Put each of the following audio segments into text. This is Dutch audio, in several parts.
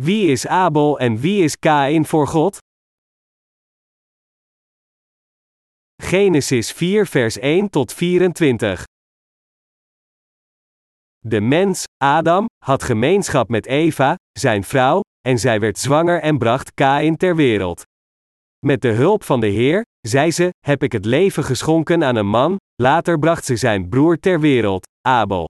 Wie is Abel en wie is Kain voor God? Genesis 4 vers 1 tot 24. De mens, Adam, had gemeenschap met Eva, zijn vrouw, en zij werd zwanger en bracht Kain ter wereld. Met de hulp van de Heer, zei ze, heb ik het leven geschonken aan een man, later bracht ze zijn broer ter wereld, Abel.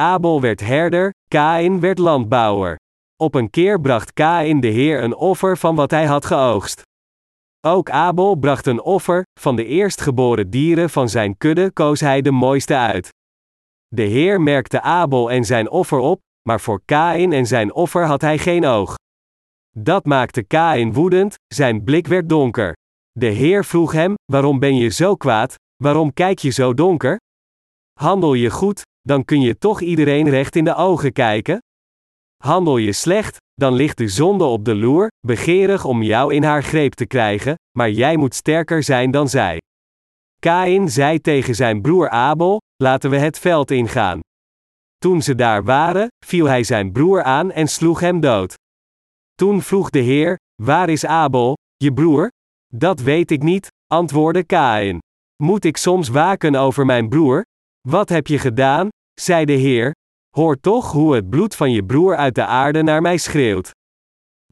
Abel werd herder, Kain werd landbouwer. Op een keer bracht Kain de Heer een offer van wat hij had geoogst. Ook Abel bracht een offer, van de eerstgeboren dieren van zijn kudde koos hij de mooiste uit. De Heer merkte Abel en zijn offer op, maar voor Kain en zijn offer had hij geen oog. Dat maakte Kain woedend, zijn blik werd donker. De Heer vroeg hem: Waarom ben je zo kwaad? Waarom kijk je zo donker? Handel je goed, dan kun je toch iedereen recht in de ogen kijken? Handel je slecht, dan ligt de zonde op de loer, begeerig om jou in haar greep te krijgen, maar jij moet sterker zijn dan zij. Kain zei tegen zijn broer Abel: Laten we het veld ingaan. Toen ze daar waren, viel hij zijn broer aan en sloeg hem dood. Toen vroeg de Heer: Waar is Abel, je broer? Dat weet ik niet, antwoordde Kain. Moet ik soms waken over mijn broer? Wat heb je gedaan? zei de Heer. Hoor toch hoe het bloed van je broer uit de aarde naar mij schreeuwt.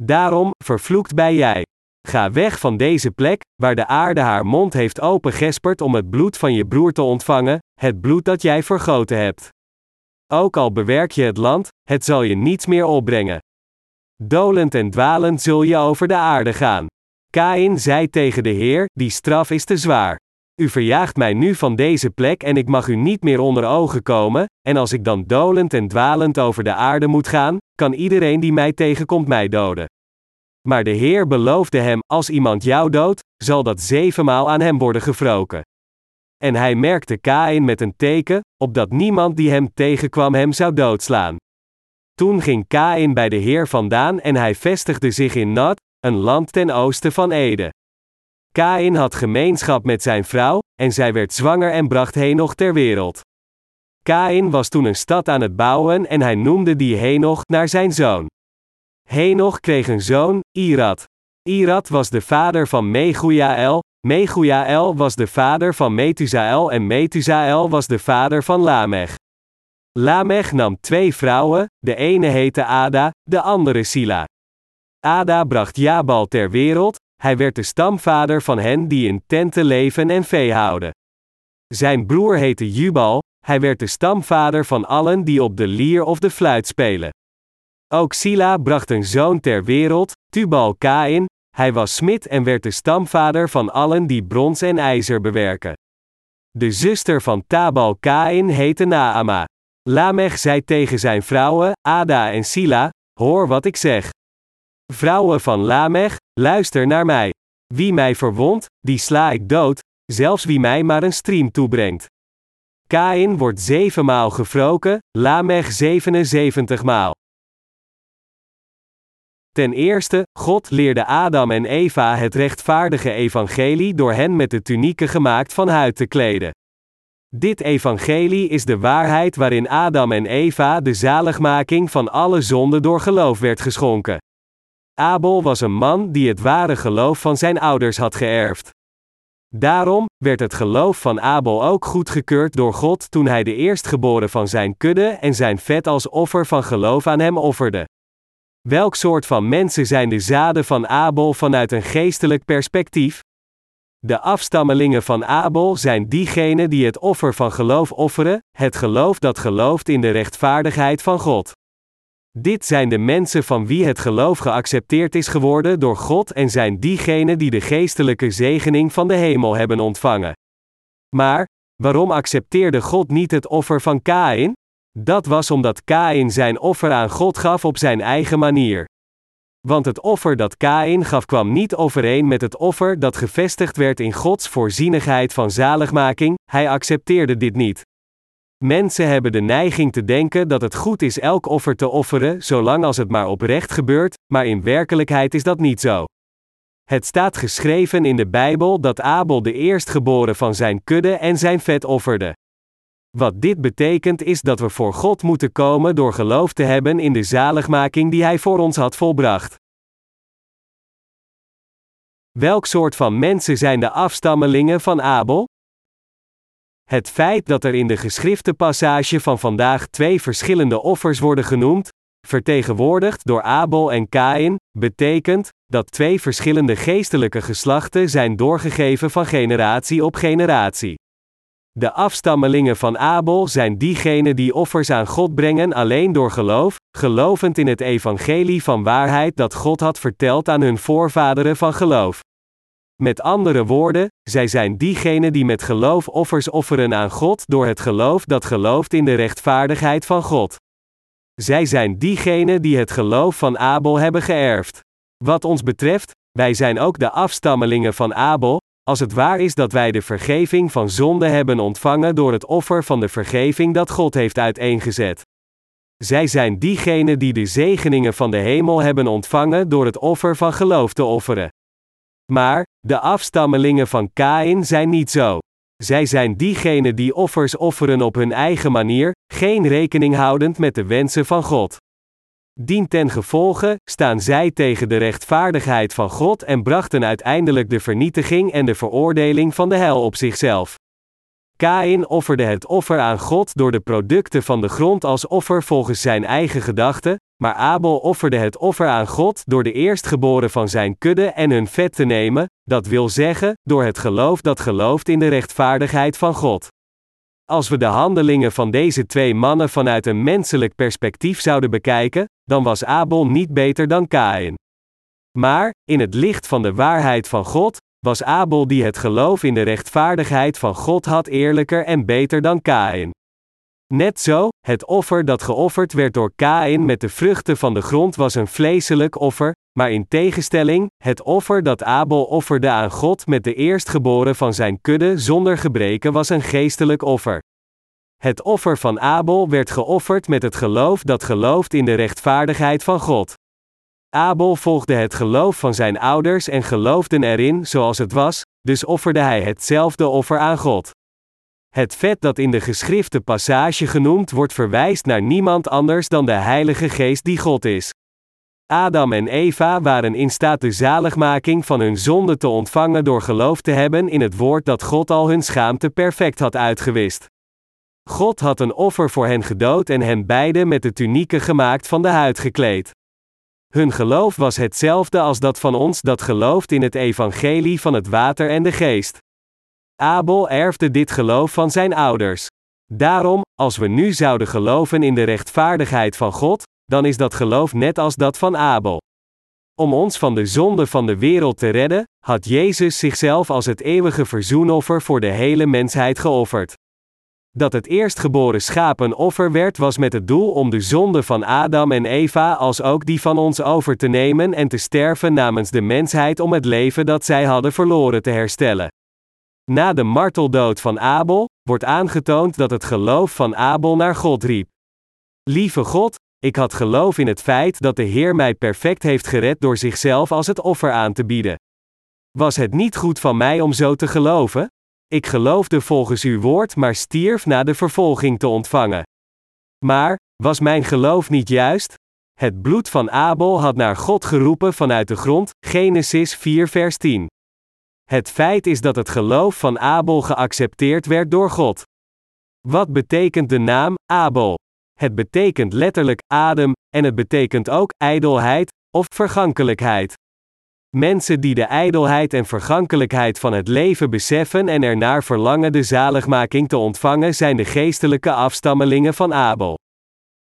Daarom, vervloekt bij jij. Ga weg van deze plek, waar de aarde haar mond heeft opengesperd om het bloed van je broer te ontvangen, het bloed dat jij vergoten hebt. Ook al bewerk je het land, het zal je niets meer opbrengen. Dolend en dwalend zul je over de aarde gaan. Kain zei tegen de Heer: Die straf is te zwaar. U verjaagt mij nu van deze plek en ik mag u niet meer onder ogen komen, en als ik dan dolend en dwalend over de aarde moet gaan, kan iedereen die mij tegenkomt mij doden. Maar de Heer beloofde hem: Als iemand jou doodt, zal dat zevenmaal aan hem worden gewroken. En hij merkte Kain met een teken, opdat niemand die hem tegenkwam hem zou doodslaan. Toen ging Kain bij de Heer vandaan en hij vestigde zich in Nat, een land ten oosten van Ede. Kain had gemeenschap met zijn vrouw, en zij werd zwanger en bracht Henoch ter wereld. Kain was toen een stad aan het bouwen en hij noemde die Henoch naar zijn zoon. Henoch kreeg een zoon, Irad. Irad was de vader van Megujael, Megujael was de vader van Methusael en Methusael was de vader van Lamech. Lamech nam twee vrouwen, de ene heette Ada, de andere Sila. Ada bracht Jabal ter wereld, hij werd de stamvader van hen die in tenten leven en vee houden. Zijn broer heette Jubal, hij werd de stamvader van allen die op de lier of de fluit spelen. Ook Sila bracht een zoon ter wereld, Tubal Kain, hij was smid en werd de stamvader van allen die brons en ijzer bewerken. De zuster van Tabal Kain heette Naama. Lamech zei tegen zijn vrouwen, Ada en Sila, hoor wat ik zeg. Vrouwen van Lamech, luister naar mij. Wie mij verwondt, die sla ik dood, zelfs wie mij maar een stream toebrengt. Kain wordt zevenmaal gewroken, Lamech 77 maal. Ten eerste, God leerde Adam en Eva het rechtvaardige evangelie door hen met de tunieken gemaakt van huid te kleden. Dit evangelie is de waarheid waarin Adam en Eva de zaligmaking van alle zonden door geloof werd geschonken. Abel was een man die het ware geloof van zijn ouders had geërfd. Daarom werd het geloof van Abel ook goedgekeurd door God toen hij de eerstgeboren van zijn kudde en zijn vet als offer van geloof aan hem offerde. Welk soort van mensen zijn de zaden van Abel vanuit een geestelijk perspectief? De afstammelingen van Abel zijn diegenen die het offer van geloof offeren, het geloof dat gelooft in de rechtvaardigheid van God. Dit zijn de mensen van wie het geloof geaccepteerd is geworden door God en zijn diegenen die de geestelijke zegening van de hemel hebben ontvangen. Maar, waarom accepteerde God niet het offer van Kain? Dat was omdat Kain zijn offer aan God gaf op zijn eigen manier. Want het offer dat Kain gaf kwam niet overeen met het offer dat gevestigd werd in Gods voorzienigheid van zaligmaking, hij accepteerde dit niet. Mensen hebben de neiging te denken dat het goed is elk offer te offeren, zolang als het maar oprecht gebeurt, maar in werkelijkheid is dat niet zo. Het staat geschreven in de Bijbel dat Abel de eerstgeboren van zijn kudde en zijn vet offerde. Wat dit betekent is dat we voor God moeten komen door geloof te hebben in de zaligmaking die Hij voor ons had volbracht. Welk soort van mensen zijn de afstammelingen van Abel? Het feit dat er in de geschrifte passage van vandaag twee verschillende offers worden genoemd, vertegenwoordigd door Abel en Kain, betekent dat twee verschillende geestelijke geslachten zijn doorgegeven van generatie op generatie. De afstammelingen van Abel zijn diegenen die offers aan God brengen alleen door geloof, gelovend in het evangelie van waarheid dat God had verteld aan hun voorvaderen van geloof. Met andere woorden, zij zijn diegenen die met geloof offers offeren aan God door het geloof dat gelooft in de rechtvaardigheid van God. Zij zijn diegenen die het geloof van Abel hebben geërfd. Wat ons betreft, wij zijn ook de afstammelingen van Abel, als het waar is dat wij de vergeving van zonde hebben ontvangen door het offer van de vergeving dat God heeft uiteengezet. Zij zijn diegenen die de zegeningen van de hemel hebben ontvangen door het offer van geloof te offeren. Maar, de afstammelingen van Kain zijn niet zo. Zij zijn diegenen die offers offeren op hun eigen manier, geen rekening houdend met de wensen van God. Dien ten gevolge staan zij tegen de rechtvaardigheid van God en brachten uiteindelijk de vernietiging en de veroordeling van de hel op zichzelf. Kain offerde het offer aan God door de producten van de grond als offer volgens zijn eigen gedachten, maar Abel offerde het offer aan God door de eerstgeboren van zijn kudde en hun vet te nemen, dat wil zeggen, door het geloof dat gelooft in de rechtvaardigheid van God. Als we de handelingen van deze twee mannen vanuit een menselijk perspectief zouden bekijken, dan was Abel niet beter dan Kain. Maar, in het licht van de waarheid van God, was Abel die het geloof in de rechtvaardigheid van God had eerlijker en beter dan Kain. Net zo, het offer dat geofferd werd door Kain met de vruchten van de grond was een vleeselijk offer, maar in tegenstelling, het offer dat Abel offerde aan God met de eerstgeboren van zijn kudde zonder gebreken was een geestelijk offer. Het offer van Abel werd geofferd met het geloof dat gelooft in de rechtvaardigheid van God. Abel volgde het geloof van zijn ouders en geloofden erin zoals het was, dus offerde hij hetzelfde offer aan God. Het vet dat in de geschrifte passage genoemd wordt verwijst naar niemand anders dan de Heilige Geest die God is. Adam en Eva waren in staat de zaligmaking van hun zonde te ontvangen door geloof te hebben in het woord dat God al hun schaamte perfect had uitgewist. God had een offer voor hen gedood en hen beiden met de tunieken gemaakt van de huid gekleed. Hun geloof was hetzelfde als dat van ons dat gelooft in het evangelie van het water en de geest. Abel erfde dit geloof van zijn ouders. Daarom, als we nu zouden geloven in de rechtvaardigheid van God, dan is dat geloof net als dat van Abel. Om ons van de zonde van de wereld te redden, had Jezus zichzelf als het eeuwige verzoenoffer voor de hele mensheid geofferd. Dat het eerstgeboren schaap een offer werd was met het doel om de zonde van Adam en Eva als ook die van ons over te nemen en te sterven namens de mensheid om het leven dat zij hadden verloren te herstellen. Na de marteldood van Abel, wordt aangetoond dat het geloof van Abel naar God riep. Lieve God, ik had geloof in het feit dat de Heer mij perfect heeft gered door zichzelf als het offer aan te bieden. Was het niet goed van mij om zo te geloven? Ik geloofde volgens uw woord, maar stierf na de vervolging te ontvangen. Maar, was mijn geloof niet juist? Het bloed van Abel had naar God geroepen vanuit de grond, Genesis 4 vers 10. Het feit is dat het geloof van Abel geaccepteerd werd door God. Wat betekent de naam Abel? Het betekent letterlijk adem, en het betekent ook ijdelheid of vergankelijkheid. Mensen die de ijdelheid en vergankelijkheid van het leven beseffen en ernaar verlangen de zaligmaking te ontvangen, zijn de geestelijke afstammelingen van Abel.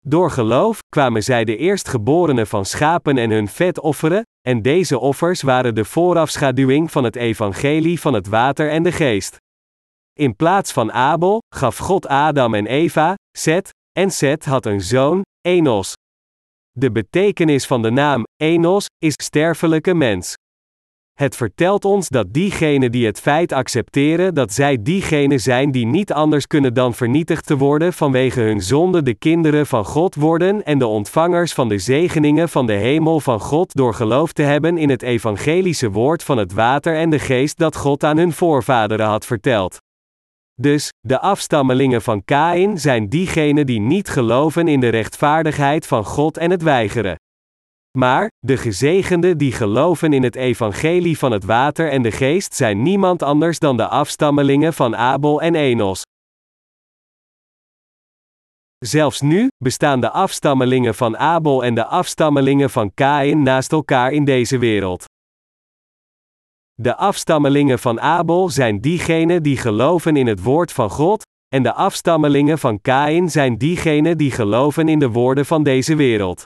Door geloof kwamen zij de eerstgeborenen van schapen en hun vet offeren, en deze offers waren de voorafschaduwing van het evangelie van het water en de geest. In plaats van Abel gaf God Adam en Eva, Seth, en Seth had een zoon, Enos. De betekenis van de naam Enos is sterfelijke mens. Het vertelt ons dat diegenen die het feit accepteren dat zij diegenen zijn die niet anders kunnen dan vernietigd te worden vanwege hun zonde de kinderen van God worden en de ontvangers van de zegeningen van de hemel van God door geloof te hebben in het evangelische woord van het water en de geest dat God aan hun voorvaderen had verteld. Dus, de afstammelingen van Kain zijn diegenen die niet geloven in de rechtvaardigheid van God en het weigeren. Maar, de gezegenden die geloven in het evangelie van het water en de geest zijn niemand anders dan de afstammelingen van Abel en Enos. Zelfs nu bestaan de afstammelingen van Abel en de afstammelingen van Kain naast elkaar in deze wereld. De afstammelingen van Abel zijn diegenen die geloven in het woord van God, en de afstammelingen van Kain zijn diegenen die geloven in de woorden van deze wereld.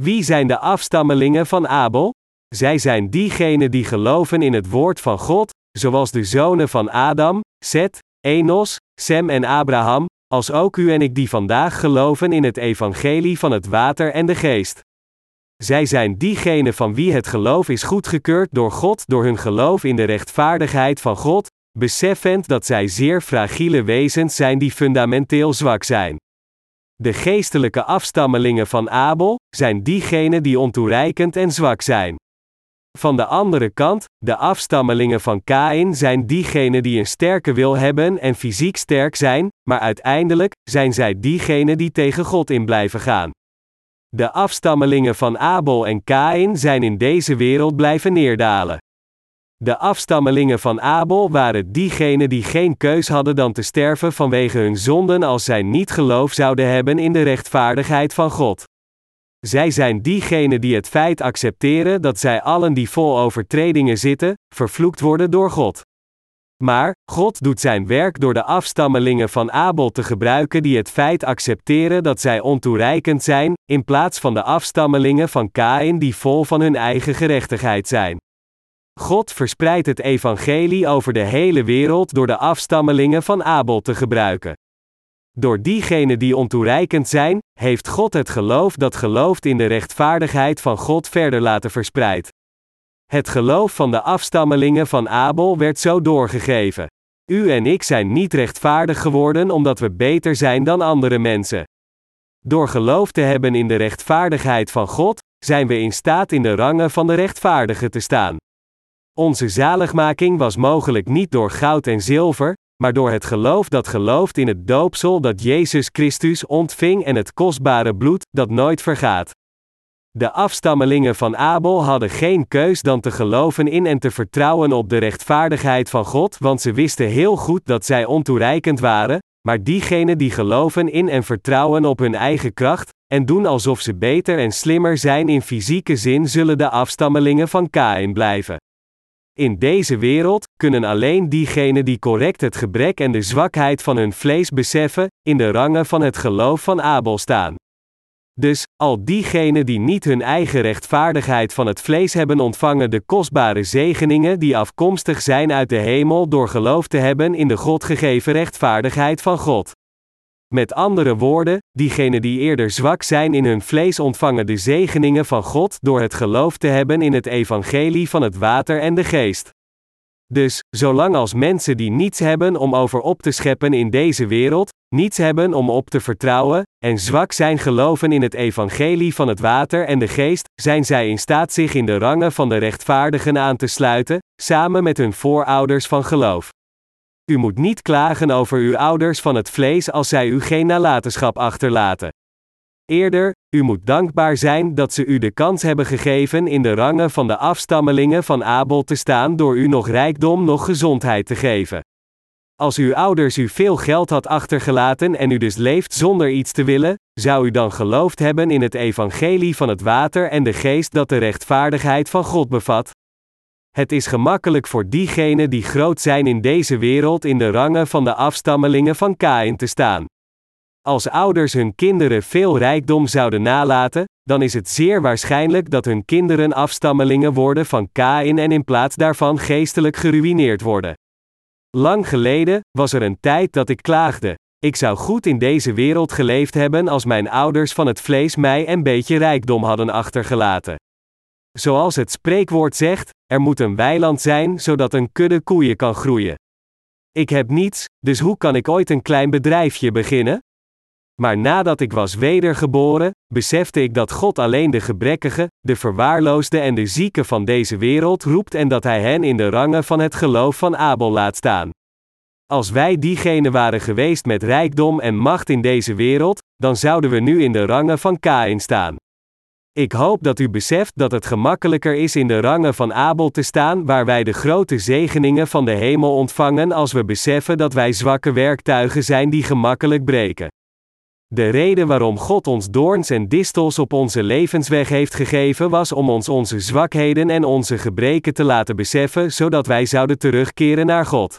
Wie zijn de afstammelingen van Abel? Zij zijn diegenen die geloven in het woord van God, zoals de zonen van Adam, Seth, Enos, Sem en Abraham, als ook u en ik die vandaag geloven in het evangelie van het water en de geest. Zij zijn diegenen van wie het geloof is goedgekeurd door God door hun geloof in de rechtvaardigheid van God, beseffend dat zij zeer fragiele wezens zijn die fundamenteel zwak zijn. De geestelijke afstammelingen van Abel zijn diegenen die ontoereikend en zwak zijn. Van de andere kant, de afstammelingen van Kain zijn diegenen die een sterke wil hebben en fysiek sterk zijn, maar uiteindelijk zijn zij diegenen die tegen God in blijven gaan. De afstammelingen van Abel en Kain zijn in deze wereld blijven neerdalen. De afstammelingen van Abel waren diegenen die geen keus hadden dan te sterven vanwege hun zonden als zij niet geloof zouden hebben in de rechtvaardigheid van God. Zij zijn diegenen die het feit accepteren dat zij allen die vol overtredingen zitten, vervloekt worden door God. Maar, God doet zijn werk door de afstammelingen van Abel te gebruiken die het feit accepteren dat zij ontoereikend zijn, in plaats van de afstammelingen van Kain die vol van hun eigen gerechtigheid zijn. God verspreidt het evangelie over de hele wereld door de afstammelingen van Abel te gebruiken. Door diegenen die ontoereikend zijn, heeft God het geloof dat gelooft in de rechtvaardigheid van God verder laten verspreid. Het geloof van de afstammelingen van Abel werd zo doorgegeven. U en ik zijn niet rechtvaardig geworden omdat we beter zijn dan andere mensen. Door geloof te hebben in de rechtvaardigheid van God, zijn we in staat in de rangen van de rechtvaardigen te staan. Onze zaligmaking was mogelijk niet door goud en zilver, maar door het geloof dat gelooft in het doopsel dat Jezus Christus ontving en het kostbare bloed dat nooit vergaat. De afstammelingen van Abel hadden geen keus dan te geloven in en te vertrouwen op de rechtvaardigheid van God, want ze wisten heel goed dat zij ontoereikend waren, maar diegenen die geloven in en vertrouwen op hun eigen kracht, en doen alsof ze beter en slimmer zijn in fysieke zin, zullen de afstammelingen van Kain blijven. In deze wereld kunnen alleen diegenen die correct het gebrek en de zwakheid van hun vlees beseffen, in de rangen van het geloof van Abel staan. Dus, al diegenen die niet hun eigen rechtvaardigheid van het vlees hebben ontvangen de kostbare zegeningen die afkomstig zijn uit de hemel door geloof te hebben in de God gegeven rechtvaardigheid van God. Met andere woorden, diegenen die eerder zwak zijn in hun vlees ontvangen de zegeningen van God door het geloof te hebben in het evangelie van het water en de geest. Dus, zolang als mensen die niets hebben om over op te scheppen in deze wereld, niets hebben om op te vertrouwen, en zwak zijn geloven in het evangelie van het water en de geest, zijn zij in staat zich in de rangen van de rechtvaardigen aan te sluiten, samen met hun voorouders van geloof. U moet niet klagen over uw ouders van het vlees als zij u geen nalatenschap achterlaten. Eerder, u moet dankbaar zijn dat ze u de kans hebben gegeven in de rangen van de afstammelingen van Abel te staan door u nog rijkdom, nog gezondheid te geven. Als uw ouders u veel geld had achtergelaten en u dus leeft zonder iets te willen, zou u dan geloofd hebben in het evangelie van het water en de geest dat de rechtvaardigheid van God bevat? Het is gemakkelijk voor diegenen die groot zijn in deze wereld in de rangen van de afstammelingen van Kain te staan. Als ouders hun kinderen veel rijkdom zouden nalaten, dan is het zeer waarschijnlijk dat hun kinderen afstammelingen worden van Kain en in plaats daarvan geestelijk geruïneerd worden. Lang geleden was er een tijd dat ik klaagde. Ik zou goed in deze wereld geleefd hebben als mijn ouders van het vlees mij een beetje rijkdom hadden achtergelaten. Zoals het spreekwoord zegt, er moet een weiland zijn zodat een kudde koeien kan groeien. Ik heb niets, dus hoe kan ik ooit een klein bedrijfje beginnen? Maar nadat ik was wedergeboren, besefte ik dat God alleen de gebrekkige, de verwaarloosde en de zieken van deze wereld roept en dat Hij hen in de rangen van het geloof van Abel laat staan. Als wij diegene waren geweest met rijkdom en macht in deze wereld, dan zouden we nu in de rangen van Kain staan. Ik hoop dat u beseft dat het gemakkelijker is in de rangen van Abel te staan, waar wij de grote zegeningen van de hemel ontvangen als we beseffen dat wij zwakke werktuigen zijn die gemakkelijk breken. De reden waarom God ons doorns en distels op onze levensweg heeft gegeven was om ons onze zwakheden en onze gebreken te laten beseffen, zodat wij zouden terugkeren naar God.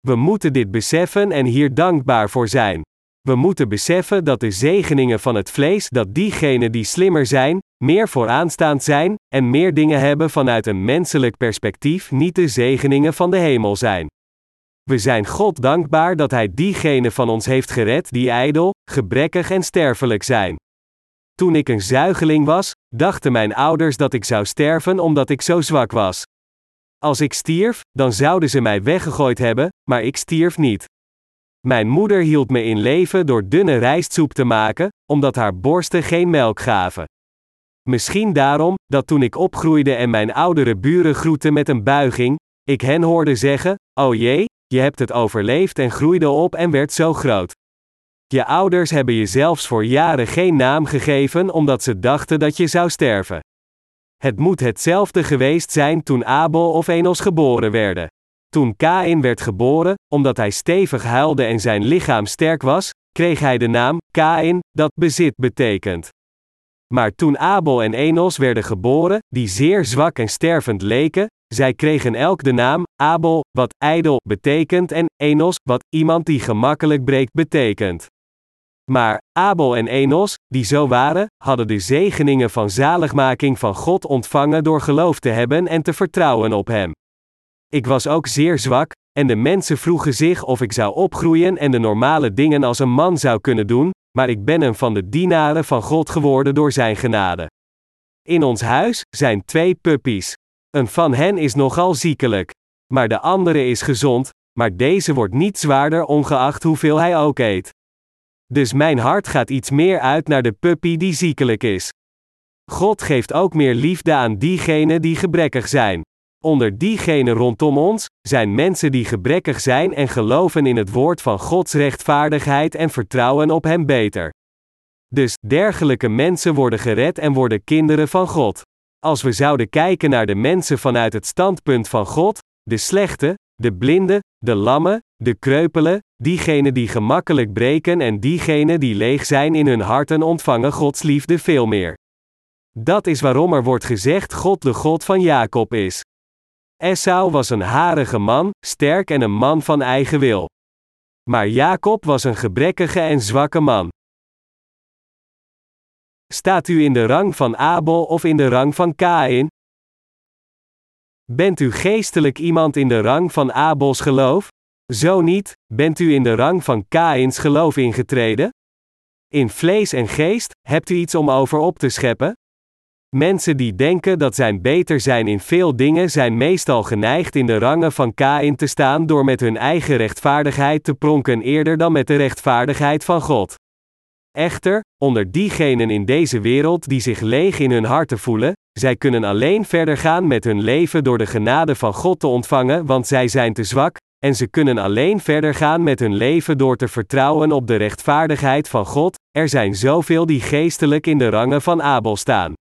We moeten dit beseffen en hier dankbaar voor zijn. We moeten beseffen dat de zegeningen van het vlees, dat diegenen die slimmer zijn, meer vooraanstaand zijn, en meer dingen hebben vanuit een menselijk perspectief, niet de zegeningen van de hemel zijn. We zijn God dankbaar dat Hij diegenen van ons heeft gered die ijdel, gebrekkig en sterfelijk zijn. Toen ik een zuigeling was, dachten mijn ouders dat ik zou sterven omdat ik zo zwak was. Als ik stierf, dan zouden ze mij weggegooid hebben, maar ik stierf niet. Mijn moeder hield me in leven door dunne rijstsoep te maken, omdat haar borsten geen melk gaven. Misschien daarom, dat toen ik opgroeide en mijn oudere buren groetten met een buiging, ik hen hoorde zeggen: Oh jee, je hebt het overleefd en groeide op en werd zo groot. Je ouders hebben je zelfs voor jaren geen naam gegeven omdat ze dachten dat je zou sterven. Het moet hetzelfde geweest zijn toen Abel of Enos geboren werden. Toen Kain werd geboren, omdat hij stevig huilde en zijn lichaam sterk was, kreeg hij de naam Kain, dat bezit betekent. Maar toen Abel en Enos werden geboren, die zeer zwak en stervend leken, zij kregen elk de naam Abel, wat ijdel betekent, en Enos, wat iemand die gemakkelijk breekt betekent. Maar Abel en Enos, die zo waren, hadden de zegeningen van zaligmaking van God ontvangen door geloof te hebben en te vertrouwen op Hem. Ik was ook zeer zwak, en de mensen vroegen zich of ik zou opgroeien en de normale dingen als een man zou kunnen doen, maar ik ben een van de dienaren van God geworden door Zijn genade. In ons huis zijn twee puppies. Een van hen is nogal ziekelijk. Maar de andere is gezond, maar deze wordt niet zwaarder ongeacht hoeveel hij ook eet. Dus mijn hart gaat iets meer uit naar de puppy die ziekelijk is. God geeft ook meer liefde aan diegenen die gebrekkig zijn. Onder diegenen rondom ons zijn mensen die gebrekkig zijn en geloven in het woord van Gods rechtvaardigheid en vertrouwen op Hem beter. Dus dergelijke mensen worden gered en worden kinderen van God. Als we zouden kijken naar de mensen vanuit het standpunt van God, de slechte, de blinde, de lammen, de kreupelen, diegenen die gemakkelijk breken en diegenen die leeg zijn in hun harten ontvangen Gods liefde veel meer. Dat is waarom er wordt gezegd God de God van Jacob is. Esau was een harige man, sterk en een man van eigen wil. Maar Jacob was een gebrekkige en zwakke man. Staat u in de rang van Abel of in de rang van Kain? Bent u geestelijk iemand in de rang van Abels geloof? Zo niet, bent u in de rang van Kains geloof ingetreden? In vlees en geest, hebt u iets om over op te scheppen? Mensen die denken dat zij beter zijn in veel dingen zijn meestal geneigd in de rangen van Kain te staan door met hun eigen rechtvaardigheid te pronken eerder dan met de rechtvaardigheid van God. Echter, onder diegenen in deze wereld die zich leeg in hun harten voelen, zij kunnen alleen verder gaan met hun leven door de genade van God te ontvangen, want zij zijn te zwak, en ze kunnen alleen verder gaan met hun leven door te vertrouwen op de rechtvaardigheid van God. Er zijn zoveel die geestelijk in de rangen van Abel staan.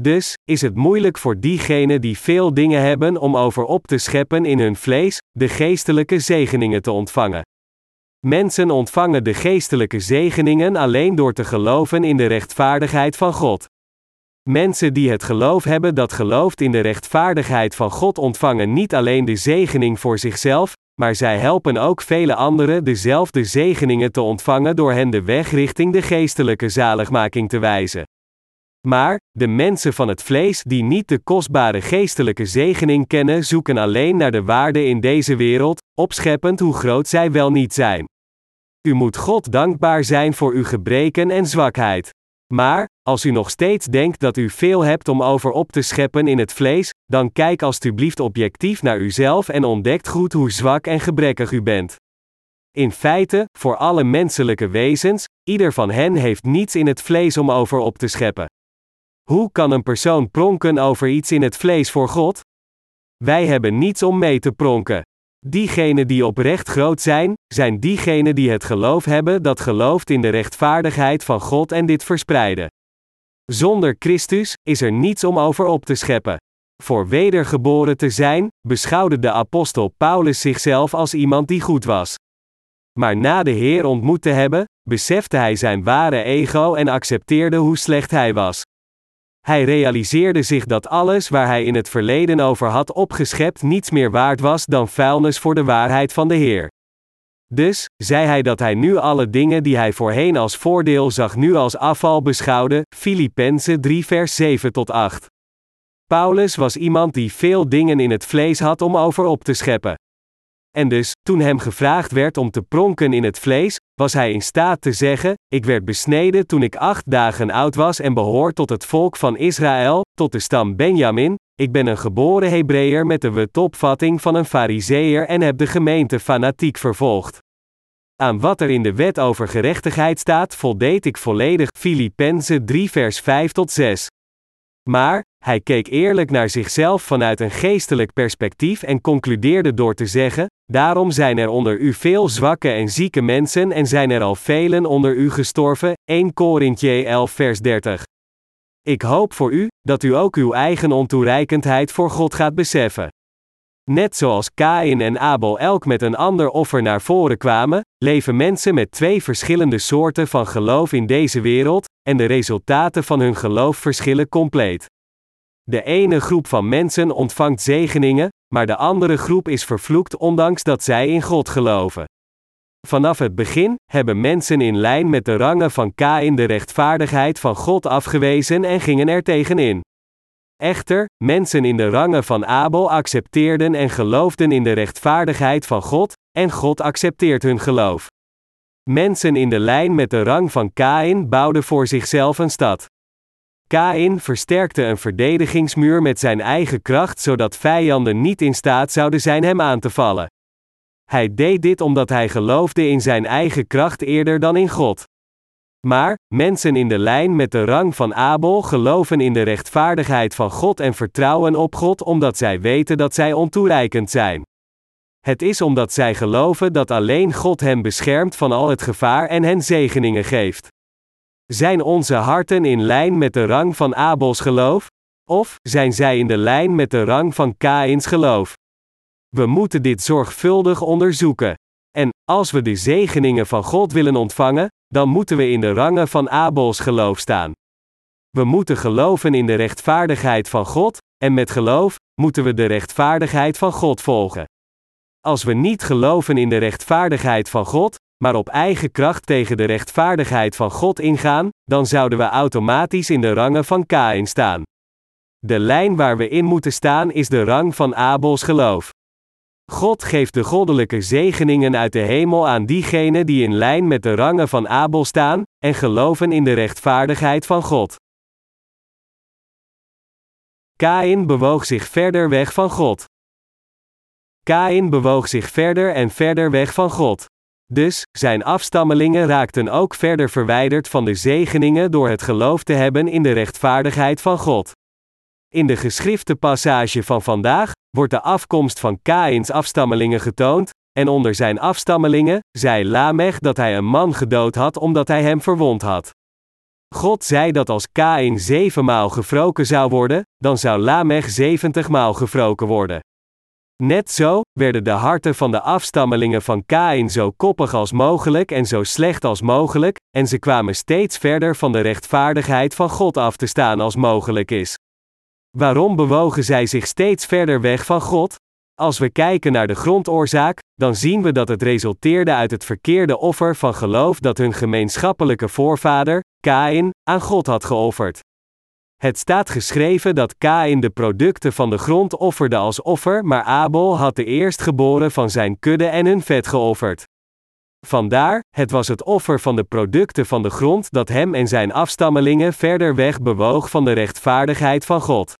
Dus is het moeilijk voor diegenen die veel dingen hebben om over op te scheppen in hun vlees, de geestelijke zegeningen te ontvangen. Mensen ontvangen de geestelijke zegeningen alleen door te geloven in de rechtvaardigheid van God. Mensen die het geloof hebben dat gelooft in de rechtvaardigheid van God ontvangen niet alleen de zegening voor zichzelf, maar zij helpen ook vele anderen dezelfde zegeningen te ontvangen door hen de weg richting de geestelijke zaligmaking te wijzen. Maar, de mensen van het vlees die niet de kostbare geestelijke zegening kennen, zoeken alleen naar de waarde in deze wereld, opscheppend hoe groot zij wel niet zijn. U moet God dankbaar zijn voor uw gebreken en zwakheid. Maar, als u nog steeds denkt dat u veel hebt om over op te scheppen in het vlees, dan kijk alstublieft objectief naar uzelf en ontdekt goed hoe zwak en gebrekkig u bent. In feite, voor alle menselijke wezens, ieder van hen heeft niets in het vlees om over op te scheppen. Hoe kan een persoon pronken over iets in het vlees voor God? Wij hebben niets om mee te pronken. Diegenen die oprecht groot zijn, zijn diegenen die het geloof hebben dat gelooft in de rechtvaardigheid van God en dit verspreiden. Zonder Christus is er niets om over op te scheppen. Voor wedergeboren te zijn, beschouwde de apostel Paulus zichzelf als iemand die goed was. Maar na de Heer ontmoet te hebben, besefte hij zijn ware ego en accepteerde hoe slecht hij was. Hij realiseerde zich dat alles waar hij in het verleden over had opgeschept niets meer waard was dan vuilnis voor de waarheid van de Heer. Dus, zei hij dat hij nu alle dingen die hij voorheen als voordeel zag nu als afval beschouwde, Filippenzen 3 vers 7 tot 8. Paulus was iemand die veel dingen in het vlees had om over op te scheppen. En dus, toen hem gevraagd werd om te pronken in het vlees, was hij in staat te zeggen: Ik werd besneden toen ik acht dagen oud was en behoor tot het volk van Israël, tot de stam Benjamin. Ik ben een geboren Hebreeër met de wetopvatting van een Fariseer en heb de gemeente fanatiek vervolgd. Aan wat er in de wet over gerechtigheid staat, voldeed ik volledig. Filippenzen 3 vers 5 tot 6. Maar, hij keek eerlijk naar zichzelf vanuit een geestelijk perspectief en concludeerde door te zeggen: Daarom zijn er onder u veel zwakke en zieke mensen en zijn er al velen onder u gestorven. 1 Korintje 11 vers 30. Ik hoop voor u, dat u ook uw eigen ontoereikendheid voor God gaat beseffen. Net zoals Kain en Abel elk met een ander offer naar voren kwamen, leven mensen met twee verschillende soorten van geloof in deze wereld, en de resultaten van hun geloof verschillen compleet. De ene groep van mensen ontvangt zegeningen, maar de andere groep is vervloekt ondanks dat zij in God geloven. Vanaf het begin hebben mensen in lijn met de rangen van Kain de rechtvaardigheid van God afgewezen en gingen er tegenin. Echter, mensen in de rangen van Abel accepteerden en geloofden in de rechtvaardigheid van God, en God accepteert hun geloof. Mensen in de lijn met de rang van Kain bouwden voor zichzelf een stad. Kain versterkte een verdedigingsmuur met zijn eigen kracht zodat vijanden niet in staat zouden zijn hem aan te vallen. Hij deed dit omdat hij geloofde in zijn eigen kracht eerder dan in God. Maar, mensen in de lijn met de rang van Abel geloven in de rechtvaardigheid van God en vertrouwen op God omdat zij weten dat zij ontoereikend zijn. Het is omdat zij geloven dat alleen God hen beschermt van al het gevaar en hen zegeningen geeft. Zijn onze harten in lijn met de rang van Abels geloof? Of zijn zij in de lijn met de rang van Kains geloof? We moeten dit zorgvuldig onderzoeken. En, als we de zegeningen van God willen ontvangen, dan moeten we in de rangen van Abels geloof staan. We moeten geloven in de rechtvaardigheid van God, en met geloof moeten we de rechtvaardigheid van God volgen. Als we niet geloven in de rechtvaardigheid van God, maar op eigen kracht tegen de rechtvaardigheid van God ingaan, dan zouden we automatisch in de rangen van Kain staan. De lijn waar we in moeten staan is de rang van Abels geloof. God geeft de goddelijke zegeningen uit de hemel aan diegenen die in lijn met de rangen van Abel staan, en geloven in de rechtvaardigheid van God. Kain bewoog zich verder weg van God. Kain bewoog zich verder en verder weg van God. Dus, zijn afstammelingen raakten ook verder verwijderd van de zegeningen door het geloof te hebben in de rechtvaardigheid van God. In de geschrifte passage van vandaag wordt de afkomst van Kains afstammelingen getoond, en onder zijn afstammelingen zei Lamech dat hij een man gedood had omdat hij hem verwond had. God zei dat als Kain zevenmaal gevroken zou worden, dan zou Lamech zeventigmaal gevroken worden. Net zo werden de harten van de afstammelingen van Kain zo koppig als mogelijk en zo slecht als mogelijk, en ze kwamen steeds verder van de rechtvaardigheid van God af te staan als mogelijk is. Waarom bewogen zij zich steeds verder weg van God? Als we kijken naar de grondoorzaak, dan zien we dat het resulteerde uit het verkeerde offer van geloof dat hun gemeenschappelijke voorvader, Kain, aan God had geofferd. Het staat geschreven dat Kain de producten van de grond offerde als offer, maar Abel had de eerstgeboren van zijn kudde en hun vet geofferd. Vandaar, het was het offer van de producten van de grond dat hem en zijn afstammelingen verder weg bewoog van de rechtvaardigheid van God.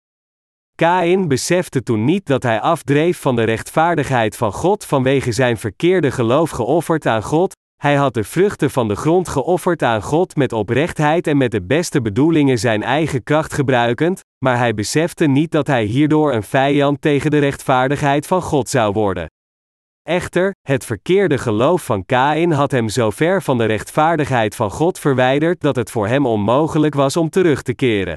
Kain besefte toen niet dat hij afdreef van de rechtvaardigheid van God vanwege zijn verkeerde geloof geofferd aan God, hij had de vruchten van de grond geofferd aan God met oprechtheid en met de beste bedoelingen zijn eigen kracht gebruikend, maar hij besefte niet dat hij hierdoor een vijand tegen de rechtvaardigheid van God zou worden. Echter, het verkeerde geloof van Kain had hem zo ver van de rechtvaardigheid van God verwijderd dat het voor hem onmogelijk was om terug te keren.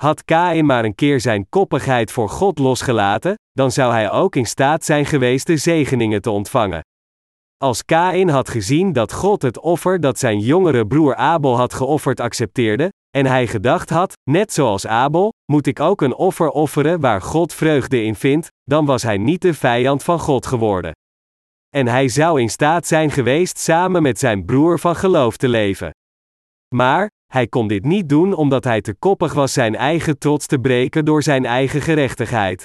Had Kain maar een keer zijn koppigheid voor God losgelaten, dan zou hij ook in staat zijn geweest de zegeningen te ontvangen. Als Kain had gezien dat God het offer dat zijn jongere broer Abel had geofferd accepteerde, en hij gedacht had, net zoals Abel, moet ik ook een offer offeren waar God vreugde in vindt, dan was hij niet de vijand van God geworden. En hij zou in staat zijn geweest samen met zijn broer van geloof te leven. Maar, hij kon dit niet doen omdat hij te koppig was zijn eigen trots te breken door zijn eigen gerechtigheid.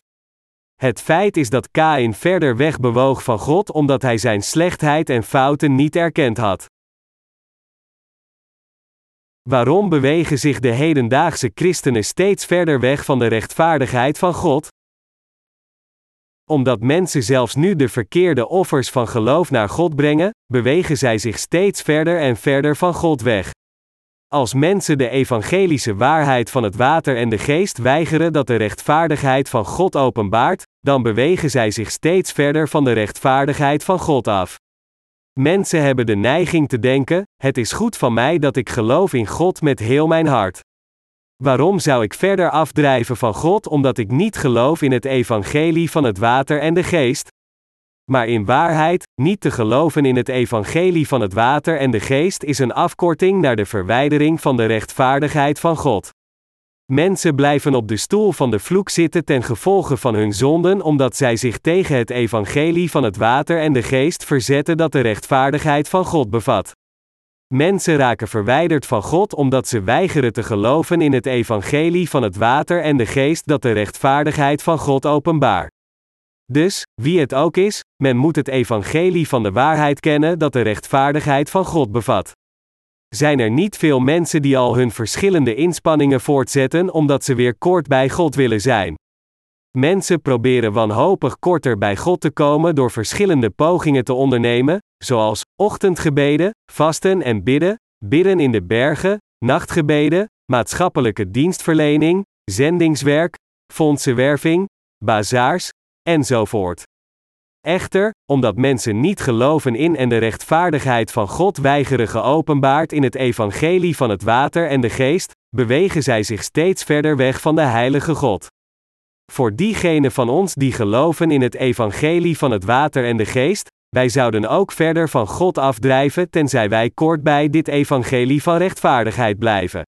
Het feit is dat Kain verder weg bewoog van God omdat hij zijn slechtheid en fouten niet erkend had. Waarom bewegen zich de hedendaagse christenen steeds verder weg van de rechtvaardigheid van God? Omdat mensen zelfs nu de verkeerde offers van geloof naar God brengen, bewegen zij zich steeds verder en verder van God weg. Als mensen de evangelische waarheid van het water en de geest weigeren dat de rechtvaardigheid van God openbaart, dan bewegen zij zich steeds verder van de rechtvaardigheid van God af. Mensen hebben de neiging te denken: het is goed van mij dat ik geloof in God met heel mijn hart. Waarom zou ik verder afdrijven van God omdat ik niet geloof in het evangelie van het water en de geest? Maar in waarheid, niet te geloven in het evangelie van het water en de geest is een afkorting naar de verwijdering van de rechtvaardigheid van God. Mensen blijven op de stoel van de vloek zitten ten gevolge van hun zonden omdat zij zich tegen het evangelie van het water en de geest verzetten dat de rechtvaardigheid van God bevat. Mensen raken verwijderd van God omdat ze weigeren te geloven in het evangelie van het water en de geest dat de rechtvaardigheid van God openbaar. Dus, wie het ook is, men moet het evangelie van de waarheid kennen dat de rechtvaardigheid van God bevat. Zijn er niet veel mensen die al hun verschillende inspanningen voortzetten omdat ze weer kort bij God willen zijn? Mensen proberen wanhopig korter bij God te komen door verschillende pogingen te ondernemen, zoals ochtendgebeden, vasten en bidden, bidden in de bergen, nachtgebeden, maatschappelijke dienstverlening, zendingswerk, fondsenwerving, bazaars, enzovoort. Echter, omdat mensen niet geloven in en de rechtvaardigheid van God weigeren geopenbaard in het evangelie van het water en de geest, bewegen zij zich steeds verder weg van de heilige God. Voor diegenen van ons die geloven in het evangelie van het water en de geest, wij zouden ook verder van God afdrijven tenzij wij kort bij dit evangelie van rechtvaardigheid blijven.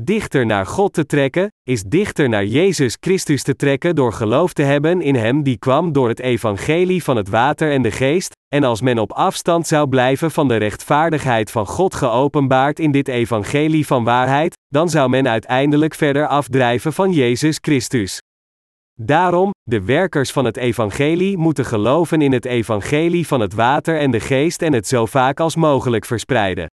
Dichter naar God te trekken, is dichter naar Jezus Christus te trekken door geloof te hebben in Hem die kwam door het evangelie van het water en de geest, en als men op afstand zou blijven van de rechtvaardigheid van God geopenbaard in dit evangelie van waarheid, dan zou men uiteindelijk verder afdrijven van Jezus Christus. Daarom, de werkers van het evangelie moeten geloven in het evangelie van het water en de geest en het zo vaak als mogelijk verspreiden.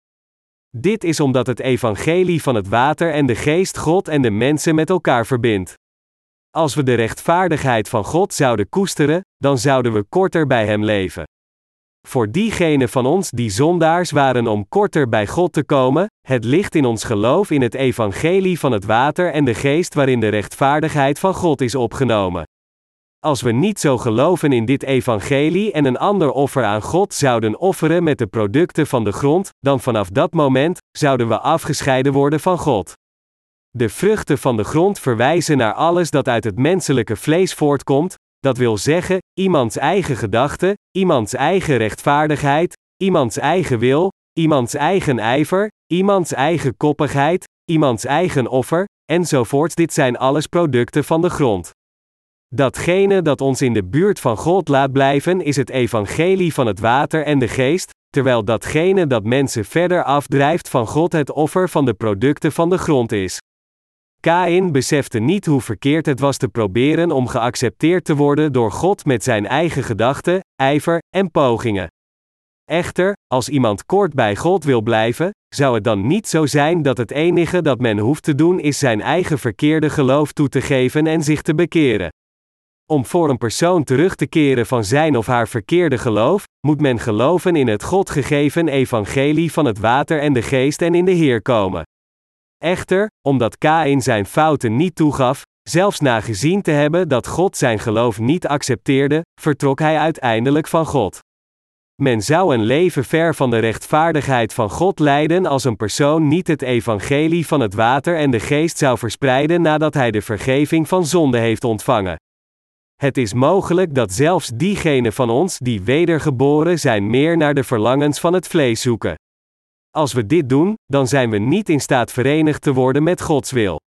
Dit is omdat het evangelie van het water en de geest God en de mensen met elkaar verbindt. Als we de rechtvaardigheid van God zouden koesteren, dan zouden we korter bij Hem leven. Voor diegenen van ons die zondaars waren om korter bij God te komen, het ligt in ons geloof in het evangelie van het water en de geest waarin de rechtvaardigheid van God is opgenomen. Als we niet zo geloven in dit evangelie en een ander offer aan God zouden offeren met de producten van de grond, dan vanaf dat moment zouden we afgescheiden worden van God. De vruchten van de grond verwijzen naar alles dat uit het menselijke vlees voortkomt, dat wil zeggen, iemands eigen gedachten, iemands eigen rechtvaardigheid, iemands eigen wil, iemands eigen ijver, iemands eigen koppigheid, iemands eigen offer, enzovoorts. Dit zijn alles producten van de grond. Datgene dat ons in de buurt van God laat blijven is het evangelie van het water en de geest, terwijl datgene dat mensen verder afdrijft van God het offer van de producten van de grond is. Kain besefte niet hoe verkeerd het was te proberen om geaccepteerd te worden door God met zijn eigen gedachten, ijver en pogingen. Echter, als iemand kort bij God wil blijven, zou het dan niet zo zijn dat het enige dat men hoeft te doen is zijn eigen verkeerde geloof toe te geven en zich te bekeren. Om voor een persoon terug te keren van zijn of haar verkeerde geloof, moet men geloven in het God gegeven evangelie van het water en de geest en in de Heer komen. Echter, omdat Kain zijn fouten niet toegaf, Zelfs na gezien te hebben dat God zijn geloof niet accepteerde, vertrok hij uiteindelijk van God. Men zou een leven ver van de rechtvaardigheid van God leiden als een persoon niet het evangelie van het water en de geest zou verspreiden nadat hij de vergeving van zonde heeft ontvangen. Het is mogelijk dat zelfs diegenen van ons die wedergeboren zijn meer naar de verlangens van het vlees zoeken. Als we dit doen, dan zijn we niet in staat verenigd te worden met Gods wil.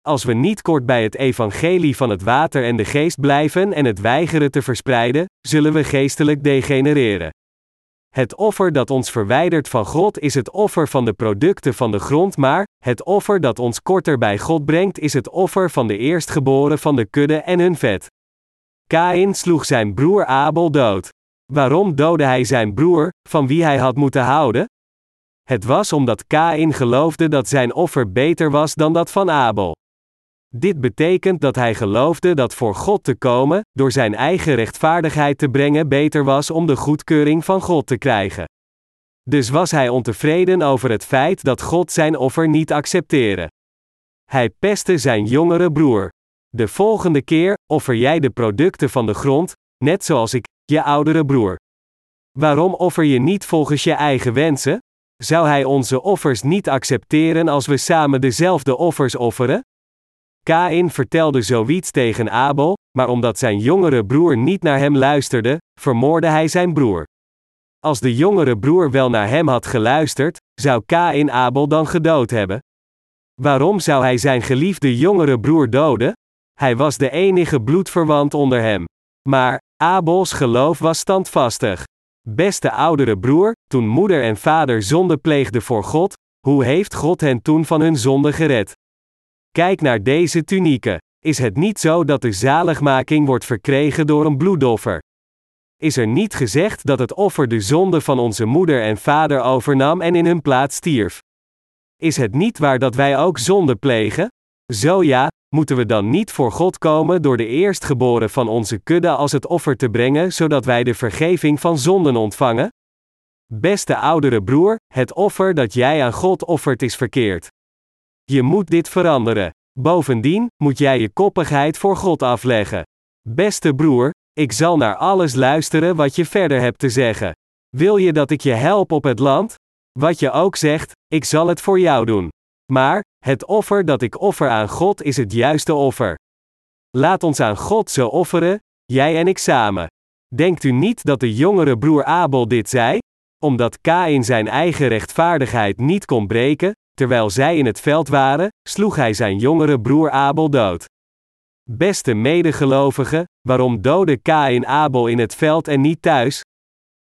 Als we niet kort bij het evangelie van het water en de geest blijven en het weigeren te verspreiden, zullen we geestelijk degenereren. Het offer dat ons verwijdert van God is het offer van de producten van de grond, maar het offer dat ons korter bij God brengt is het offer van de eerstgeboren van de kudde en hun vet. Kain sloeg zijn broer Abel dood. Waarom doodde hij zijn broer, van wie hij had moeten houden? Het was omdat Kain geloofde dat zijn offer beter was dan dat van Abel. Dit betekent dat hij geloofde dat voor God te komen, door zijn eigen rechtvaardigheid te brengen, beter was om de goedkeuring van God te krijgen. Dus was hij ontevreden over het feit dat God zijn offer niet accepteerde. Hij pestte zijn jongere broer. De volgende keer offer jij de producten van de grond, net zoals ik, je oudere broer. Waarom offer je niet volgens je eigen wensen? Zou hij onze offers niet accepteren als we samen dezelfde offers offeren? Kain vertelde zoiets tegen Abel, maar omdat zijn jongere broer niet naar hem luisterde, vermoordde hij zijn broer. Als de jongere broer wel naar hem had geluisterd, zou Kain Abel dan gedood hebben? Waarom zou hij zijn geliefde jongere broer doden? Hij was de enige bloedverwant onder hem. Maar Abels geloof was standvastig. Beste oudere broer, toen moeder en vader zonde pleegden voor God, hoe heeft God hen toen van hun zonde gered? Kijk naar deze tunieken. Is het niet zo dat de zaligmaking wordt verkregen door een bloedoffer? Is er niet gezegd dat het offer de zonde van onze moeder en vader overnam en in hun plaats stierf? Is het niet waar dat wij ook zonde plegen? Zo ja, moeten we dan niet voor God komen door de eerstgeboren van onze kudde als het offer te brengen, zodat wij de vergeving van zonden ontvangen? Beste oudere broer, het offer dat jij aan God offert is verkeerd. Je moet dit veranderen. Bovendien moet jij je koppigheid voor God afleggen. Beste broer, ik zal naar alles luisteren wat je verder hebt te zeggen. Wil je dat ik je help op het land? Wat je ook zegt, ik zal het voor jou doen. Maar, het offer dat ik offer aan God is het juiste offer. Laat ons aan God zo offeren, jij en ik samen. Denkt u niet dat de jongere broer Abel dit zei? Omdat Kain zijn eigen rechtvaardigheid niet kon breken, terwijl zij in het veld waren, sloeg hij zijn jongere broer Abel dood. Beste medegelovigen, waarom doodde Kain Abel in het veld en niet thuis?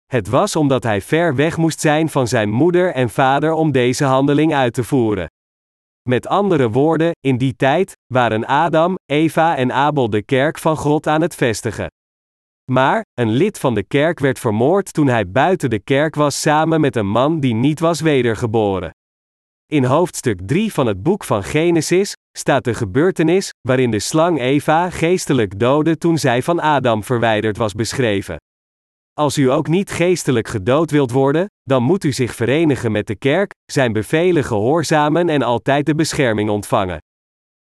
Het was omdat hij ver weg moest zijn van zijn moeder en vader om deze handeling uit te voeren. Met andere woorden, in die tijd waren Adam, Eva en Abel de kerk van God aan het vestigen. Maar, een lid van de kerk werd vermoord toen hij buiten de kerk was samen met een man die niet was wedergeboren. In hoofdstuk 3 van het boek van Genesis staat de gebeurtenis waarin de slang Eva geestelijk doodde toen zij van Adam verwijderd was beschreven. Als u ook niet geestelijk gedood wilt worden, dan moet u zich verenigen met de kerk, zijn bevelen gehoorzamen en altijd de bescherming ontvangen.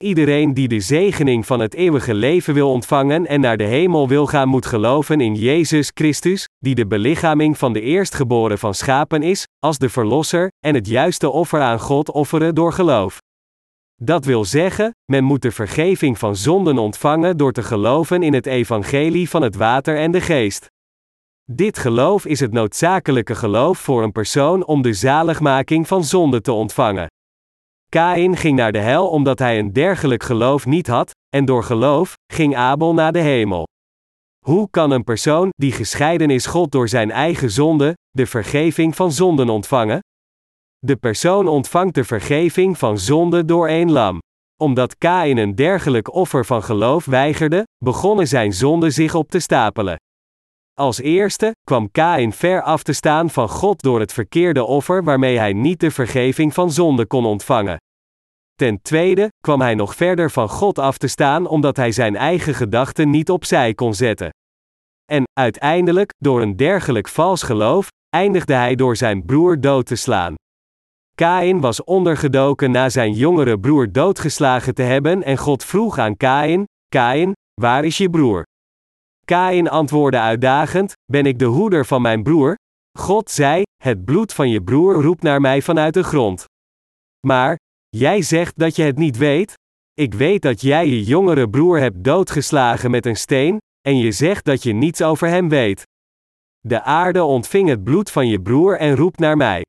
Iedereen die de zegening van het eeuwige leven wil ontvangen en naar de hemel wil gaan, moet geloven in Jezus Christus, die de belichaming van de eerstgeboren van schapen is, als de Verlosser, en het juiste offer aan God offeren door geloof. Dat wil zeggen, men moet de vergeving van zonden ontvangen door te geloven in het evangelie van het water en de geest. Dit geloof is het noodzakelijke geloof voor een persoon om de zaligmaking van zonde te ontvangen. Kain ging naar de hel omdat hij een dergelijk geloof niet had, en door geloof ging Abel naar de hemel. Hoe kan een persoon die gescheiden is God door zijn eigen zonde, de vergeving van zonden ontvangen? De persoon ontvangt de vergeving van zonde door één lam. Omdat Kain een dergelijk offer van geloof weigerde, begonnen zijn zonden zich op te stapelen. Als eerste kwam Kain ver af te staan van God door het verkeerde offer waarmee hij niet de vergeving van zonde kon ontvangen. Ten tweede kwam hij nog verder van God af te staan omdat hij zijn eigen gedachten niet opzij kon zetten. En, uiteindelijk, door een dergelijk vals geloof, eindigde hij door zijn broer dood te slaan. Kain was ondergedoken na zijn jongere broer doodgeslagen te hebben en God vroeg aan Kain: Kain, waar is je broer? Kain antwoordde uitdagend: Ben ik de hoeder van mijn broer? God zei: Het bloed van je broer roept naar mij vanuit de grond. Maar, jij zegt dat je het niet weet? Ik weet dat jij je jongere broer hebt doodgeslagen met een steen, en je zegt dat je niets over hem weet. De aarde ontving het bloed van je broer en roept naar mij.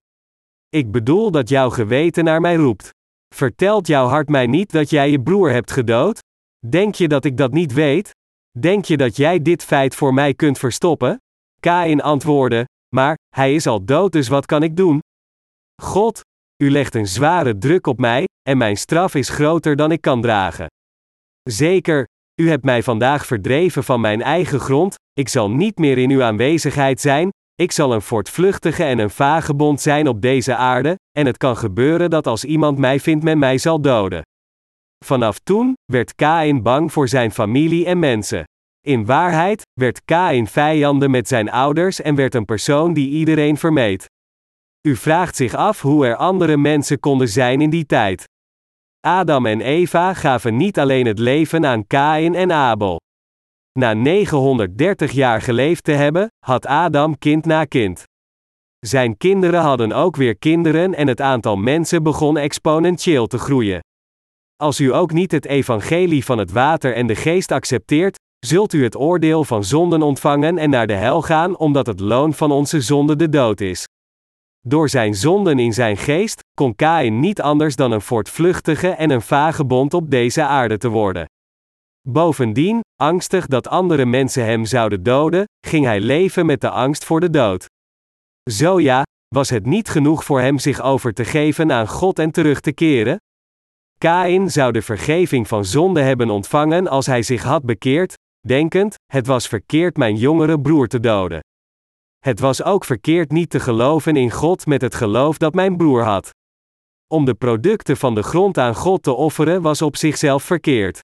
Ik bedoel dat jouw geweten naar mij roept. Vertelt jouw hart mij niet dat jij je broer hebt gedood? Denk je dat ik dat niet weet? Denk je dat jij dit feit voor mij kunt verstoppen? Kain antwoordde: Maar, hij is al dood, dus wat kan ik doen? God, u legt een zware druk op mij, en mijn straf is groter dan ik kan dragen. Zeker, u hebt mij vandaag verdreven van mijn eigen grond, ik zal niet meer in uw aanwezigheid zijn, ik zal een voortvluchtige en een vagebond zijn op deze aarde, en het kan gebeuren dat als iemand mij vindt men mij zal doden. Vanaf toen werd Kain bang voor zijn familie en mensen. In waarheid werd Kain vijanden met zijn ouders en werd een persoon die iedereen vermeed. U vraagt zich af hoe er andere mensen konden zijn in die tijd. Adam en Eva gaven niet alleen het leven aan Kain en Abel. Na 930 jaar geleefd te hebben, had Adam kind na kind. Zijn kinderen hadden ook weer kinderen en het aantal mensen begon exponentieel te groeien. Als u ook niet het evangelie van het water en de geest accepteert, zult u het oordeel van zonden ontvangen en naar de hel gaan omdat het loon van onze zonde de dood is. Door zijn zonden in zijn geest, kon Kain niet anders dan een voortvluchtige en een vagebond op deze aarde te worden. Bovendien, angstig dat andere mensen hem zouden doden, ging hij leven met de angst voor de dood. Zo ja, was het niet genoeg voor hem zich over te geven aan God en terug te keren? Kain zou de vergeving van zonde hebben ontvangen als hij zich had bekeerd, denkend: het was verkeerd mijn jongere broer te doden. Het was ook verkeerd niet te geloven in God met het geloof dat mijn broer had. Om de producten van de grond aan God te offeren was op zichzelf verkeerd.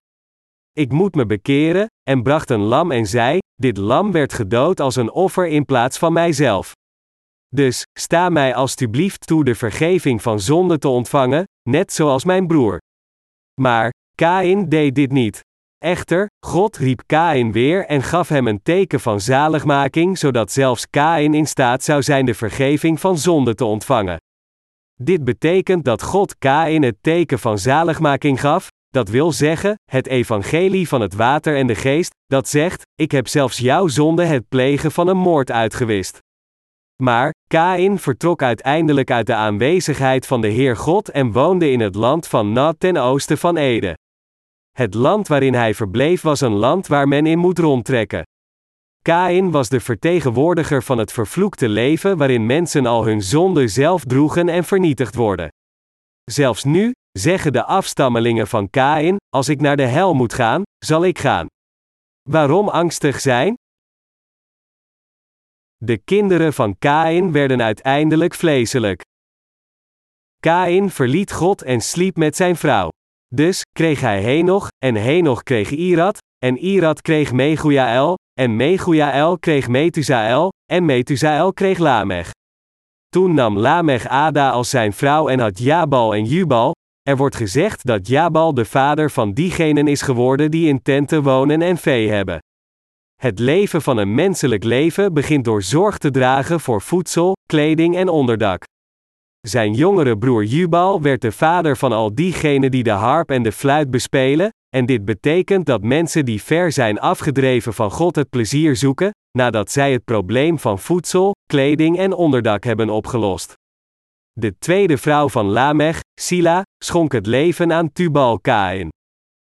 Ik moet me bekeren, en bracht een lam en zei: Dit lam werd gedood als een offer in plaats van mijzelf. Dus, sta mij alstublieft toe de vergeving van zonde te ontvangen, net zoals mijn broer. Maar, Kain deed dit niet. Echter, God riep Kain weer en gaf hem een teken van zaligmaking, zodat zelfs Kain in staat zou zijn de vergeving van zonde te ontvangen. Dit betekent dat God Kain het teken van zaligmaking gaf, dat wil zeggen, het evangelie van het water en de geest, dat zegt, ik heb zelfs jouw zonde het plegen van een moord uitgewist. Maar, Kain vertrok uiteindelijk uit de aanwezigheid van de Heer God en woonde in het land van Nat ten oosten van Ede. Het land waarin hij verbleef was een land waar men in moet rondtrekken. Kain was de vertegenwoordiger van het vervloekte leven waarin mensen al hun zonde zelf droegen en vernietigd worden. Zelfs nu, zeggen de afstammelingen van Kain, als ik naar de hel moet gaan, zal ik gaan. Waarom angstig zijn? De kinderen van Kain werden uiteindelijk vleeselijk. Kain verliet God en sliep met zijn vrouw. Dus kreeg hij Henoch, en Henoch kreeg Irad, en Irad kreeg Megujael, en Megujael kreeg Methusael, en Methusael kreeg Lamech. Toen nam Lamech Ada als zijn vrouw en had Jabal en Jubal. Er wordt gezegd dat Jabal de vader van diegenen is geworden die in tenten wonen en vee hebben. Het leven van een menselijk leven begint door zorg te dragen voor voedsel, kleding en onderdak. Zijn jongere broer Jubal werd de vader van al diegenen die de harp en de fluit bespelen, en dit betekent dat mensen die ver zijn afgedreven van God het plezier zoeken, nadat zij het probleem van voedsel, kleding en onderdak hebben opgelost. De tweede vrouw van Lamech, Sila, schonk het leven aan Tubal Kain.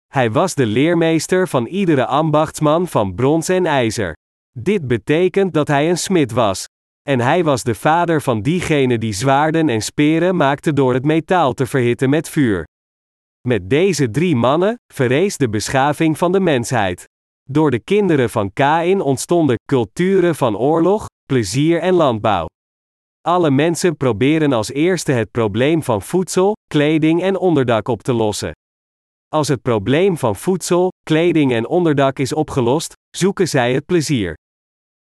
Hij was de leermeester van iedere ambachtsman van brons en ijzer. Dit betekent dat hij een smid was. En hij was de vader van diegenen die zwaarden en speren maakten door het metaal te verhitten met vuur. Met deze drie mannen verrees de beschaving van de mensheid. Door de kinderen van Kain ontstonden culturen van oorlog, plezier en landbouw. Alle mensen proberen als eerste het probleem van voedsel, kleding en onderdak op te lossen. Als het probleem van voedsel, kleding en onderdak is opgelost, zoeken zij het plezier.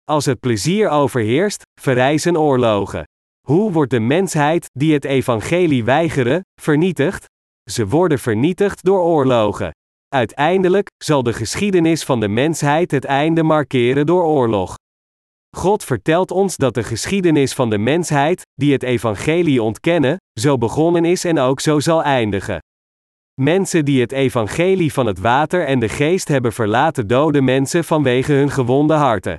Als het plezier overheerst, verrijzen oorlogen. Hoe wordt de mensheid, die het evangelie weigeren, vernietigd? Ze worden vernietigd door oorlogen. Uiteindelijk zal de geschiedenis van de mensheid het einde markeren door oorlog. God vertelt ons dat de geschiedenis van de mensheid, die het evangelie ontkennen, zo begonnen is en ook zo zal eindigen. Mensen die het evangelie van het water en de geest hebben verlaten doden mensen vanwege hun gewonde harten.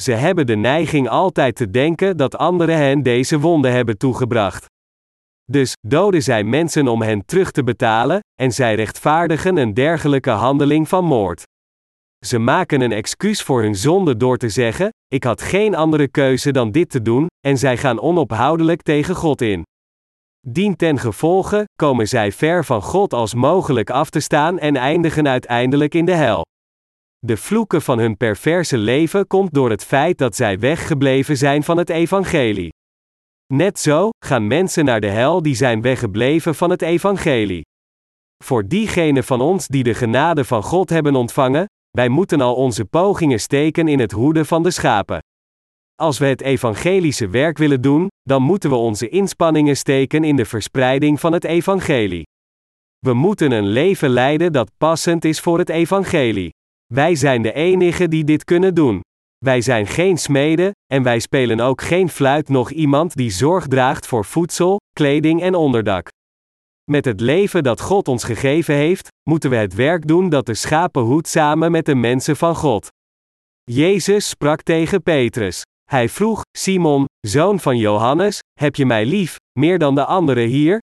Ze hebben de neiging altijd te denken dat anderen hen deze wonden hebben toegebracht. Dus doden zij mensen om hen terug te betalen, en zij rechtvaardigen een dergelijke handeling van moord. Ze maken een excuus voor hun zonde door te zeggen: Ik had geen andere keuze dan dit te doen, en zij gaan onophoudelijk tegen God in. Dien ten gevolge komen zij ver van God als mogelijk af te staan en eindigen uiteindelijk in de hel. De vloeken van hun perverse leven komt door het feit dat zij weggebleven zijn van het evangelie. Net zo gaan mensen naar de hel die zijn weggebleven van het evangelie. Voor diegenen van ons die de genade van God hebben ontvangen, wij moeten al onze pogingen steken in het hoeden van de schapen. Als we het evangelische werk willen doen, dan moeten we onze inspanningen steken in de verspreiding van het evangelie. We moeten een leven leiden dat passend is voor het evangelie. Wij zijn de enigen die dit kunnen doen. Wij zijn geen smeden, en wij spelen ook geen fluit nog iemand die zorg draagt voor voedsel, kleding en onderdak. Met het leven dat God ons gegeven heeft, moeten we het werk doen dat de schapen hoedt samen met de mensen van God. Jezus sprak tegen Petrus. Hij vroeg: Simon, zoon van Johannes, heb je mij lief, meer dan de anderen hier?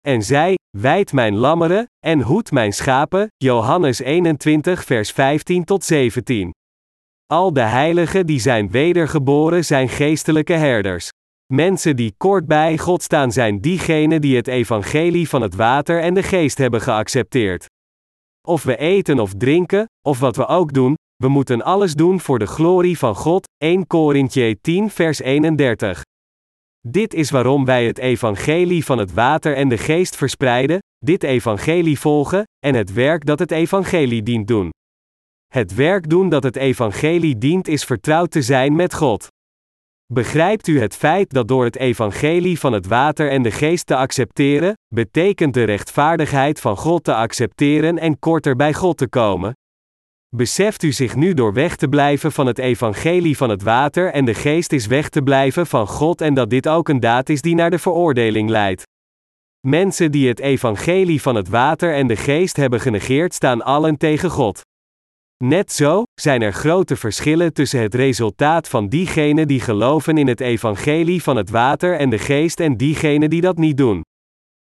En zij: Wijd mijn lammeren, en hoed mijn schapen. Johannes 21, vers 15 tot 17. Al de heiligen die zijn wedergeboren zijn geestelijke herders. Mensen die kort bij God staan zijn diegenen die het evangelie van het water en de geest hebben geaccepteerd. Of we eten of drinken, of wat we ook doen, we moeten alles doen voor de glorie van God. 1 Korintje 10 vers 31. Dit is waarom wij het evangelie van het water en de geest verspreiden, dit evangelie volgen, en het werk dat het evangelie dient doen. Het werk doen dat het evangelie dient is vertrouwd te zijn met God. Begrijpt u het feit dat door het evangelie van het water en de geest te accepteren, betekent de rechtvaardigheid van God te accepteren en korter bij God te komen? Beseft u zich nu door weg te blijven van het evangelie van het water en de geest is weg te blijven van God en dat dit ook een daad is die naar de veroordeling leidt? Mensen die het evangelie van het water en de geest hebben genegeerd staan allen tegen God. Net zo zijn er grote verschillen tussen het resultaat van diegenen die geloven in het evangelie van het water en de geest en diegenen die dat niet doen.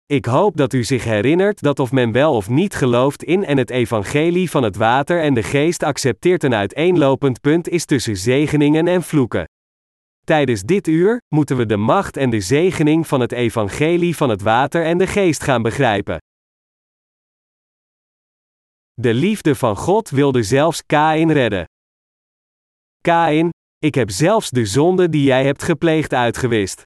Ik hoop dat u zich herinnert dat of men wel of niet gelooft in en het evangelie van het water en de geest accepteert een uiteenlopend punt is tussen zegeningen en vloeken. Tijdens dit uur moeten we de macht en de zegening van het evangelie van het water en de geest gaan begrijpen. De liefde van God wilde zelfs Kain redden. Kain, ik heb zelfs de zonde die jij hebt gepleegd uitgewist.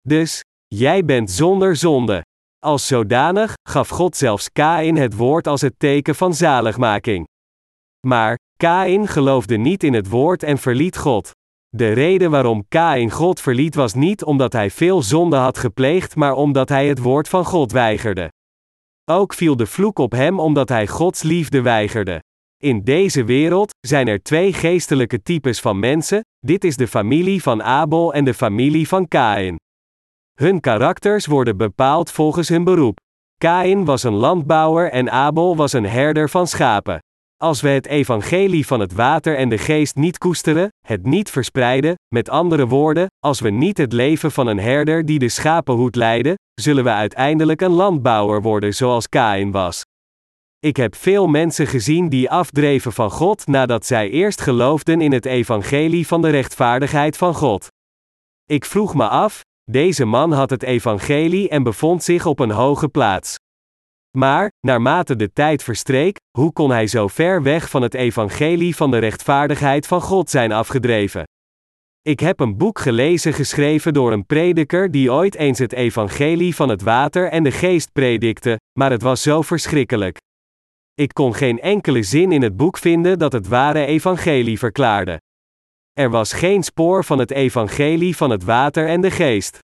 Dus, jij bent zonder zonde. Als zodanig gaf God zelfs Kain het woord als het teken van zaligmaking. Maar, Kain geloofde niet in het woord en verliet God. De reden waarom Kain God verliet was niet omdat hij veel zonde had gepleegd, maar omdat hij het woord van God weigerde. Ook viel de vloek op hem omdat hij Gods liefde weigerde. In deze wereld zijn er twee geestelijke types van mensen: dit is de familie van Abel en de familie van Kain. Hun karakters worden bepaald volgens hun beroep. Kain was een landbouwer en Abel was een herder van schapen. Als we het evangelie van het water en de geest niet koesteren, het niet verspreiden, met andere woorden, als we niet het leven van een herder die de schapenhoed leiden, zullen we uiteindelijk een landbouwer worden zoals Kain was. Ik heb veel mensen gezien die afdreven van God nadat zij eerst geloofden in het evangelie van de rechtvaardigheid van God. Ik vroeg me af, deze man had het evangelie en bevond zich op een hoge plaats. Maar, naarmate de tijd verstreek, hoe kon hij zo ver weg van het evangelie van de rechtvaardigheid van God zijn afgedreven? Ik heb een boek gelezen geschreven door een prediker die ooit eens het evangelie van het water en de geest predikte, maar het was zo verschrikkelijk. Ik kon geen enkele zin in het boek vinden dat het ware evangelie verklaarde. Er was geen spoor van het evangelie van het water en de geest.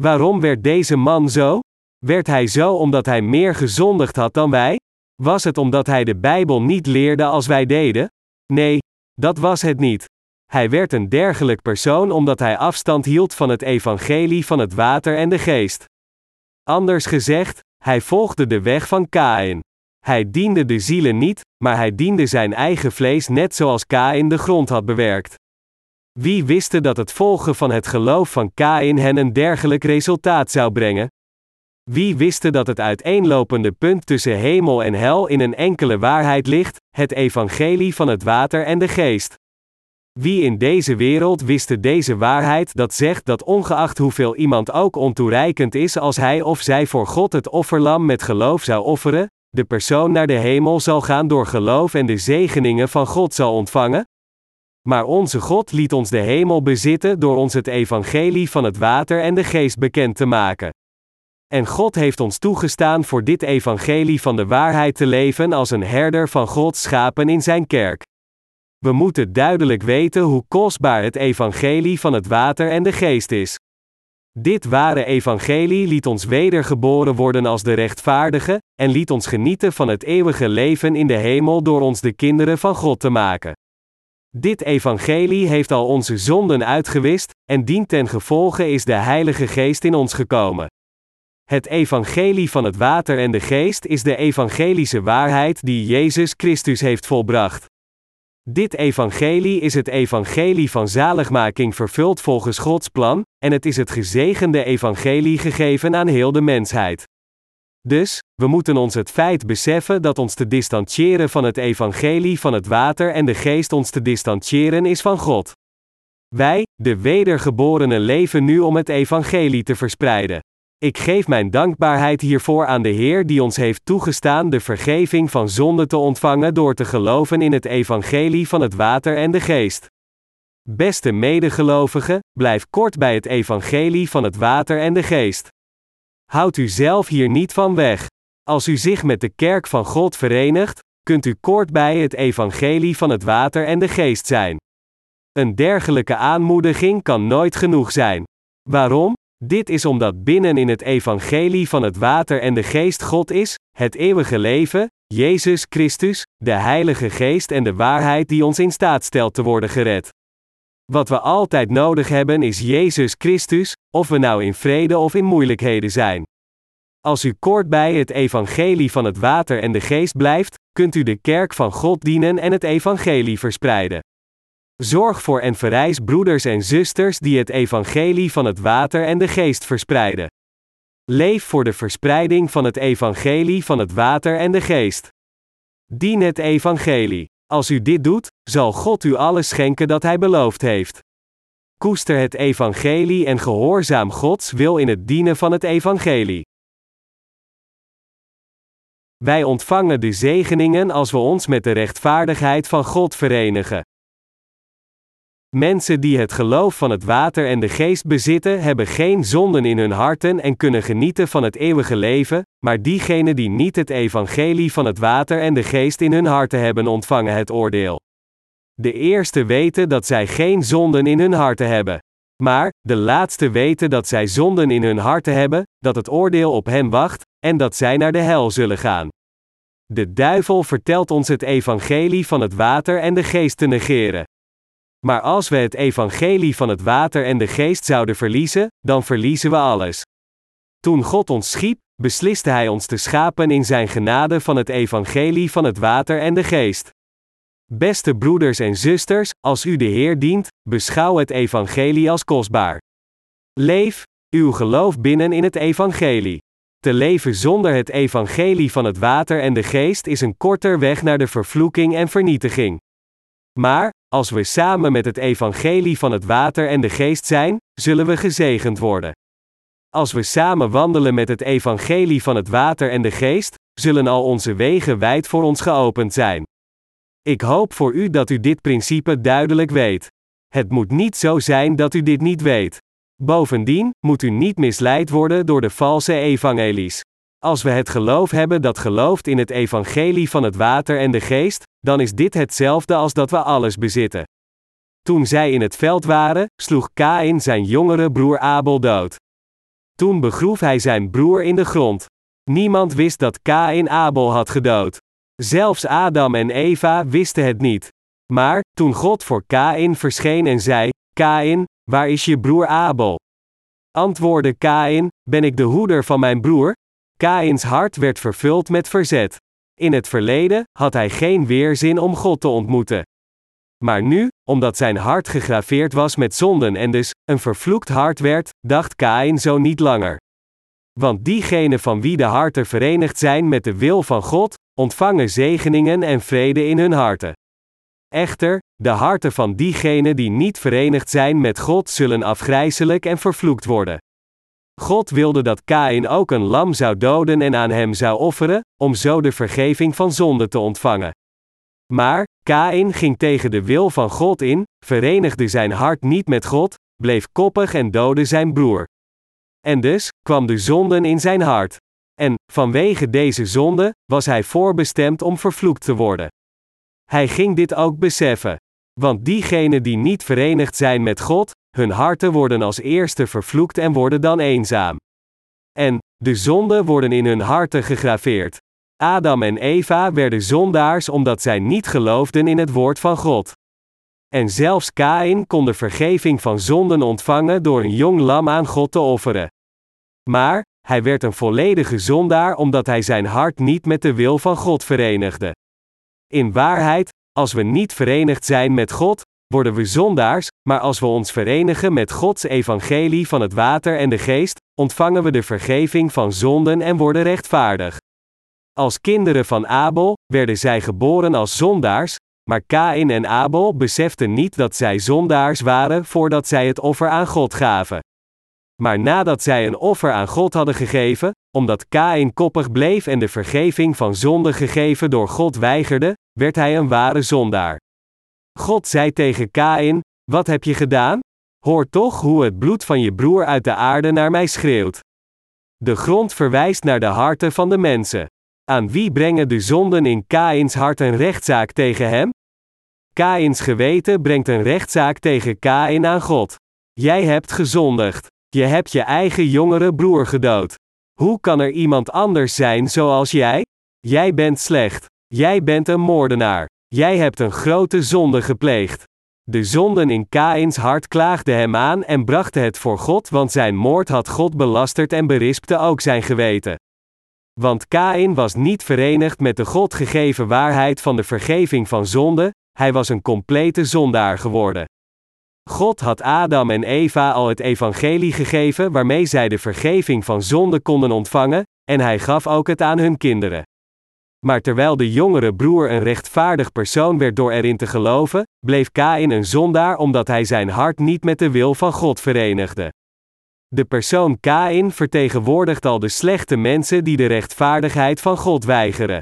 Waarom werd deze man zo? Werd hij zo omdat hij meer gezondigd had dan wij? Was het omdat hij de Bijbel niet leerde als wij deden? Nee, dat was het niet. Hij werd een dergelijk persoon omdat hij afstand hield van het evangelie van het water en de geest. Anders gezegd, hij volgde de weg van Kain. Hij diende de zielen niet, maar hij diende zijn eigen vlees net zoals Kain de grond had bewerkt. Wie wist dat het volgen van het geloof van Kain hen een dergelijk resultaat zou brengen? Wie wist dat het uiteenlopende punt tussen hemel en hel in een enkele waarheid ligt, het evangelie van het water en de geest? Wie in deze wereld wist deze waarheid dat zegt dat ongeacht hoeveel iemand ook ontoereikend is als hij of zij voor God het offerlam met geloof zou offeren, de persoon naar de hemel zal gaan door geloof en de zegeningen van God zal ontvangen? Maar onze God liet ons de hemel bezitten door ons het evangelie van het water en de geest bekend te maken. En God heeft ons toegestaan voor dit evangelie van de waarheid te leven als een herder van Gods schapen in zijn kerk. We moeten duidelijk weten hoe kostbaar het evangelie van het water en de geest is. Dit ware evangelie liet ons wedergeboren worden als de rechtvaardige, en liet ons genieten van het eeuwige leven in de hemel door ons de kinderen van God te maken. Dit evangelie heeft al onze zonden uitgewist, en dient ten gevolge is de Heilige Geest in ons gekomen. Het evangelie van het water en de geest is de evangelische waarheid die Jezus Christus heeft volbracht. Dit evangelie is het evangelie van zaligmaking vervuld volgens Gods plan, en het is het gezegende evangelie gegeven aan heel de mensheid. Dus, we moeten ons het feit beseffen dat ons te distancieren van het evangelie van het water en de geest ons te distancieren is van God. Wij, de wedergeborenen, leven nu om het evangelie te verspreiden. Ik geef mijn dankbaarheid hiervoor aan de Heer die ons heeft toegestaan de vergeving van zonde te ontvangen door te geloven in het evangelie van het water en de geest. Beste medegelovigen, blijf kort bij het evangelie van het water en de geest. Houd u zelf hier niet van weg. Als u zich met de kerk van God verenigt, kunt u kort bij het evangelie van het water en de geest zijn. Een dergelijke aanmoediging kan nooit genoeg zijn. Waarom? Dit is omdat binnen in het evangelie van het water en de geest God is, het eeuwige leven, Jezus Christus, de Heilige Geest en de waarheid die ons in staat stelt te worden gered. Wat we altijd nodig hebben is Jezus Christus, of we nou in vrede of in moeilijkheden zijn. Als u kort bij het evangelie van het water en de geest blijft, kunt u de kerk van God dienen en het evangelie verspreiden. Zorg voor en verrijs broeders en zusters die het evangelie van het water en de geest verspreiden. Leef voor de verspreiding van het evangelie van het water en de geest. Dien het evangelie. Als u dit doet, zal God u alles schenken dat Hij beloofd heeft. Koester het evangelie en gehoorzaam Gods wil in het dienen van het evangelie. Wij ontvangen de zegeningen als we ons met de rechtvaardigheid van God verenigen. Mensen die het geloof van het water en de geest bezitten, hebben geen zonden in hun harten en kunnen genieten van het eeuwige leven, maar diegenen die niet het evangelie van het water en de geest in hun harten hebben ontvangen het oordeel. De eerste weten dat zij geen zonden in hun harten hebben. Maar, de laatste weten dat zij zonden in hun harten hebben, dat het oordeel op hen wacht, en dat zij naar de hel zullen gaan. De duivel vertelt ons het evangelie van het water en de geest te negeren. Maar als we het evangelie van het water en de geest zouden verliezen, dan verliezen we alles. Toen God ons schiep, besliste Hij ons te schapen in Zijn genade van het evangelie van het water en de geest. Beste broeders en zusters, als u de Heer dient, beschouw het evangelie als kostbaar. Leef, uw geloof binnen in het evangelie. Te leven zonder het evangelie van het water en de geest is een korter weg naar de vervloeking en vernietiging. Maar, als we samen met het evangelie van het water en de geest zijn, zullen we gezegend worden. Als we samen wandelen met het evangelie van het water en de geest, zullen al onze wegen wijd voor ons geopend zijn. Ik hoop voor u dat u dit principe duidelijk weet. Het moet niet zo zijn dat u dit niet weet. Bovendien moet u niet misleid worden door de valse evangelies. Als we het geloof hebben dat gelooft in het evangelie van het water en de geest, dan is dit hetzelfde als dat we alles bezitten. Toen zij in het veld waren, sloeg Kain zijn jongere broer Abel dood. Toen begroef hij zijn broer in de grond. Niemand wist dat Kain Abel had gedood. Zelfs Adam en Eva wisten het niet. Maar, toen God voor Kain verscheen en zei: Kain, waar is je broer Abel? Antwoordde Kain: Ben ik de hoeder van mijn broer? Kains hart werd vervuld met verzet. In het verleden had hij geen weerzin om God te ontmoeten. Maar nu, omdat zijn hart gegraveerd was met zonden en dus een vervloekt hart werd, dacht Kain zo niet langer. Want diegenen van wie de harten verenigd zijn met de wil van God, ontvangen zegeningen en vrede in hun harten. Echter, de harten van diegenen die niet verenigd zijn met God zullen afgrijzelijk en vervloekt worden. God wilde dat Kain ook een lam zou doden en aan hem zou offeren, om zo de vergeving van zonde te ontvangen. Maar, Kain ging tegen de wil van God in, verenigde zijn hart niet met God, bleef koppig en doodde zijn broer. En dus kwam de zonden in zijn hart. En, vanwege deze zonde, was hij voorbestemd om vervloekt te worden. Hij ging dit ook beseffen. Want diegenen die niet verenigd zijn met God, hun harten worden als eerste vervloekt en worden dan eenzaam. En, de zonden worden in hun harten gegraveerd. Adam en Eva werden zondaars omdat zij niet geloofden in het woord van God. En zelfs Kain kon de vergeving van zonden ontvangen door een jong lam aan God te offeren. Maar, hij werd een volledige zondaar omdat hij zijn hart niet met de wil van God verenigde. In waarheid, als we niet verenigd zijn met God, worden we zondaars, maar als we ons verenigen met Gods evangelie van het water en de geest, ontvangen we de vergeving van zonden en worden rechtvaardig. Als kinderen van Abel werden zij geboren als zondaars, maar Kain en Abel beseften niet dat zij zondaars waren voordat zij het offer aan God gaven. Maar nadat zij een offer aan God hadden gegeven, omdat Kain koppig bleef en de vergeving van zonde gegeven door God weigerde, werd hij een ware zondaar. God zei tegen Kain: Wat heb je gedaan? Hoor toch hoe het bloed van je broer uit de aarde naar mij schreeuwt. De grond verwijst naar de harten van de mensen. Aan wie brengen de zonden in Kains hart een rechtszaak tegen hem? Kains geweten brengt een rechtszaak tegen Kain aan God. Jij hebt gezondigd. Je hebt je eigen jongere broer gedood. Hoe kan er iemand anders zijn zoals jij? Jij bent slecht. Jij bent een moordenaar. Jij hebt een grote zonde gepleegd. De zonden in Kains hart klaagden hem aan en brachten het voor God, want zijn moord had God belasterd en berispte ook zijn geweten. Want Kain was niet verenigd met de God gegeven waarheid van de vergeving van zonde, hij was een complete zondaar geworden. God had Adam en Eva al het evangelie gegeven waarmee zij de vergeving van zonde konden ontvangen, en hij gaf ook het aan hun kinderen. Maar terwijl de jongere broer een rechtvaardig persoon werd door erin te geloven, bleef Kain een zondaar omdat hij zijn hart niet met de wil van God verenigde. De persoon Kain vertegenwoordigt al de slechte mensen die de rechtvaardigheid van God weigeren.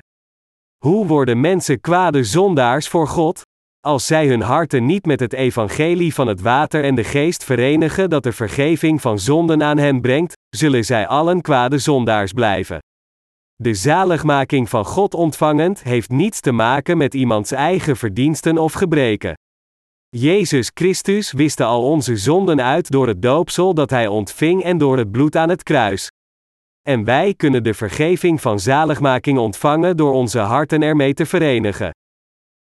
Hoe worden mensen kwade zondaars voor God? Als zij hun harten niet met het evangelie van het water en de geest verenigen dat de vergeving van zonden aan hen brengt, zullen zij allen kwade zondaars blijven. De zaligmaking van God ontvangend heeft niets te maken met iemands eigen verdiensten of gebreken. Jezus Christus wiste al onze zonden uit door het doopsel dat hij ontving en door het bloed aan het kruis. En wij kunnen de vergeving van zaligmaking ontvangen door onze harten ermee te verenigen.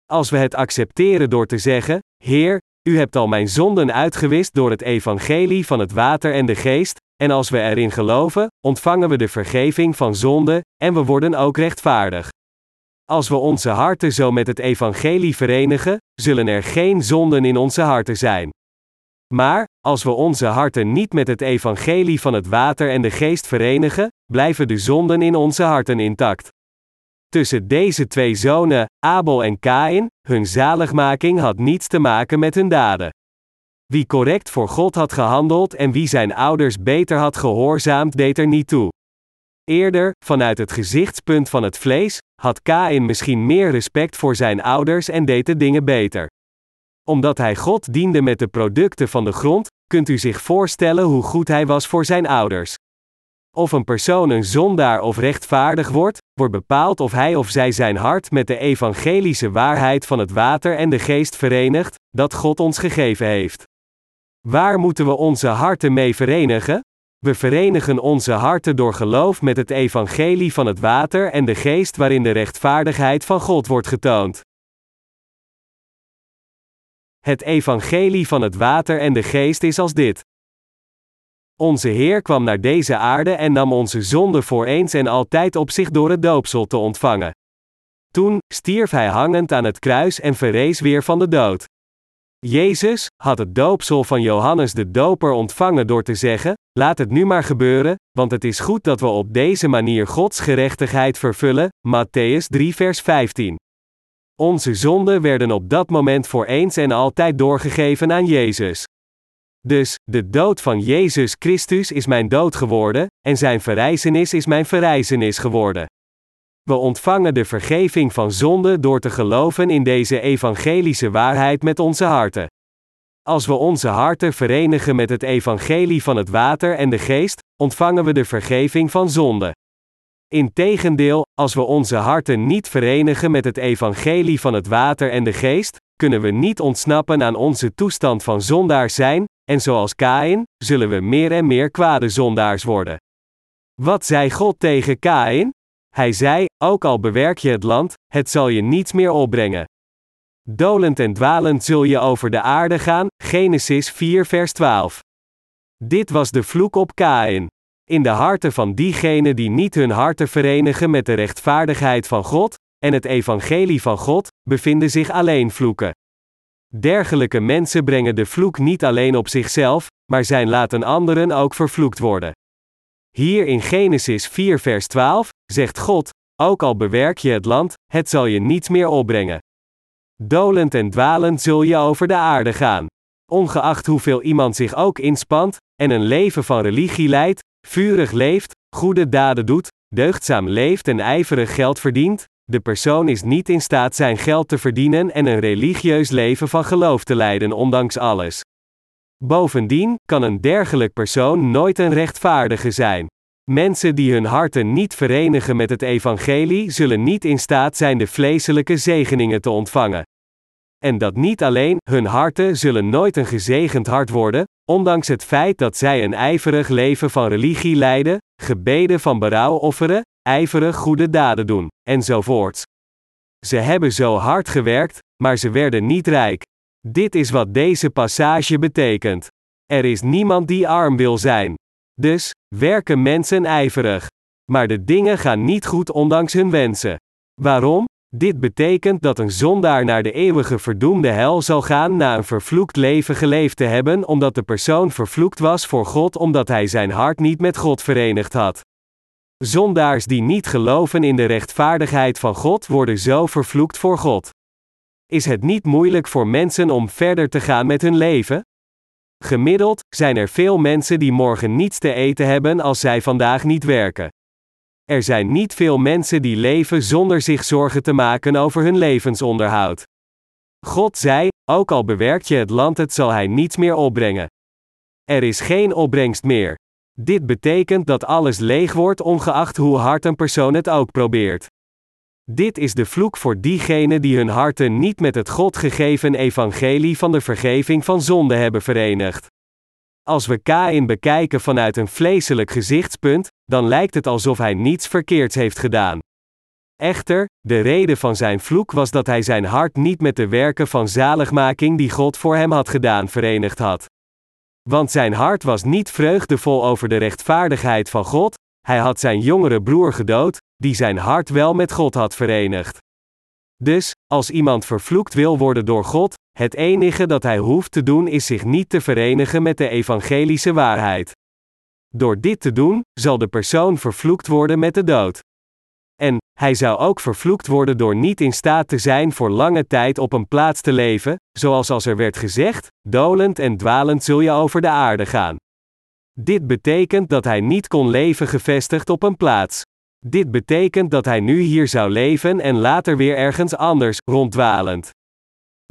Als we het accepteren door te zeggen: Heer, u hebt al mijn zonden uitgewist door het evangelie van het water en de geest, en als we erin geloven, ontvangen we de vergeving van zonde, en we worden ook rechtvaardig. Als we onze harten zo met het evangelie verenigen, zullen er geen zonden in onze harten zijn. Maar, als we onze harten niet met het evangelie van het water en de geest verenigen, blijven de zonden in onze harten intact. Tussen deze twee zonen, Abel en Kain, hun zaligmaking had niets te maken met hun daden. Wie correct voor God had gehandeld en wie zijn ouders beter had gehoorzaamd, deed er niet toe. Eerder, vanuit het gezichtspunt van het vlees, had Kain misschien meer respect voor zijn ouders en deed de dingen beter. Omdat hij God diende met de producten van de grond, kunt u zich voorstellen hoe goed hij was voor zijn ouders. Of een persoon een zondaar of rechtvaardig wordt, wordt bepaald of hij of zij zijn hart met de evangelische waarheid van het water en de geest verenigt, dat God ons gegeven heeft. Waar moeten we onze harten mee verenigen? We verenigen onze harten door geloof met het evangelie van het water en de geest waarin de rechtvaardigheid van God wordt getoond. Het evangelie van het water en de geest is als dit. Onze Heer kwam naar deze aarde en nam onze zonde voor eens en altijd op zich door het doopsel te ontvangen. Toen stierf hij hangend aan het kruis en verrees weer van de dood. Jezus had het doopsel van Johannes de Doper ontvangen door te zeggen: Laat het nu maar gebeuren, want het is goed dat we op deze manier Gods gerechtigheid vervullen. Matthäus 3, vers 15. Onze zonden werden op dat moment voor eens en altijd doorgegeven aan Jezus. Dus, de dood van Jezus Christus is mijn dood geworden, en zijn verrijzenis is mijn verrijzenis geworden. We ontvangen de vergeving van zonde door te geloven in deze evangelische waarheid met onze harten. Als we onze harten verenigen met het evangelie van het water en de geest, ontvangen we de vergeving van zonde. Integendeel, als we onze harten niet verenigen met het evangelie van het water en de geest, kunnen we niet ontsnappen aan onze toestand van zondaar zijn, en zoals Kain, zullen we meer en meer kwade zondaars worden. Wat zei God tegen Kain? Hij zei: Ook al bewerk je het land, het zal je niets meer opbrengen. Dolend en dwalend zul je over de aarde gaan, Genesis 4, vers 12. Dit was de vloek op Kain. In de harten van diegenen die niet hun harten verenigen met de rechtvaardigheid van God en het evangelie van God, bevinden zich alleen vloeken. Dergelijke mensen brengen de vloek niet alleen op zichzelf, maar zijn laten anderen ook vervloekt worden. Hier in Genesis 4 vers 12 zegt God: Ook al bewerk je het land, het zal je niets meer opbrengen. Dolend en dwalend zul je over de aarde gaan. Ongeacht hoeveel iemand zich ook inspant, en een leven van religie leidt, vurig leeft, goede daden doet, deugdzaam leeft en ijverig geld verdient, de persoon is niet in staat zijn geld te verdienen en een religieus leven van geloof te leiden ondanks alles. Bovendien kan een dergelijk persoon nooit een rechtvaardige zijn. Mensen die hun harten niet verenigen met het evangelie zullen niet in staat zijn de vleeselijke zegeningen te ontvangen. En dat niet alleen, hun harten zullen nooit een gezegend hart worden, ondanks het feit dat zij een ijverig leven van religie leiden, gebeden van berouw offeren, ijverig goede daden doen, enzovoorts. Ze hebben zo hard gewerkt, maar ze werden niet rijk. Dit is wat deze passage betekent. Er is niemand die arm wil zijn. Dus, werken mensen ijverig. Maar de dingen gaan niet goed ondanks hun wensen. Waarom? Dit betekent dat een zondaar naar de eeuwige verdoemde hel zal gaan na een vervloekt leven geleefd te hebben, omdat de persoon vervloekt was voor God omdat hij zijn hart niet met God verenigd had. Zondaars die niet geloven in de rechtvaardigheid van God worden zo vervloekt voor God. Is het niet moeilijk voor mensen om verder te gaan met hun leven? Gemiddeld zijn er veel mensen die morgen niets te eten hebben als zij vandaag niet werken. Er zijn niet veel mensen die leven zonder zich zorgen te maken over hun levensonderhoud. God zei: Ook al bewerkt je het land, het zal hij niets meer opbrengen. Er is geen opbrengst meer. Dit betekent dat alles leeg wordt, ongeacht hoe hard een persoon het ook probeert. Dit is de vloek voor diegenen die hun harten niet met het God gegeven evangelie van de vergeving van zonde hebben verenigd. Als we Kain bekijken vanuit een vleeselijk gezichtspunt, dan lijkt het alsof hij niets verkeerds heeft gedaan. Echter, de reden van zijn vloek was dat hij zijn hart niet met de werken van zaligmaking die God voor hem had gedaan verenigd had. Want zijn hart was niet vreugdevol over de rechtvaardigheid van God, hij had zijn jongere broer gedood, die zijn hart wel met God had verenigd. Dus, als iemand vervloekt wil worden door God, het enige dat hij hoeft te doen is zich niet te verenigen met de evangelische waarheid. Door dit te doen, zal de persoon vervloekt worden met de dood. En, hij zou ook vervloekt worden door niet in staat te zijn voor lange tijd op een plaats te leven, zoals als er werd gezegd: dolend en dwalend zul je over de aarde gaan. Dit betekent dat hij niet kon leven gevestigd op een plaats. Dit betekent dat hij nu hier zou leven en later weer ergens anders, ronddwalend.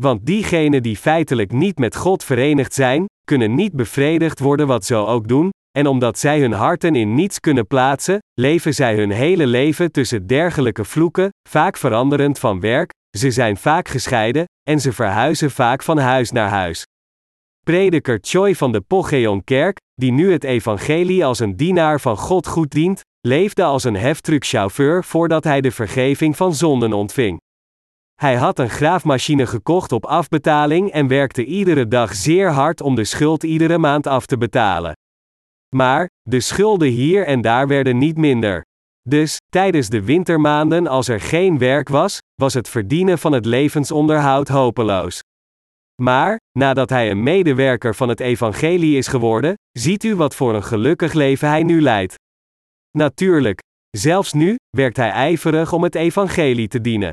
Want diegenen die feitelijk niet met God verenigd zijn, kunnen niet bevredigd worden wat zo ook doen, en omdat zij hun harten in niets kunnen plaatsen, leven zij hun hele leven tussen dergelijke vloeken, vaak veranderend van werk, ze zijn vaak gescheiden, en ze verhuizen vaak van huis naar huis. Prediker Choi van de Pocheon Kerk, die nu het evangelie als een dienaar van God goed dient, leefde als een heftruckchauffeur voordat hij de vergeving van zonden ontving. Hij had een graafmachine gekocht op afbetaling en werkte iedere dag zeer hard om de schuld iedere maand af te betalen. Maar, de schulden hier en daar werden niet minder. Dus, tijdens de wintermaanden als er geen werk was, was het verdienen van het levensonderhoud hopeloos. Maar, nadat hij een medewerker van het evangelie is geworden, ziet u wat voor een gelukkig leven hij nu leidt. Natuurlijk, zelfs nu, werkt hij ijverig om het evangelie te dienen.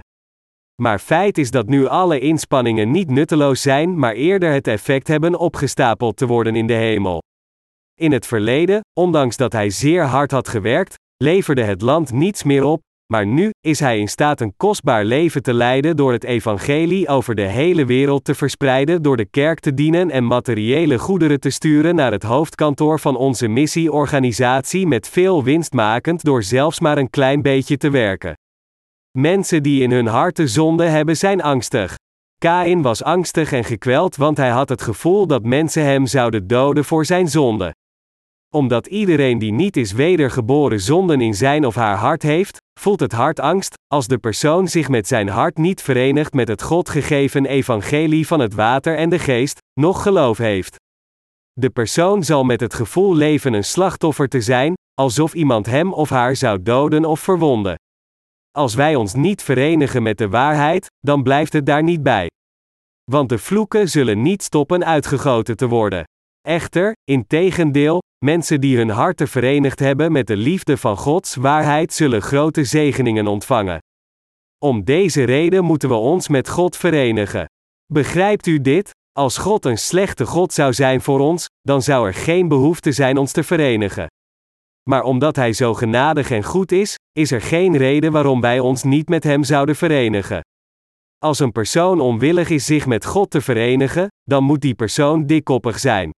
Maar feit is dat nu alle inspanningen niet nutteloos zijn, maar eerder het effect hebben opgestapeld te worden in de hemel. In het verleden, ondanks dat hij zeer hard had gewerkt, leverde het land niets meer op, maar nu is hij in staat een kostbaar leven te leiden door het evangelie over de hele wereld te verspreiden, door de kerk te dienen en materiële goederen te sturen naar het hoofdkantoor van onze missieorganisatie met veel winstmakend door zelfs maar een klein beetje te werken. Mensen die in hun harten zonde hebben zijn angstig. Kain was angstig en gekweld want hij had het gevoel dat mensen hem zouden doden voor zijn zonde. Omdat iedereen die niet is wedergeboren zonden in zijn of haar hart heeft, voelt het hart angst, als de persoon zich met zijn hart niet verenigt met het God gegeven evangelie van het water en de geest, nog geloof heeft. De persoon zal met het gevoel leven een slachtoffer te zijn, alsof iemand hem of haar zou doden of verwonden. Als wij ons niet verenigen met de waarheid, dan blijft het daar niet bij. Want de vloeken zullen niet stoppen uitgegoten te worden. Echter, in tegendeel, mensen die hun harten verenigd hebben met de liefde van Gods waarheid zullen grote zegeningen ontvangen. Om deze reden moeten we ons met God verenigen. Begrijpt u dit? Als God een slechte God zou zijn voor ons, dan zou er geen behoefte zijn ons te verenigen. Maar omdat Hij zo genadig en goed is, is er geen reden waarom wij ons niet met Hem zouden verenigen. Als een persoon onwillig is zich met God te verenigen, dan moet die persoon dikkoppig zijn.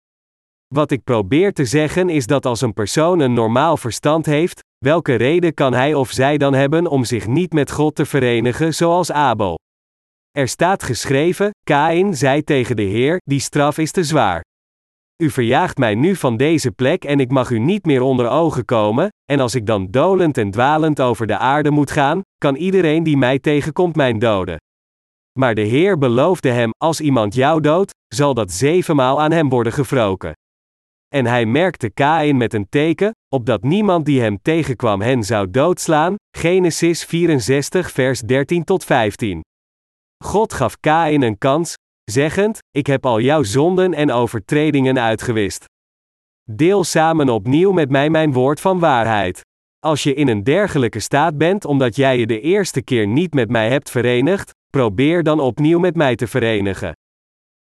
Wat ik probeer te zeggen is dat als een persoon een normaal verstand heeft, welke reden kan hij of zij dan hebben om zich niet met God te verenigen zoals Abel? Er staat geschreven: Kain zei tegen de Heer: Die straf is te zwaar. U verjaagt mij nu van deze plek en ik mag u niet meer onder ogen komen, en als ik dan dolend en dwalend over de aarde moet gaan, kan iedereen die mij tegenkomt mijn doden. Maar de Heer beloofde hem: Als iemand jou doodt, zal dat zevenmaal aan hem worden gewroken. En hij merkte Kain met een teken, opdat niemand die hem tegenkwam hen zou doodslaan. Genesis 64, vers 13 tot 15. God gaf Kain een kans, zeggend: Ik heb al jouw zonden en overtredingen uitgewist. Deel samen opnieuw met mij mijn woord van waarheid. Als je in een dergelijke staat bent omdat jij je de eerste keer niet met mij hebt verenigd, probeer dan opnieuw met mij te verenigen.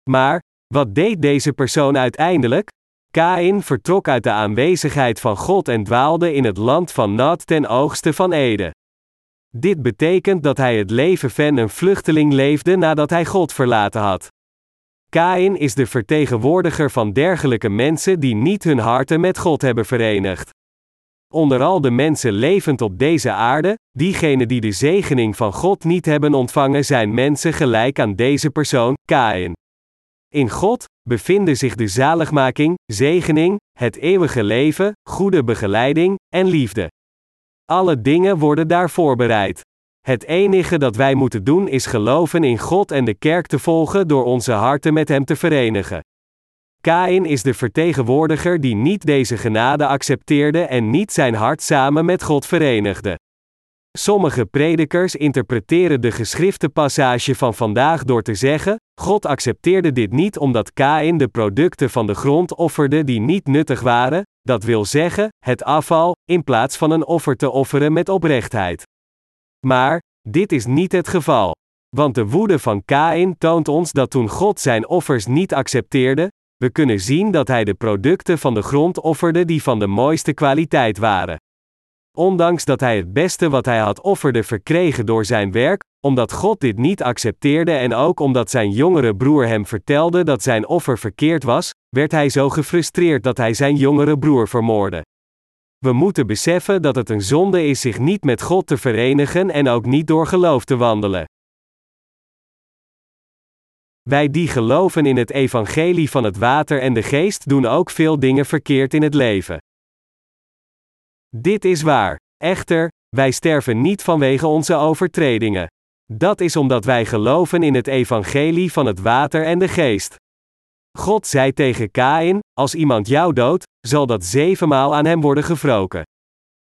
Maar, wat deed deze persoon uiteindelijk? Kain vertrok uit de aanwezigheid van God en dwaalde in het land van Nat ten oogste van Ede. Dit betekent dat hij het leven van een vluchteling leefde nadat hij God verlaten had. Kain is de vertegenwoordiger van dergelijke mensen die niet hun harten met God hebben verenigd. Onder al de mensen levend op deze aarde, diegenen die de zegening van God niet hebben ontvangen, zijn mensen gelijk aan deze persoon, Kain. In God bevinden zich de zaligmaking, zegening, het eeuwige leven, goede begeleiding en liefde. Alle dingen worden daar voorbereid. Het enige dat wij moeten doen is geloven in God en de kerk te volgen door onze harten met Hem te verenigen. Kain is de vertegenwoordiger die niet deze genade accepteerde en niet zijn hart samen met God verenigde. Sommige predikers interpreteren de geschrifte passage van vandaag door te zeggen: God accepteerde dit niet omdat Kain de producten van de grond offerde die niet nuttig waren, dat wil zeggen, het afval, in plaats van een offer te offeren met oprechtheid. Maar, dit is niet het geval. Want de woede van Kain toont ons dat toen God zijn offers niet accepteerde, we kunnen zien dat hij de producten van de grond offerde die van de mooiste kwaliteit waren. Ondanks dat hij het beste wat hij had offerde verkregen door zijn werk, omdat God dit niet accepteerde en ook omdat zijn jongere broer hem vertelde dat zijn offer verkeerd was, werd hij zo gefrustreerd dat hij zijn jongere broer vermoordde. We moeten beseffen dat het een zonde is zich niet met God te verenigen en ook niet door geloof te wandelen. Wij die geloven in het evangelie van het water en de geest doen ook veel dingen verkeerd in het leven. Dit is waar. Echter, wij sterven niet vanwege onze overtredingen. Dat is omdat wij geloven in het evangelie van het water en de geest. God zei tegen Kain: Als iemand jou doodt, zal dat zevenmaal aan hem worden gewroken.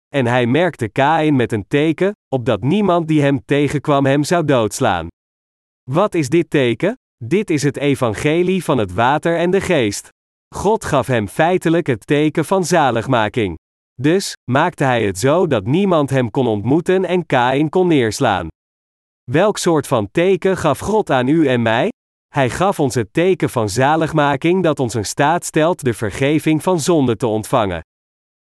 En hij merkte Kain met een teken, opdat niemand die hem tegenkwam hem zou doodslaan. Wat is dit teken? Dit is het evangelie van het water en de geest. God gaf hem feitelijk het teken van zaligmaking. Dus maakte hij het zo dat niemand hem kon ontmoeten en Kain kon neerslaan. Welk soort van teken gaf God aan u en mij? Hij gaf ons het teken van zaligmaking dat ons in staat stelt de vergeving van zonde te ontvangen.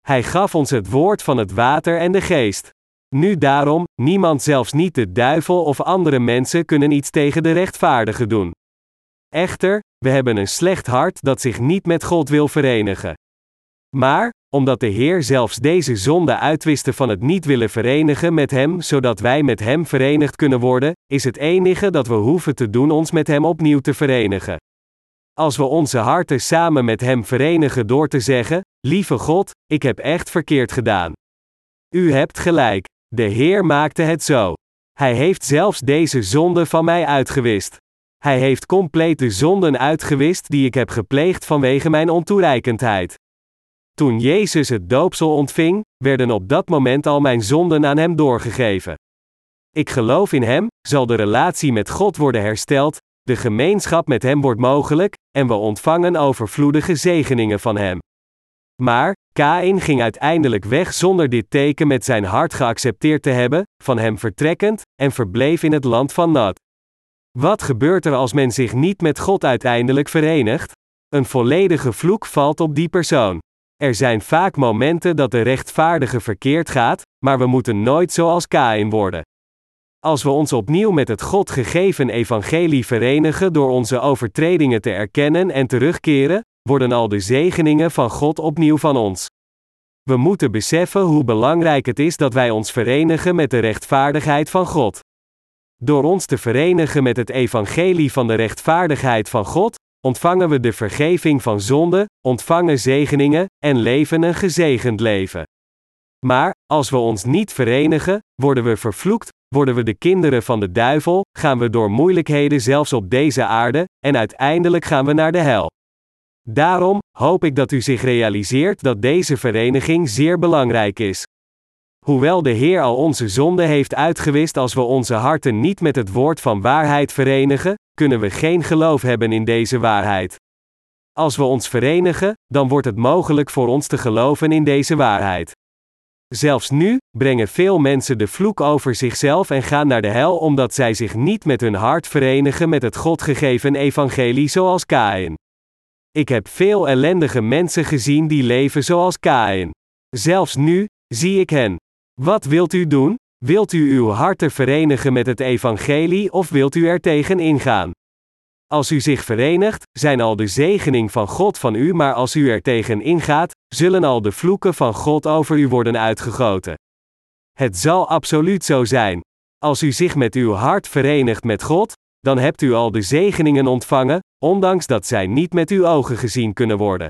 Hij gaf ons het woord van het water en de geest. Nu daarom, niemand zelfs niet de duivel of andere mensen kunnen iets tegen de rechtvaardige doen. Echter, we hebben een slecht hart dat zich niet met God wil verenigen. Maar, omdat de Heer zelfs deze zonde uitwiste van het niet willen verenigen met Hem, zodat wij met Hem verenigd kunnen worden, is het enige dat we hoeven te doen ons met Hem opnieuw te verenigen. Als we onze harten samen met Hem verenigen door te zeggen: Lieve God, ik heb echt verkeerd gedaan. U hebt gelijk. De Heer maakte het zo. Hij heeft zelfs deze zonde van mij uitgewist. Hij heeft compleet de zonden uitgewist die ik heb gepleegd vanwege mijn ontoereikendheid. Toen Jezus het doopsel ontving, werden op dat moment al mijn zonden aan hem doorgegeven. Ik geloof in hem, zal de relatie met God worden hersteld, de gemeenschap met hem wordt mogelijk, en we ontvangen overvloedige zegeningen van hem. Maar, Kain ging uiteindelijk weg zonder dit teken met zijn hart geaccepteerd te hebben, van hem vertrekkend, en verbleef in het land van Nat. Wat gebeurt er als men zich niet met God uiteindelijk verenigt? Een volledige vloek valt op die persoon. Er zijn vaak momenten dat de rechtvaardige verkeerd gaat, maar we moeten nooit zoals Kain worden. Als we ons opnieuw met het God gegeven evangelie verenigen door onze overtredingen te erkennen en terugkeren, worden al de zegeningen van God opnieuw van ons. We moeten beseffen hoe belangrijk het is dat wij ons verenigen met de rechtvaardigheid van God. Door ons te verenigen met het evangelie van de rechtvaardigheid van God, ontvangen we de vergeving van zonde, ontvangen zegeningen en leven een gezegend leven. Maar, als we ons niet verenigen, worden we vervloekt, worden we de kinderen van de duivel, gaan we door moeilijkheden zelfs op deze aarde, en uiteindelijk gaan we naar de hel. Daarom hoop ik dat u zich realiseert dat deze vereniging zeer belangrijk is. Hoewel de Heer al onze zonden heeft uitgewist als we onze harten niet met het woord van waarheid verenigen, kunnen we geen geloof hebben in deze waarheid. Als we ons verenigen, dan wordt het mogelijk voor ons te geloven in deze waarheid. Zelfs nu brengen veel mensen de vloek over zichzelf en gaan naar de hel omdat zij zich niet met hun hart verenigen met het God gegeven evangelie zoals Kain. Ik heb veel ellendige mensen gezien die leven zoals Kain. Zelfs nu zie ik hen. Wat wilt u doen? Wilt u uw harten verenigen met het evangelie of wilt u er tegen ingaan? Als u zich verenigt, zijn al de zegening van God van u, maar als u er tegen ingaat, zullen al de vloeken van God over u worden uitgegoten. Het zal absoluut zo zijn. Als u zich met uw hart verenigt met God, dan hebt u al de zegeningen ontvangen, ondanks dat zij niet met uw ogen gezien kunnen worden.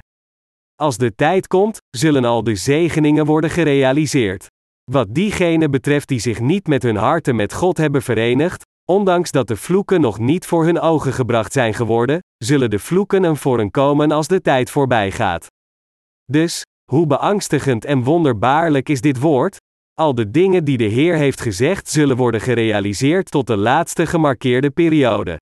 Als de tijd komt, zullen al de zegeningen worden gerealiseerd. Wat diegenen betreft die zich niet met hun harten met God hebben verenigd, ondanks dat de vloeken nog niet voor hun ogen gebracht zijn geworden, zullen de vloeken een voor komen als de tijd voorbij gaat. Dus, hoe beangstigend en wonderbaarlijk is dit woord? Al de dingen die de Heer heeft gezegd zullen worden gerealiseerd tot de laatste gemarkeerde periode.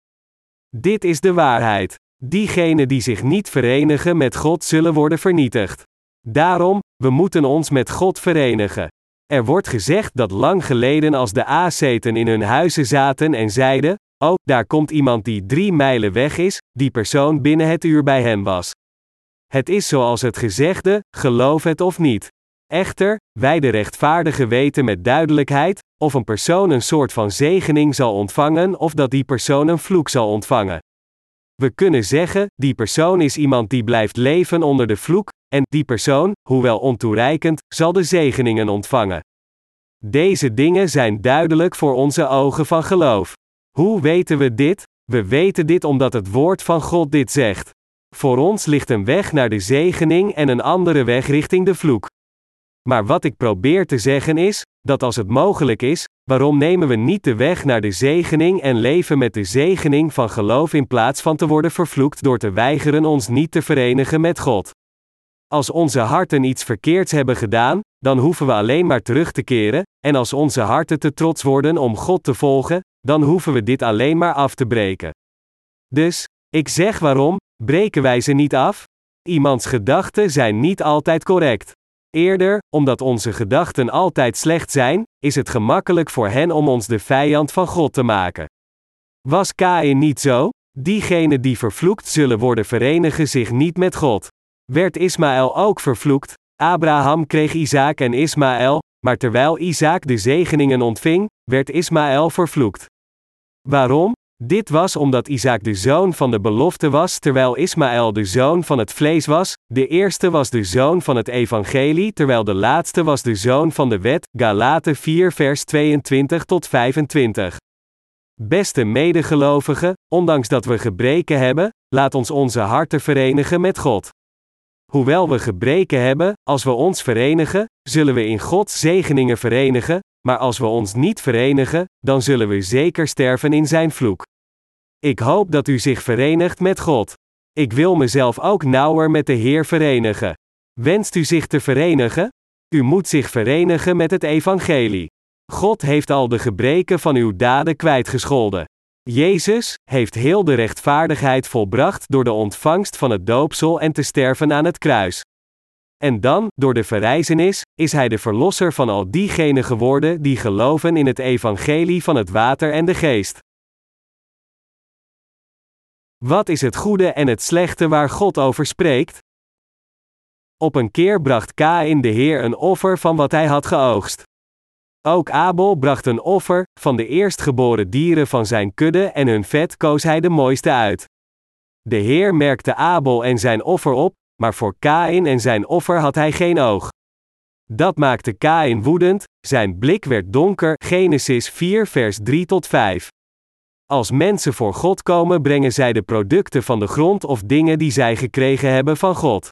Dit is de waarheid. Diegenen die zich niet verenigen met God zullen worden vernietigd. Daarom, we moeten ons met God verenigen. Er wordt gezegd dat lang geleden als de aaseten in hun huizen zaten en zeiden: Oh, daar komt iemand die drie mijlen weg is, die persoon binnen het uur bij hem was. Het is zoals het gezegde, geloof het of niet. Echter, wij de rechtvaardigen weten met duidelijkheid, of een persoon een soort van zegening zal ontvangen of dat die persoon een vloek zal ontvangen. We kunnen zeggen, die persoon is iemand die blijft leven onder de vloek, en die persoon, hoewel ontoereikend, zal de zegeningen ontvangen. Deze dingen zijn duidelijk voor onze ogen van geloof. Hoe weten we dit? We weten dit omdat het woord van God dit zegt. Voor ons ligt een weg naar de zegening en een andere weg richting de vloek. Maar wat ik probeer te zeggen is, dat als het mogelijk is, waarom nemen we niet de weg naar de zegening en leven met de zegening van geloof in plaats van te worden vervloekt door te weigeren ons niet te verenigen met God? Als onze harten iets verkeerds hebben gedaan, dan hoeven we alleen maar terug te keren, en als onze harten te trots worden om God te volgen, dan hoeven we dit alleen maar af te breken. Dus, ik zeg waarom, breken wij ze niet af? Iemands gedachten zijn niet altijd correct. Eerder, omdat onze gedachten altijd slecht zijn, is het gemakkelijk voor hen om ons de vijand van God te maken. Was Kain niet zo? Diegenen die vervloekt zullen worden verenigen zich niet met God. Werd Ismaël ook vervloekt? Abraham kreeg Isaac en Ismaël, maar terwijl Isaac de zegeningen ontving, werd Ismaël vervloekt. Waarom? Dit was omdat Isaac de zoon van de belofte was, terwijl Ismaël de zoon van het vlees was. De eerste was de zoon van het evangelie, terwijl de laatste was de zoon van de wet. Galaten 4 vers 22 tot 25. Beste medegelovigen, ondanks dat we gebreken hebben, laat ons onze harten verenigen met God. Hoewel we gebreken hebben, als we ons verenigen, zullen we in Gods zegeningen verenigen, maar als we ons niet verenigen, dan zullen we zeker sterven in zijn vloek. Ik hoop dat u zich verenigt met God. Ik wil mezelf ook nauwer met de Heer verenigen. Wenst u zich te verenigen? U moet zich verenigen met het Evangelie. God heeft al de gebreken van uw daden kwijtgescholden. Jezus heeft heel de rechtvaardigheid volbracht door de ontvangst van het doopsel en te sterven aan het kruis. En dan, door de verrijzenis, is hij de verlosser van al diegenen geworden die geloven in het evangelie van het water en de geest. Wat is het goede en het slechte waar God over spreekt? Op een keer bracht Kain de Heer een offer van wat hij had geoogst. Ook Abel bracht een offer, van de eerstgeboren dieren van zijn kudde en hun vet koos hij de mooiste uit. De Heer merkte Abel en zijn offer op, maar voor Kain en zijn offer had hij geen oog. Dat maakte Kain woedend, zijn blik werd donker. Genesis 4 vers 3 tot 5. Als mensen voor God komen, brengen zij de producten van de grond of dingen die zij gekregen hebben van God.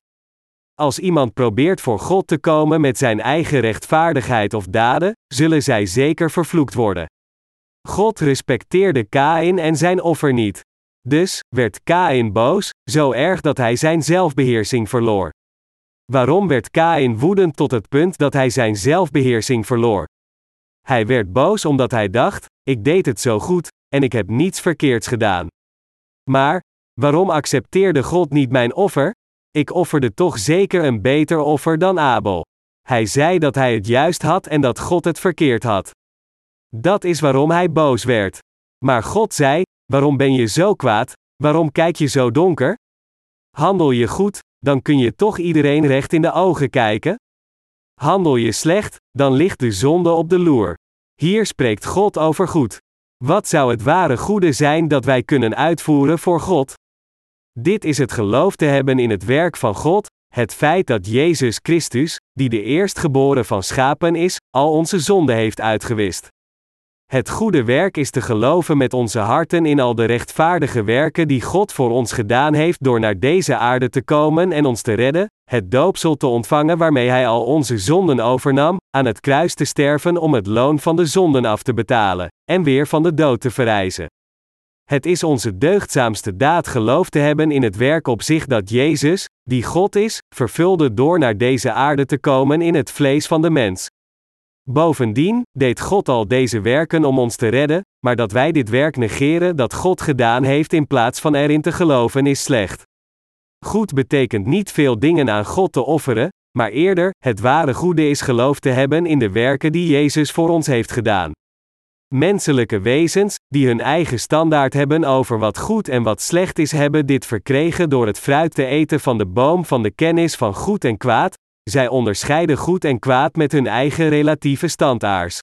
Als iemand probeert voor God te komen met zijn eigen rechtvaardigheid of daden, zullen zij zeker vervloekt worden. God respecteerde Kain en zijn offer niet. Dus werd Kain boos, zo erg dat hij zijn zelfbeheersing verloor. Waarom werd Kain woedend tot het punt dat hij zijn zelfbeheersing verloor? Hij werd boos omdat hij dacht: ik deed het zo goed, en ik heb niets verkeerds gedaan. Maar, waarom accepteerde God niet mijn offer? Ik offerde toch zeker een beter offer dan Abel. Hij zei dat hij het juist had en dat God het verkeerd had. Dat is waarom hij boos werd. Maar God zei: Waarom ben je zo kwaad? Waarom kijk je zo donker? Handel je goed, dan kun je toch iedereen recht in de ogen kijken? Handel je slecht, dan ligt de zonde op de loer. Hier spreekt God over goed. Wat zou het ware goede zijn dat wij kunnen uitvoeren voor God? Dit is het geloof te hebben in het werk van God, het feit dat Jezus Christus, die de eerstgeboren van schapen is, al onze zonden heeft uitgewist. Het goede werk is te geloven met onze harten in al de rechtvaardige werken die God voor ons gedaan heeft door naar deze aarde te komen en ons te redden, het doopsel te ontvangen waarmee Hij al onze zonden overnam, aan het kruis te sterven om het loon van de zonden af te betalen, en weer van de dood te verrijzen. Het is onze deugdzaamste daad geloof te hebben in het werk op zich dat Jezus, die God is, vervulde door naar deze aarde te komen in het vlees van de mens. Bovendien deed God al deze werken om ons te redden, maar dat wij dit werk negeren dat God gedaan heeft in plaats van erin te geloven is slecht. Goed betekent niet veel dingen aan God te offeren, maar eerder, het ware goede is geloof te hebben in de werken die Jezus voor ons heeft gedaan. Menselijke wezens, die hun eigen standaard hebben over wat goed en wat slecht is, hebben dit verkregen door het fruit te eten van de boom van de kennis van goed en kwaad, zij onderscheiden goed en kwaad met hun eigen relatieve standaards.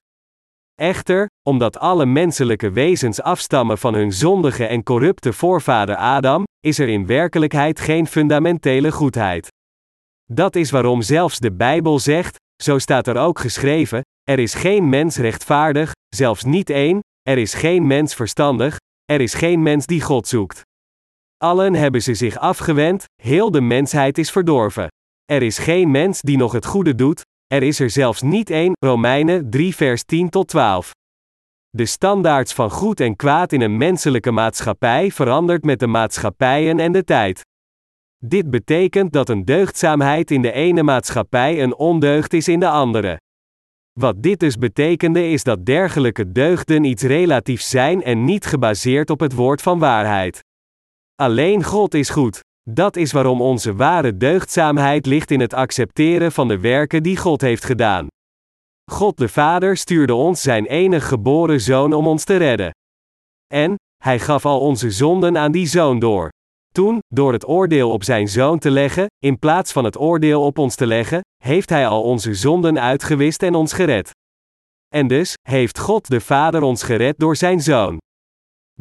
Echter, omdat alle menselijke wezens afstammen van hun zondige en corrupte voorvader Adam, is er in werkelijkheid geen fundamentele goedheid. Dat is waarom zelfs de Bijbel zegt, zo staat er ook geschreven: er is geen mens rechtvaardig, zelfs niet één, er is geen mens verstandig, er is geen mens die God zoekt. Allen hebben ze zich afgewend, heel de mensheid is verdorven. Er is geen mens die nog het goede doet, er is er zelfs niet één, Romeinen 3 vers 10 tot 12. De standaards van goed en kwaad in een menselijke maatschappij verandert met de maatschappijen en de tijd. Dit betekent dat een deugdzaamheid in de ene maatschappij een ondeugd is in de andere. Wat dit dus betekende is dat dergelijke deugden iets relatiefs zijn en niet gebaseerd op het woord van waarheid. Alleen God is goed. Dat is waarom onze ware deugdzaamheid ligt in het accepteren van de werken die God heeft gedaan. God de Vader stuurde ons zijn enige geboren zoon om ons te redden. En, hij gaf al onze zonden aan die zoon door. Toen, door het oordeel op zijn zoon te leggen, in plaats van het oordeel op ons te leggen, heeft hij al onze zonden uitgewist en ons gered. En dus, heeft God de Vader ons gered door zijn zoon.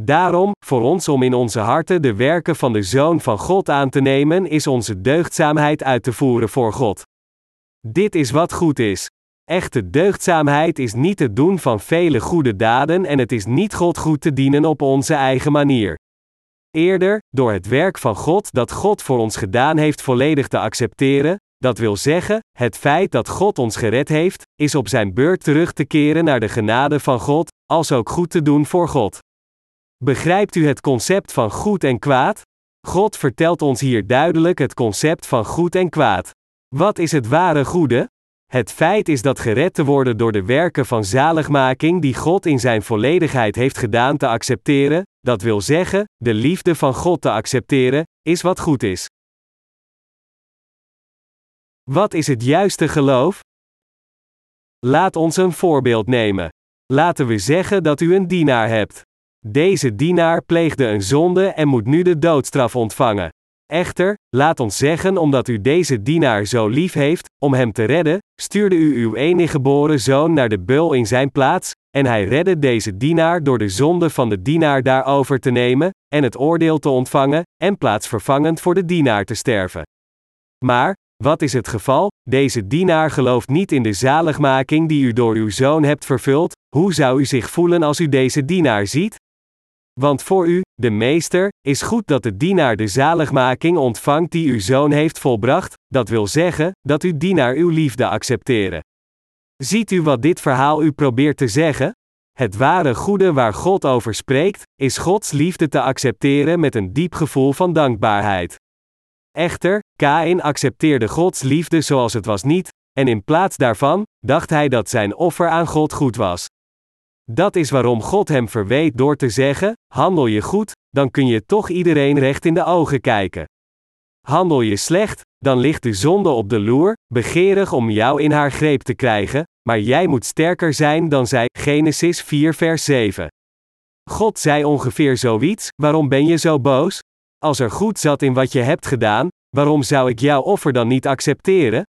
Daarom, voor ons om in onze harten de werken van de Zoon van God aan te nemen, is onze deugdzaamheid uit te voeren voor God. Dit is wat goed is. Echte deugdzaamheid is niet het doen van vele goede daden en het is niet God goed te dienen op onze eigen manier. Eerder, door het werk van God dat God voor ons gedaan heeft volledig te accepteren, dat wil zeggen, het feit dat God ons gered heeft, is op zijn beurt terug te keren naar de genade van God, als ook goed te doen voor God. Begrijpt u het concept van goed en kwaad? God vertelt ons hier duidelijk het concept van goed en kwaad. Wat is het ware goede? Het feit is dat gered te worden door de werken van zaligmaking die God in zijn volledigheid heeft gedaan te accepteren, dat wil zeggen, de liefde van God te accepteren, is wat goed is. Wat is het juiste geloof? Laat ons een voorbeeld nemen. Laten we zeggen dat u een dienaar hebt. Deze dienaar pleegde een zonde en moet nu de doodstraf ontvangen. Echter, laat ons zeggen, omdat u deze dienaar zo lief heeft, om hem te redden, stuurde u uw enige geboren zoon naar de beul in zijn plaats, en hij redde deze dienaar door de zonde van de dienaar daarover te nemen, en het oordeel te ontvangen, en plaatsvervangend voor de dienaar te sterven. Maar, wat is het geval? Deze dienaar gelooft niet in de zaligmaking die u door uw zoon hebt vervuld. Hoe zou u zich voelen als u deze dienaar ziet? Want voor u, de meester, is goed dat de dienaar de zaligmaking ontvangt die uw zoon heeft volbracht, dat wil zeggen, dat uw dienaar uw liefde accepteren. Ziet u wat dit verhaal u probeert te zeggen? Het ware goede waar God over spreekt, is Gods liefde te accepteren met een diep gevoel van dankbaarheid. Echter, Kain accepteerde Gods liefde zoals het was niet, en in plaats daarvan dacht hij dat zijn offer aan God goed was. Dat is waarom God hem verweet door te zeggen: handel je goed, dan kun je toch iedereen recht in de ogen kijken. Handel je slecht, dan ligt de zonde op de loer, begeerig om jou in haar greep te krijgen, maar jij moet sterker zijn dan zij. Genesis 4 vers 7. God zei ongeveer zoiets: Waarom ben je zo boos? Als er goed zat in wat je hebt gedaan, waarom zou ik jouw offer dan niet accepteren?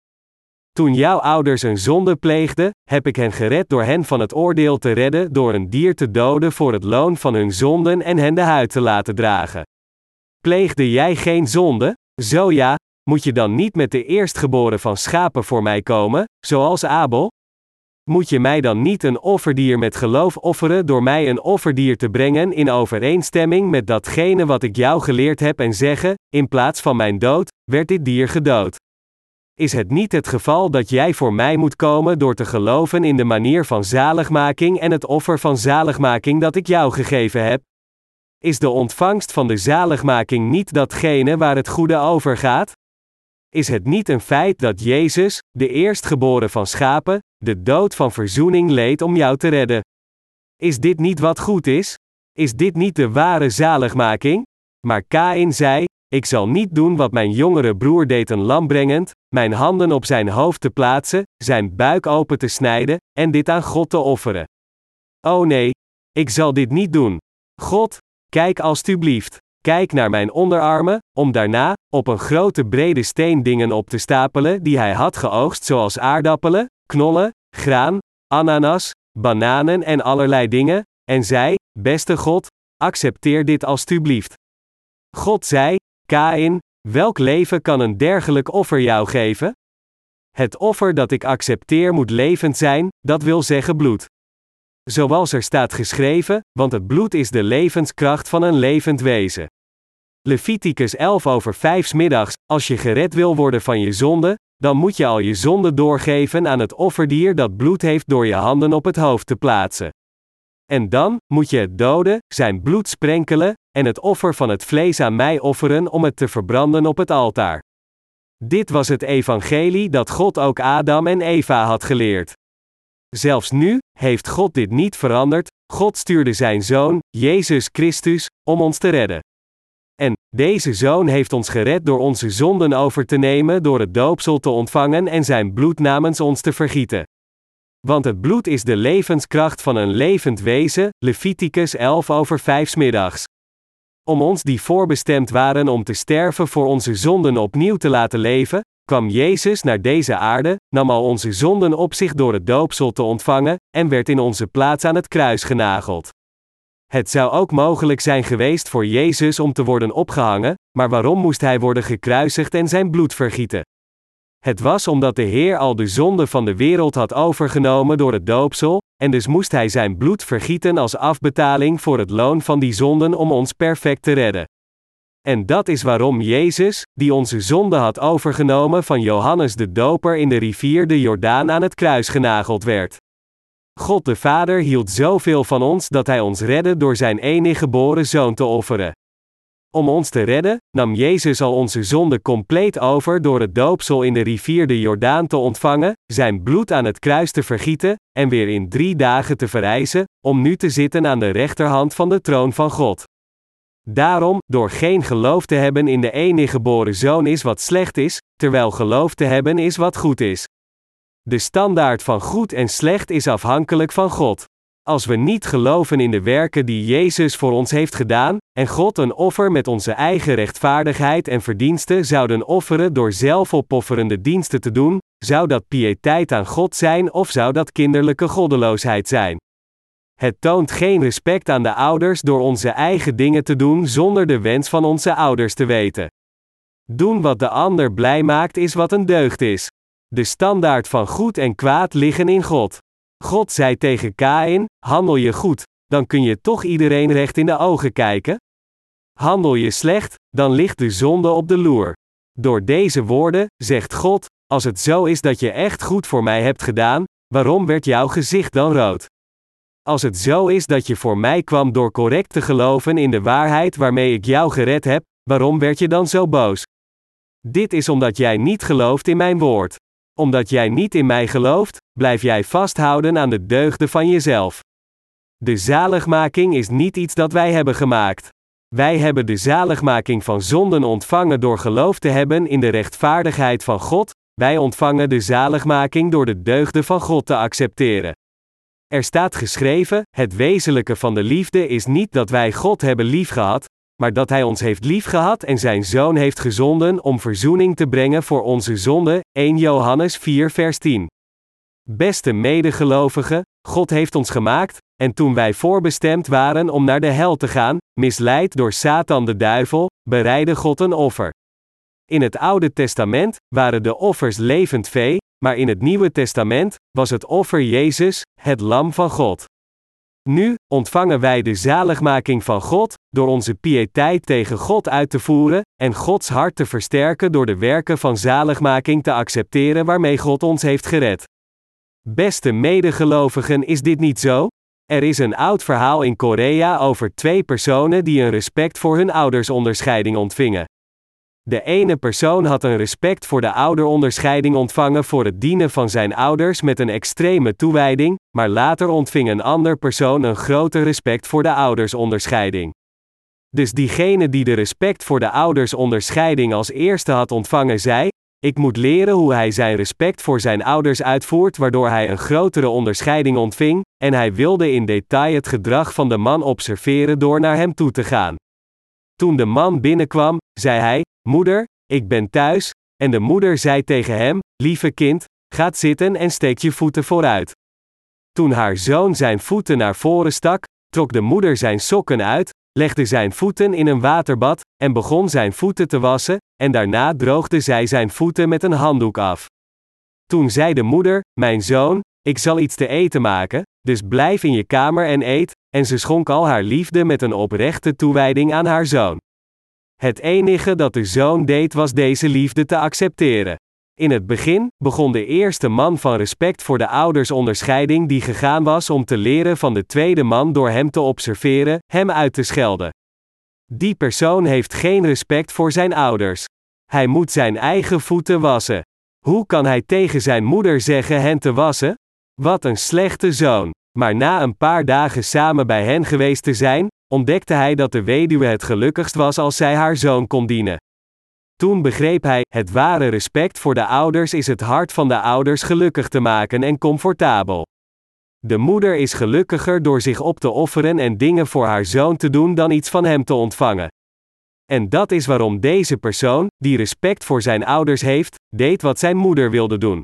Toen jouw ouders een zonde pleegden, heb ik hen gered door hen van het oordeel te redden door een dier te doden voor het loon van hun zonden en hen de huid te laten dragen. Pleegde jij geen zonde? Zo ja, moet je dan niet met de eerstgeboren van schapen voor mij komen, zoals Abel? Moet je mij dan niet een offerdier met geloof offeren door mij een offerdier te brengen in overeenstemming met datgene wat ik jou geleerd heb en zeggen, in plaats van mijn dood, werd dit dier gedood? Is het niet het geval dat jij voor mij moet komen door te geloven in de manier van zaligmaking en het offer van zaligmaking dat ik jou gegeven heb? Is de ontvangst van de zaligmaking niet datgene waar het goede over gaat? Is het niet een feit dat Jezus, de eerstgeboren van schapen, de dood van verzoening leed om jou te redden? Is dit niet wat goed is? Is dit niet de ware zaligmaking? Maar Kain zei: Ik zal niet doen wat mijn jongere broer deed een lam brengend, mijn handen op zijn hoofd te plaatsen, zijn buik open te snijden, en dit aan God te offeren. Oh nee, ik zal dit niet doen. God, kijk alstublieft. kijk naar mijn onderarmen, om daarna, op een grote brede steen dingen op te stapelen die hij had geoogst, zoals aardappelen, knollen, graan, ananas, bananen en allerlei dingen, en zei: Beste God, accepteer dit alstublieft. God zei: Kain, welk leven kan een dergelijk offer jou geven? Het offer dat ik accepteer moet levend zijn, dat wil zeggen bloed. Zoals er staat geschreven, want het bloed is de levenskracht van een levend wezen. Leviticus 11 over 5 middags, als je gered wil worden van je zonde, dan moet je al je zonde doorgeven aan het offerdier dat bloed heeft door je handen op het hoofd te plaatsen. En dan moet je het doden, zijn bloed sprenkelen, en het offer van het vlees aan mij offeren om het te verbranden op het altaar. Dit was het evangelie dat God ook Adam en Eva had geleerd. Zelfs nu heeft God dit niet veranderd, God stuurde zijn zoon, Jezus Christus, om ons te redden. En deze zoon heeft ons gered door onze zonden over te nemen, door het doopsel te ontvangen en zijn bloed namens ons te vergieten. Want het bloed is de levenskracht van een levend wezen, Leviticus 11 over 5 middags. Om ons die voorbestemd waren om te sterven voor onze zonden opnieuw te laten leven, kwam Jezus naar deze aarde, nam al onze zonden op zich door het doopsel te ontvangen, en werd in onze plaats aan het kruis genageld. Het zou ook mogelijk zijn geweest voor Jezus om te worden opgehangen, maar waarom moest hij worden gekruisigd en zijn bloed vergieten? Het was omdat de Heer al de zonde van de wereld had overgenomen door het doopsel, en dus moest hij zijn bloed vergieten als afbetaling voor het loon van die zonden om ons perfect te redden. En dat is waarom Jezus, die onze zonde had overgenomen van Johannes de Doper in de rivier de Jordaan aan het kruis genageld werd. God de Vader hield zoveel van ons dat Hij ons redde door Zijn enige geboren Zoon te offeren. Om ons te redden, nam Jezus al onze zonde compleet over door het doopsel in de rivier de Jordaan te ontvangen, zijn bloed aan het kruis te vergieten, en weer in drie dagen te verrijzen, om nu te zitten aan de rechterhand van de troon van God. Daarom, door geen geloof te hebben in de enige geboren zoon is wat slecht is, terwijl geloof te hebben is wat goed is. De standaard van goed en slecht is afhankelijk van God. Als we niet geloven in de werken die Jezus voor ons heeft gedaan, en God een offer met onze eigen rechtvaardigheid en verdiensten zouden offeren door zelfopofferende diensten te doen, zou dat piëteit aan God zijn of zou dat kinderlijke goddeloosheid zijn? Het toont geen respect aan de ouders door onze eigen dingen te doen zonder de wens van onze ouders te weten. Doen wat de ander blij maakt is wat een deugd is. De standaard van goed en kwaad liggen in God. God zei tegen Kain: Handel je goed, dan kun je toch iedereen recht in de ogen kijken? Handel je slecht, dan ligt de zonde op de loer. Door deze woorden, zegt God: Als het zo is dat je echt goed voor mij hebt gedaan, waarom werd jouw gezicht dan rood? Als het zo is dat je voor mij kwam door correct te geloven in de waarheid waarmee ik jou gered heb, waarom werd je dan zo boos? Dit is omdat jij niet gelooft in mijn woord. Omdat jij niet in mij gelooft, blijf jij vasthouden aan de deugden van jezelf. De zaligmaking is niet iets dat wij hebben gemaakt. Wij hebben de zaligmaking van zonden ontvangen door geloof te hebben in de rechtvaardigheid van God, wij ontvangen de zaligmaking door de deugden van God te accepteren. Er staat geschreven: Het wezenlijke van de liefde is niet dat wij God hebben liefgehad, maar dat Hij ons heeft liefgehad en Zijn Zoon heeft gezonden om verzoening te brengen voor onze zonden. 1 Johannes 4 vers 10. Beste medegelovigen, God heeft ons gemaakt, en toen wij voorbestemd waren om naar de hel te gaan, misleid door Satan de duivel, bereidde God een offer. In het Oude Testament waren de offers levend vee, maar in het Nieuwe Testament was het offer Jezus, het Lam van God. Nu ontvangen wij de zaligmaking van God door onze piëteit tegen God uit te voeren en Gods hart te versterken door de werken van zaligmaking te accepteren waarmee God ons heeft gered. Beste medegelovigen, is dit niet zo? Er is een oud verhaal in Korea over twee personen die een respect voor hun oudersonderscheiding ontvingen. De ene persoon had een respect voor de ouderonderscheiding ontvangen voor het dienen van zijn ouders met een extreme toewijding, maar later ontving een ander persoon een groter respect voor de oudersonderscheiding. Dus diegene die de respect voor de oudersonderscheiding als eerste had ontvangen zei: Ik moet leren hoe hij zijn respect voor zijn ouders uitvoert, waardoor hij een grotere onderscheiding ontving, en hij wilde in detail het gedrag van de man observeren door naar hem toe te gaan. Toen de man binnenkwam, zei hij: Moeder, ik ben thuis. En de moeder zei tegen hem: Lieve kind, ga zitten en steek je voeten vooruit. Toen haar zoon zijn voeten naar voren stak, trok de moeder zijn sokken uit, legde zijn voeten in een waterbad, en begon zijn voeten te wassen, en daarna droogde zij zijn voeten met een handdoek af. Toen zei de moeder: Mijn zoon, ik zal iets te eten maken, dus blijf in je kamer en eet, en ze schonk al haar liefde met een oprechte toewijding aan haar zoon. Het enige dat de zoon deed was deze liefde te accepteren. In het begin begon de eerste man van respect voor de ouders onderscheiding die gegaan was om te leren van de tweede man door hem te observeren, hem uit te schelden. Die persoon heeft geen respect voor zijn ouders. Hij moet zijn eigen voeten wassen. Hoe kan hij tegen zijn moeder zeggen hen te wassen? Wat een slechte zoon. Maar na een paar dagen samen bij hen geweest te zijn, ontdekte hij dat de weduwe het gelukkigst was als zij haar zoon kon dienen. Toen begreep hij: het ware respect voor de ouders is het hart van de ouders gelukkig te maken en comfortabel. De moeder is gelukkiger door zich op te offeren en dingen voor haar zoon te doen dan iets van hem te ontvangen. En dat is waarom deze persoon, die respect voor zijn ouders heeft, deed wat zijn moeder wilde doen.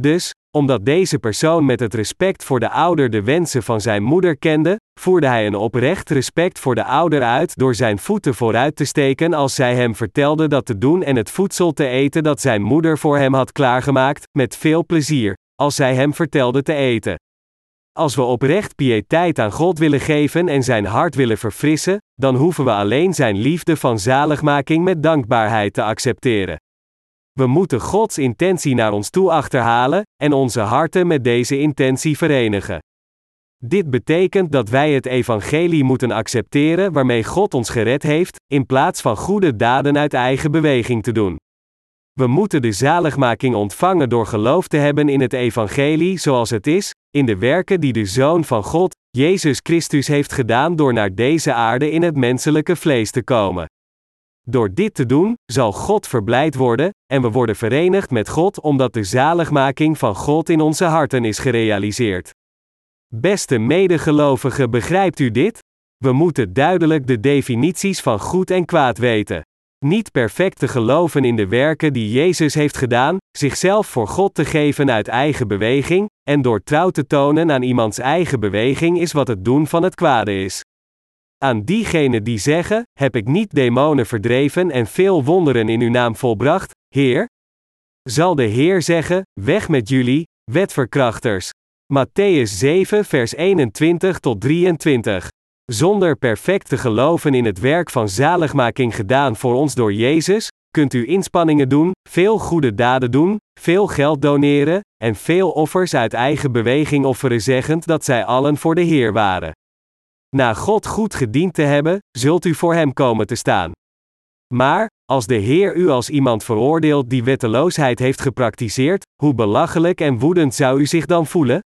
Dus, omdat deze persoon met het respect voor de ouder de wensen van zijn moeder kende, voerde hij een oprecht respect voor de ouder uit door zijn voeten vooruit te steken als zij hem vertelde dat te doen en het voedsel te eten dat zijn moeder voor hem had klaargemaakt, met veel plezier, als zij hem vertelde te eten. Als we oprecht piëteit aan God willen geven en zijn hart willen verfrissen, dan hoeven we alleen zijn liefde van zaligmaking met dankbaarheid te accepteren. We moeten Gods intentie naar ons toe achterhalen en onze harten met deze intentie verenigen. Dit betekent dat wij het evangelie moeten accepteren waarmee God ons gered heeft, in plaats van goede daden uit eigen beweging te doen. We moeten de zaligmaking ontvangen door geloof te hebben in het evangelie zoals het is, in de werken die de Zoon van God, Jezus Christus heeft gedaan door naar deze aarde in het menselijke vlees te komen. Door dit te doen, zal God verblijd worden, en we worden verenigd met God omdat de zaligmaking van God in onze harten is gerealiseerd. Beste medegelovigen, begrijpt u dit? We moeten duidelijk de definities van goed en kwaad weten. Niet perfect te geloven in de werken die Jezus heeft gedaan, zichzelf voor God te geven uit eigen beweging, en door trouw te tonen aan iemands eigen beweging is wat het doen van het kwade is. Aan diegenen die zeggen: Heb ik niet demonen verdreven en veel wonderen in uw naam volbracht, Heer? Zal de Heer zeggen: Weg met jullie, wetverkrachters. Matthäus 7, vers 21 tot 23. Zonder perfect te geloven in het werk van zaligmaking gedaan voor ons door Jezus, kunt u inspanningen doen, veel goede daden doen, veel geld doneren, en veel offers uit eigen beweging offeren zeggend dat zij allen voor de Heer waren. Na God goed gediend te hebben, zult u voor Hem komen te staan. Maar, als de Heer u als iemand veroordeelt die wetteloosheid heeft gepraktiseerd, hoe belachelijk en woedend zou u zich dan voelen?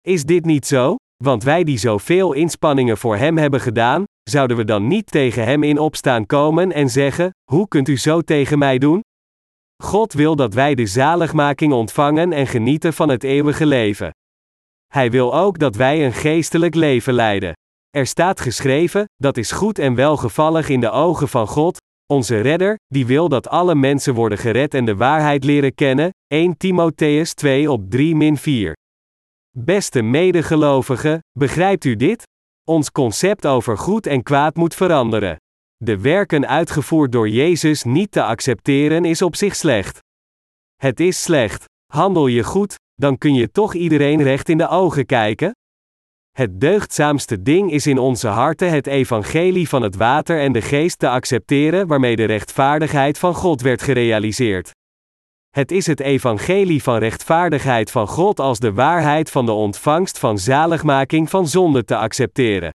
Is dit niet zo? Want wij die zoveel inspanningen voor Hem hebben gedaan, zouden we dan niet tegen Hem in opstaan komen en zeggen: Hoe kunt u zo tegen mij doen? God wil dat wij de zaligmaking ontvangen en genieten van het eeuwige leven. Hij wil ook dat wij een geestelijk leven leiden. Er staat geschreven: dat is goed en welgevallig in de ogen van God, onze redder, die wil dat alle mensen worden gered en de waarheid leren kennen. 1 Timotheus 2 op 3 4. Beste medegelovigen, begrijpt u dit? Ons concept over goed en kwaad moet veranderen. De werken uitgevoerd door Jezus niet te accepteren is op zich slecht. Het is slecht. Handel je goed, dan kun je toch iedereen recht in de ogen kijken? Het deugdzaamste ding is in onze harten het evangelie van het water en de geest te accepteren waarmee de rechtvaardigheid van God werd gerealiseerd. Het is het evangelie van rechtvaardigheid van God als de waarheid van de ontvangst van zaligmaking van zonde te accepteren.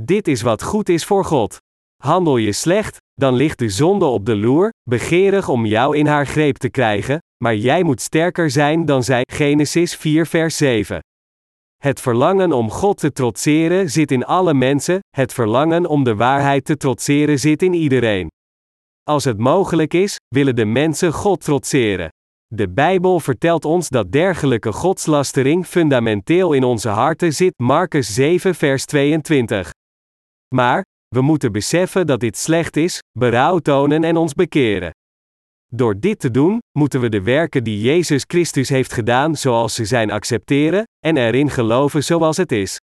Dit is wat goed is voor God. Handel je slecht, dan ligt de zonde op de loer, begeerig om jou in haar greep te krijgen, maar jij moet sterker zijn dan zij. Genesis 4 vers 7. Het verlangen om God te trotseren zit in alle mensen, het verlangen om de waarheid te trotseren zit in iedereen. Als het mogelijk is, willen de mensen God trotseren. De Bijbel vertelt ons dat dergelijke godslastering fundamenteel in onze harten zit, Marcus 7 vers 22. Maar, we moeten beseffen dat dit slecht is, berouw tonen en ons bekeren. Door dit te doen, moeten we de werken die Jezus Christus heeft gedaan zoals ze zijn accepteren, en erin geloven zoals het is.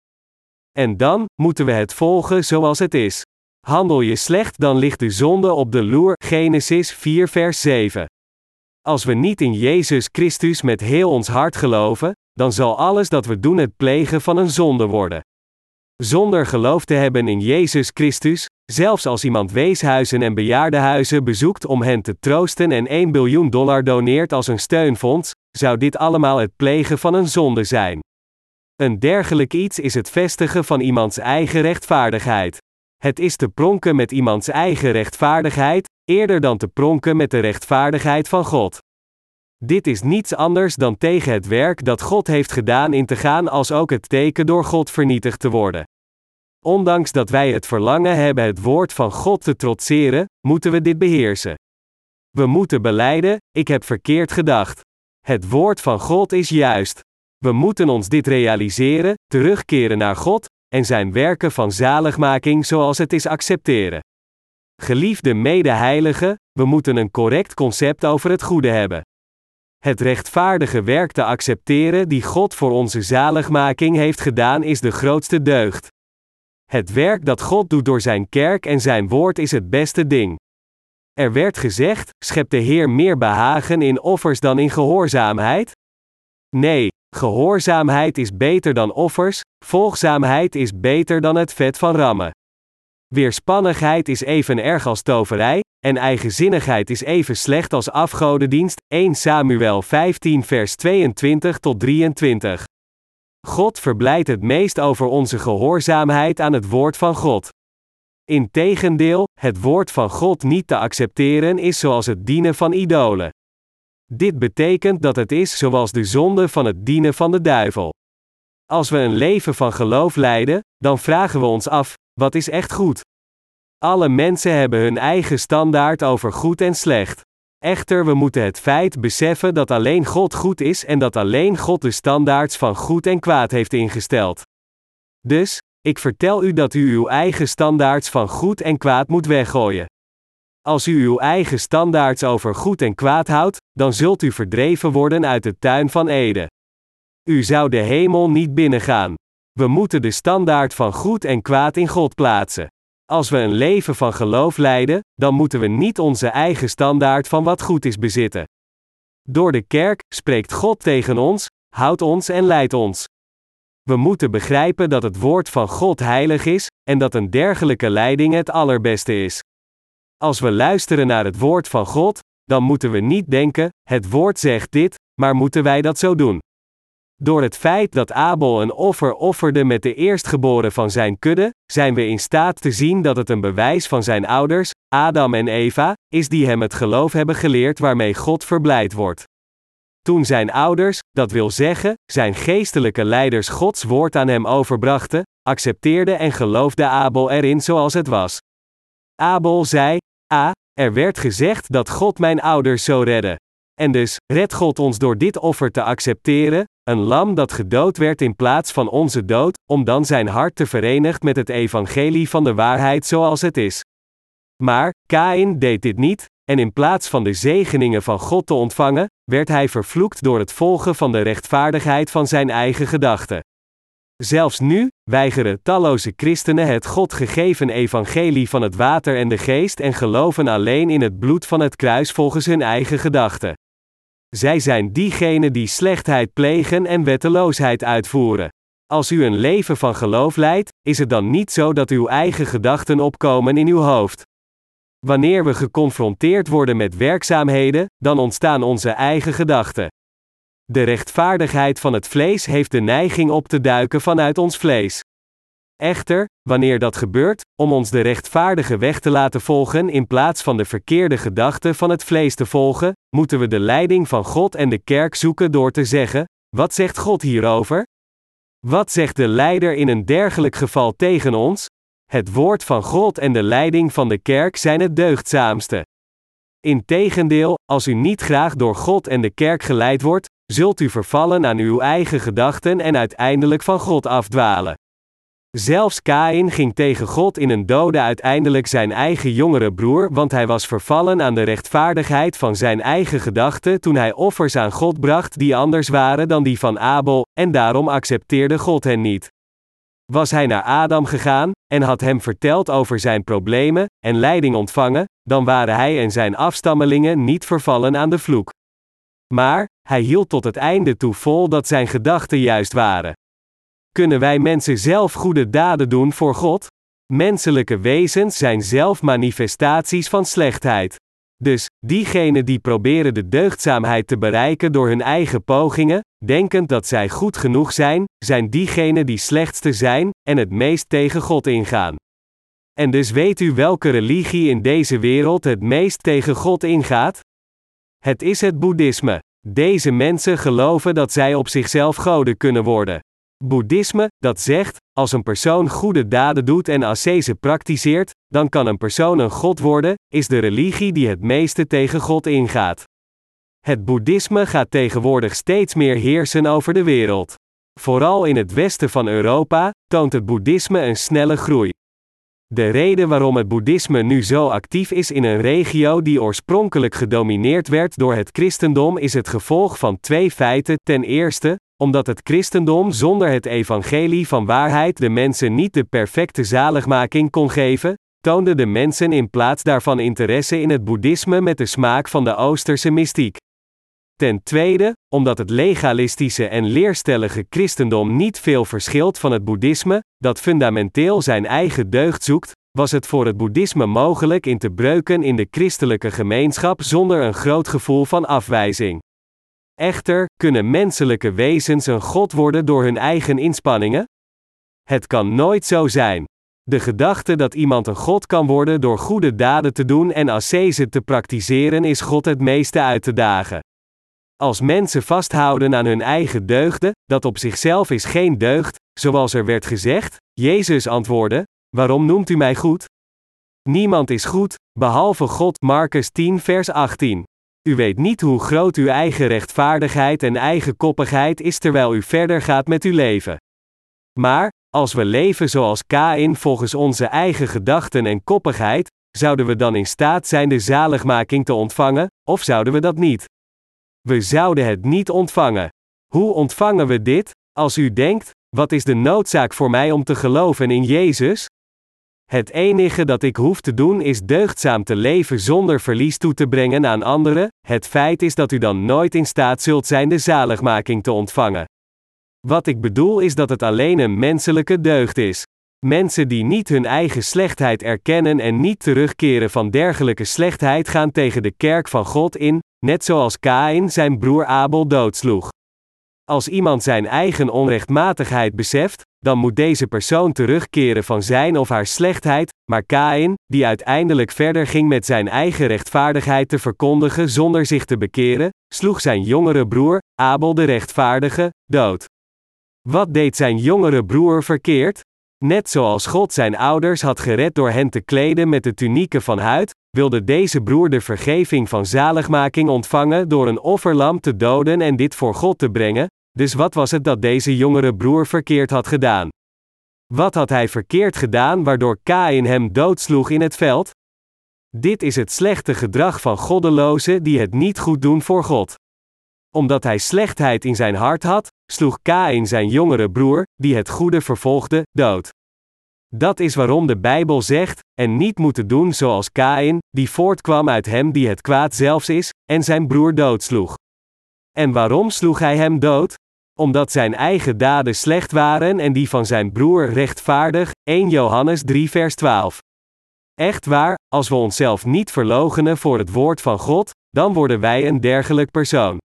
En dan moeten we het volgen zoals het is. Handel je slecht, dan ligt de zonde op de loer. Genesis 4, vers 7. Als we niet in Jezus Christus met heel ons hart geloven, dan zal alles dat we doen het plegen van een zonde worden. Zonder geloof te hebben in Jezus Christus, zelfs als iemand weeshuizen en bejaardenhuizen bezoekt om hen te troosten en 1 biljoen dollar doneert als een steunfonds, zou dit allemaal het plegen van een zonde zijn. Een dergelijk iets is het vestigen van iemands eigen rechtvaardigheid. Het is te pronken met iemands eigen rechtvaardigheid, eerder dan te pronken met de rechtvaardigheid van God. Dit is niets anders dan tegen het werk dat God heeft gedaan in te gaan als ook het teken door God vernietigd te worden. Ondanks dat wij het verlangen hebben het woord van God te trotseren, moeten we dit beheersen. We moeten beleiden: ik heb verkeerd gedacht. Het woord van God is juist. We moeten ons dit realiseren, terugkeren naar God, en zijn werken van zaligmaking zoals het is accepteren. Geliefde medeheiligen, we moeten een correct concept over het goede hebben. Het rechtvaardige werk te accepteren die God voor onze zaligmaking heeft gedaan is de grootste deugd. Het werk dat God doet door zijn kerk en zijn woord is het beste ding. Er werd gezegd: schept de Heer meer behagen in offers dan in gehoorzaamheid? Nee, gehoorzaamheid is beter dan offers, volgzaamheid is beter dan het vet van rammen. Weerspannigheid is even erg als toverij, en eigenzinnigheid is even slecht als afgodendienst. 1 Samuel 15 vers 22 tot 23. God verblijdt het meest over onze gehoorzaamheid aan het woord van God. Integendeel, het woord van God niet te accepteren is zoals het dienen van idolen. Dit betekent dat het is zoals de zonde van het dienen van de duivel. Als we een leven van geloof leiden, dan vragen we ons af: wat is echt goed? Alle mensen hebben hun eigen standaard over goed en slecht. Echter, we moeten het feit beseffen dat alleen God goed is en dat alleen God de standaards van goed en kwaad heeft ingesteld. Dus, ik vertel u dat u uw eigen standaards van goed en kwaad moet weggooien. Als u uw eigen standaards over goed en kwaad houdt, dan zult u verdreven worden uit de tuin van Eden. U zou de hemel niet binnengaan. We moeten de standaard van goed en kwaad in God plaatsen. Als we een leven van geloof leiden, dan moeten we niet onze eigen standaard van wat goed is bezitten. Door de kerk spreekt God tegen ons, houdt ons en leidt ons. We moeten begrijpen dat het woord van God heilig is, en dat een dergelijke leiding het allerbeste is. Als we luisteren naar het woord van God, dan moeten we niet denken: het woord zegt dit, maar moeten wij dat zo doen? Door het feit dat Abel een offer offerde met de eerstgeboren van zijn kudde, zijn we in staat te zien dat het een bewijs van zijn ouders, Adam en Eva, is die hem het geloof hebben geleerd waarmee God verblijd wordt. Toen zijn ouders, dat wil zeggen, zijn geestelijke leiders Gods woord aan hem overbrachten, accepteerde en geloofde Abel erin zoals het was. Abel zei: A, er werd gezegd dat God mijn ouders zou redden. En dus, red God ons door dit offer te accepteren, een lam dat gedood werd in plaats van onze dood, om dan zijn hart te verenigen met het evangelie van de waarheid zoals het is. Maar, Kain deed dit niet, en in plaats van de zegeningen van God te ontvangen, werd hij vervloekt door het volgen van de rechtvaardigheid van zijn eigen gedachten. Zelfs nu weigeren talloze christenen het God gegeven evangelie van het water en de geest en geloven alleen in het bloed van het kruis volgens hun eigen gedachten. Zij zijn diegenen die slechtheid plegen en wetteloosheid uitvoeren. Als u een leven van geloof leidt, is het dan niet zo dat uw eigen gedachten opkomen in uw hoofd. Wanneer we geconfronteerd worden met werkzaamheden, dan ontstaan onze eigen gedachten. De rechtvaardigheid van het vlees heeft de neiging op te duiken vanuit ons vlees. Echter, wanneer dat gebeurt, om ons de rechtvaardige weg te laten volgen in plaats van de verkeerde gedachten van het vlees te volgen, moeten we de leiding van God en de kerk zoeken door te zeggen: Wat zegt God hierover? Wat zegt de leider in een dergelijk geval tegen ons? Het woord van God en de leiding van de kerk zijn het deugdzaamste. Integendeel, als u niet graag door God en de kerk geleid wordt, zult u vervallen aan uw eigen gedachten en uiteindelijk van God afdwalen. Zelfs Kain ging tegen God in en doodde uiteindelijk zijn eigen jongere broer, want hij was vervallen aan de rechtvaardigheid van zijn eigen gedachten toen hij offers aan God bracht die anders waren dan die van Abel, en daarom accepteerde God hen niet. Was hij naar Adam gegaan, en had hem verteld over zijn problemen, en leiding ontvangen, dan waren hij en zijn afstammelingen niet vervallen aan de vloek. Maar, hij hield tot het einde toe vol dat zijn gedachten juist waren. Kunnen wij mensen zelf goede daden doen voor God? Menselijke wezens zijn zelf manifestaties van slechtheid. Dus, diegenen die proberen de deugdzaamheid te bereiken door hun eigen pogingen, denkend dat zij goed genoeg zijn, zijn diegenen die slechtste zijn, en het meest tegen God ingaan. En dus weet u welke religie in deze wereld het meest tegen God ingaat? Het is het boeddhisme. Deze mensen geloven dat zij op zichzelf goden kunnen worden. Boeddhisme, dat zegt, als een persoon goede daden doet en ascese praktiseert, dan kan een persoon een god worden, is de religie die het meeste tegen God ingaat. Het boeddhisme gaat tegenwoordig steeds meer heersen over de wereld. Vooral in het westen van Europa toont het boeddhisme een snelle groei. De reden waarom het boeddhisme nu zo actief is in een regio die oorspronkelijk gedomineerd werd door het christendom is het gevolg van twee feiten. Ten eerste, omdat het christendom zonder het evangelie van waarheid de mensen niet de perfecte zaligmaking kon geven, toonden de mensen in plaats daarvan interesse in het boeddhisme met de smaak van de Oosterse mystiek. Ten tweede, omdat het legalistische en leerstellige christendom niet veel verschilt van het boeddhisme, dat fundamenteel zijn eigen deugd zoekt, was het voor het boeddhisme mogelijk in te breuken in de christelijke gemeenschap zonder een groot gevoel van afwijzing. Echter, kunnen menselijke wezens een god worden door hun eigen inspanningen? Het kan nooit zo zijn. De gedachte dat iemand een god kan worden door goede daden te doen en ascese te praktiseren is God het meeste uit te dagen. Als mensen vasthouden aan hun eigen deugden, dat op zichzelf is geen deugd, zoals er werd gezegd, Jezus antwoordde: Waarom noemt u mij goed? Niemand is goed, behalve God. Marcus 10, vers 18. U weet niet hoe groot uw eigen rechtvaardigheid en eigen koppigheid is terwijl u verder gaat met uw leven. Maar, als we leven zoals Kain volgens onze eigen gedachten en koppigheid, zouden we dan in staat zijn de zaligmaking te ontvangen, of zouden we dat niet? We zouden het niet ontvangen. Hoe ontvangen we dit? Als u denkt, wat is de noodzaak voor mij om te geloven in Jezus? Het enige dat ik hoef te doen is deugdzaam te leven zonder verlies toe te brengen aan anderen, het feit is dat u dan nooit in staat zult zijn de zaligmaking te ontvangen. Wat ik bedoel is dat het alleen een menselijke deugd is. Mensen die niet hun eigen slechtheid erkennen en niet terugkeren van dergelijke slechtheid gaan tegen de kerk van God in, net zoals Kain zijn broer Abel doodsloeg. Als iemand zijn eigen onrechtmatigheid beseft, dan moet deze persoon terugkeren van zijn of haar slechtheid, maar Kain, die uiteindelijk verder ging met zijn eigen rechtvaardigheid te verkondigen zonder zich te bekeren, sloeg zijn jongere broer, Abel de rechtvaardige, dood. Wat deed zijn jongere broer verkeerd? Net zoals God zijn ouders had gered door hen te kleden met de tunieken van huid, wilde deze broer de vergeving van zaligmaking ontvangen door een offerlam te doden en dit voor God te brengen, dus wat was het dat deze jongere broer verkeerd had gedaan? Wat had hij verkeerd gedaan waardoor Kain hem doodsloeg in het veld? Dit is het slechte gedrag van goddelozen die het niet goed doen voor God. Omdat hij slechtheid in zijn hart had, sloeg Kain zijn jongere broer, die het goede vervolgde, dood. Dat is waarom de Bijbel zegt, en niet moeten doen zoals Kain, die voortkwam uit hem die het kwaad zelfs is, en zijn broer doodsloeg. En waarom sloeg hij hem dood? Omdat zijn eigen daden slecht waren en die van zijn broer rechtvaardig, 1 Johannes 3 vers 12. Echt waar, als we onszelf niet verloochenen voor het woord van God, dan worden wij een dergelijk persoon.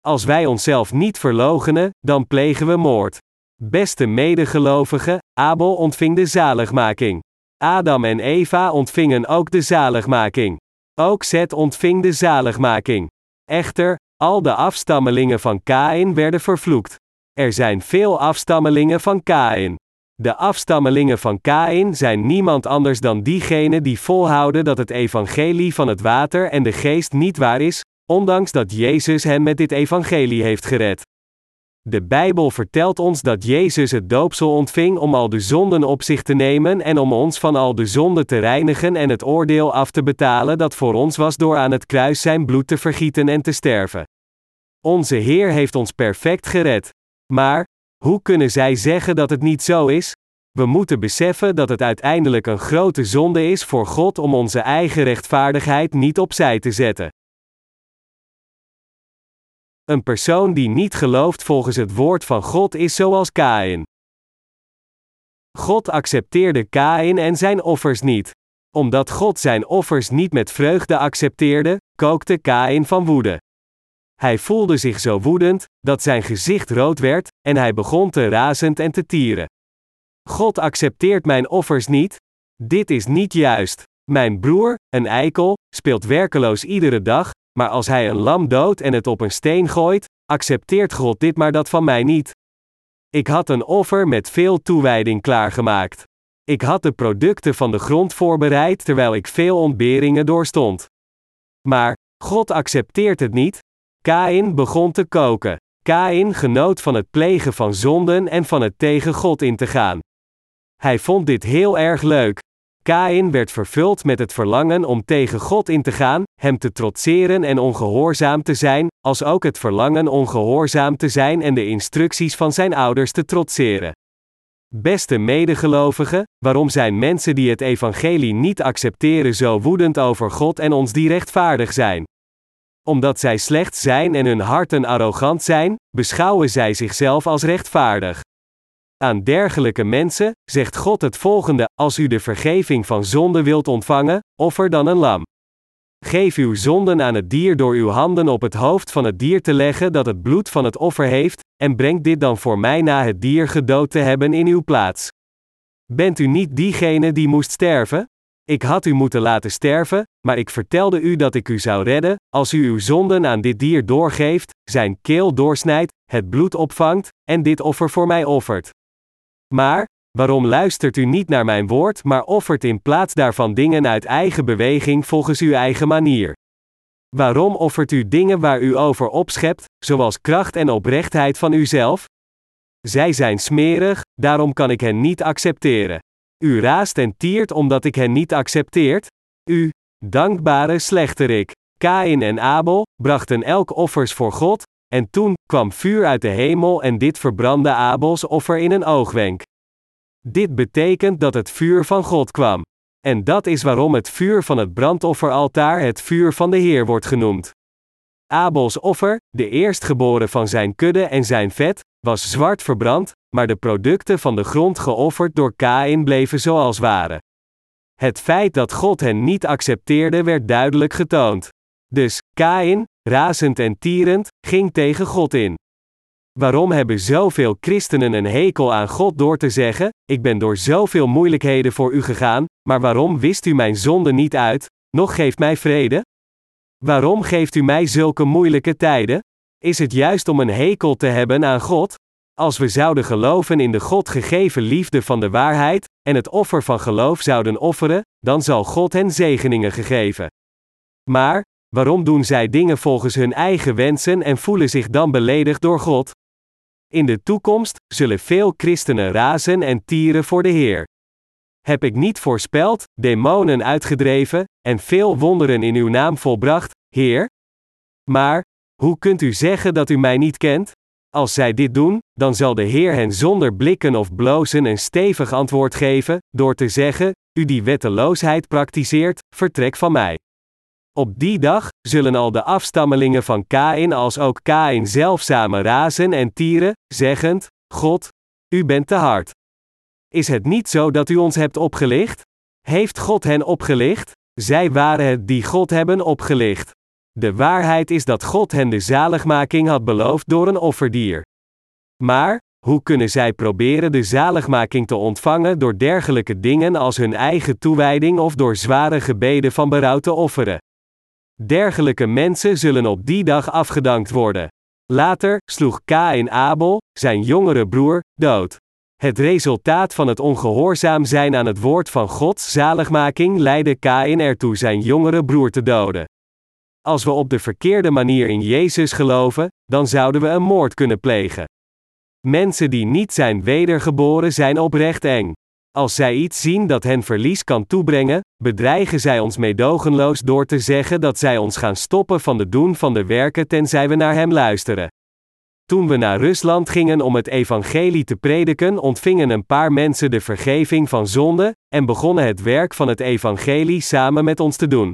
Als wij onszelf niet verloochenen, dan plegen we moord. Beste medegelovigen, Abel ontving de zaligmaking. Adam en Eva ontvingen ook de zaligmaking. Ook Zet ontving de zaligmaking. Echter, al de afstammelingen van Kain werden vervloekt. Er zijn veel afstammelingen van Kain. De afstammelingen van Kain zijn niemand anders dan diegenen die volhouden dat het evangelie van het water en de geest niet waar is, ondanks dat Jezus hen met dit evangelie heeft gered. De Bijbel vertelt ons dat Jezus het doopsel ontving om al de zonden op zich te nemen en om ons van al de zonden te reinigen en het oordeel af te betalen dat voor ons was door aan het kruis zijn bloed te vergieten en te sterven. Onze Heer heeft ons perfect gered. Maar, hoe kunnen zij zeggen dat het niet zo is? We moeten beseffen dat het uiteindelijk een grote zonde is voor God om onze eigen rechtvaardigheid niet opzij te zetten. Een persoon die niet gelooft volgens het woord van God is zoals Kain. God accepteerde Kain en zijn offers niet. Omdat God zijn offers niet met vreugde accepteerde, kookte Kain van woede. Hij voelde zich zo woedend, dat zijn gezicht rood werd, en hij begon te razend en te tieren. God accepteert mijn offers niet? Dit is niet juist. Mijn broer, een eikel, speelt werkeloos iedere dag, maar als hij een lam doodt en het op een steen gooit, accepteert God dit maar dat van mij niet. Ik had een offer met veel toewijding klaargemaakt. Ik had de producten van de grond voorbereid terwijl ik veel ontberingen doorstond. Maar, God accepteert het niet. Kain begon te koken. Kain genoot van het plegen van zonden en van het tegen God in te gaan. Hij vond dit heel erg leuk. Kain werd vervuld met het verlangen om tegen God in te gaan, hem te trotseren en ongehoorzaam te zijn, als ook het verlangen ongehoorzaam te zijn en de instructies van zijn ouders te trotseren. Beste medegelovigen, waarom zijn mensen die het evangelie niet accepteren zo woedend over God en ons die rechtvaardig zijn? Omdat zij slecht zijn en hun harten arrogant zijn, beschouwen zij zichzelf als rechtvaardig. Aan dergelijke mensen zegt God het volgende: Als u de vergeving van zonde wilt ontvangen, offer dan een lam. Geef uw zonden aan het dier door uw handen op het hoofd van het dier te leggen dat het bloed van het offer heeft, en breng dit dan voor mij na het dier gedood te hebben in uw plaats. Bent u niet diegene die moest sterven? Ik had u moeten laten sterven, maar ik vertelde u dat ik u zou redden, als u uw zonden aan dit dier doorgeeft, zijn keel doorsnijdt, het bloed opvangt, en dit offer voor mij offert. Maar, waarom luistert u niet naar mijn woord, maar offert in plaats daarvan dingen uit eigen beweging volgens uw eigen manier? Waarom offert u dingen waar u over opschept, zoals kracht en oprechtheid van uzelf? Zij zijn smerig, daarom kan ik hen niet accepteren. U raast en tiert omdat ik hen niet accepteert? U, dankbare slechterik. Kain en Abel brachten elk offers voor God, en toen kwam vuur uit de hemel en dit verbrandde Abels offer in een oogwenk. Dit betekent dat het vuur van God kwam. En dat is waarom het vuur van het brandofferaltaar het vuur van de Heer wordt genoemd. Abels offer, de eerstgeboren van zijn kudde en zijn vet, was zwart verbrand, maar de producten van de grond geofferd door Kain bleven zoals waren. Het feit dat God hen niet accepteerde werd duidelijk getoond. Dus, Kain, razend en tierend, ging tegen God in. Waarom hebben zoveel christenen een hekel aan God door te zeggen: Ik ben door zoveel moeilijkheden voor u gegaan, maar waarom wist u mijn zonde niet uit, nog geeft mij vrede? Waarom geeft u mij zulke moeilijke tijden? Is het juist om een hekel te hebben aan God? Als we zouden geloven in de God gegeven liefde van de waarheid, en het offer van geloof zouden offeren, dan zal God hen zegeningen gegeven. Maar, waarom doen zij dingen volgens hun eigen wensen en voelen zich dan beledigd door God? In de toekomst zullen veel christenen razen en tieren voor de Heer. Heb ik niet voorspeld, demonen uitgedreven, en veel wonderen in uw naam volbracht, Heer? Maar, hoe kunt u zeggen dat u mij niet kent? Als zij dit doen, dan zal de Heer hen zonder blikken of blozen een stevig antwoord geven, door te zeggen: U die wetteloosheid praktiseert, vertrek van mij. Op die dag zullen al de afstammelingen van Kain als ook Kain zelf samen razen en tieren, zeggend: God, u bent te hard. Is het niet zo dat u ons hebt opgelicht? Heeft God hen opgelicht? Zij waren het die God hebben opgelicht. De waarheid is dat God hen de zaligmaking had beloofd door een offerdier. Maar, hoe kunnen zij proberen de zaligmaking te ontvangen door dergelijke dingen als hun eigen toewijding of door zware gebeden van berouw te offeren? Dergelijke mensen zullen op die dag afgedankt worden. Later sloeg Kain Abel, zijn jongere broer, dood. Het resultaat van het ongehoorzaam zijn aan het woord van Gods zaligmaking leidde Kain ertoe zijn jongere broer te doden. Als we op de verkeerde manier in Jezus geloven, dan zouden we een moord kunnen plegen. Mensen die niet zijn wedergeboren zijn oprecht eng. Als zij iets zien dat hen verlies kan toebrengen, bedreigen zij ons meedogenloos door te zeggen dat zij ons gaan stoppen van de doen van de werken tenzij we naar Hem luisteren. Toen we naar Rusland gingen om het evangelie te prediken, ontvingen een paar mensen de vergeving van zonde en begonnen het werk van het evangelie samen met ons te doen.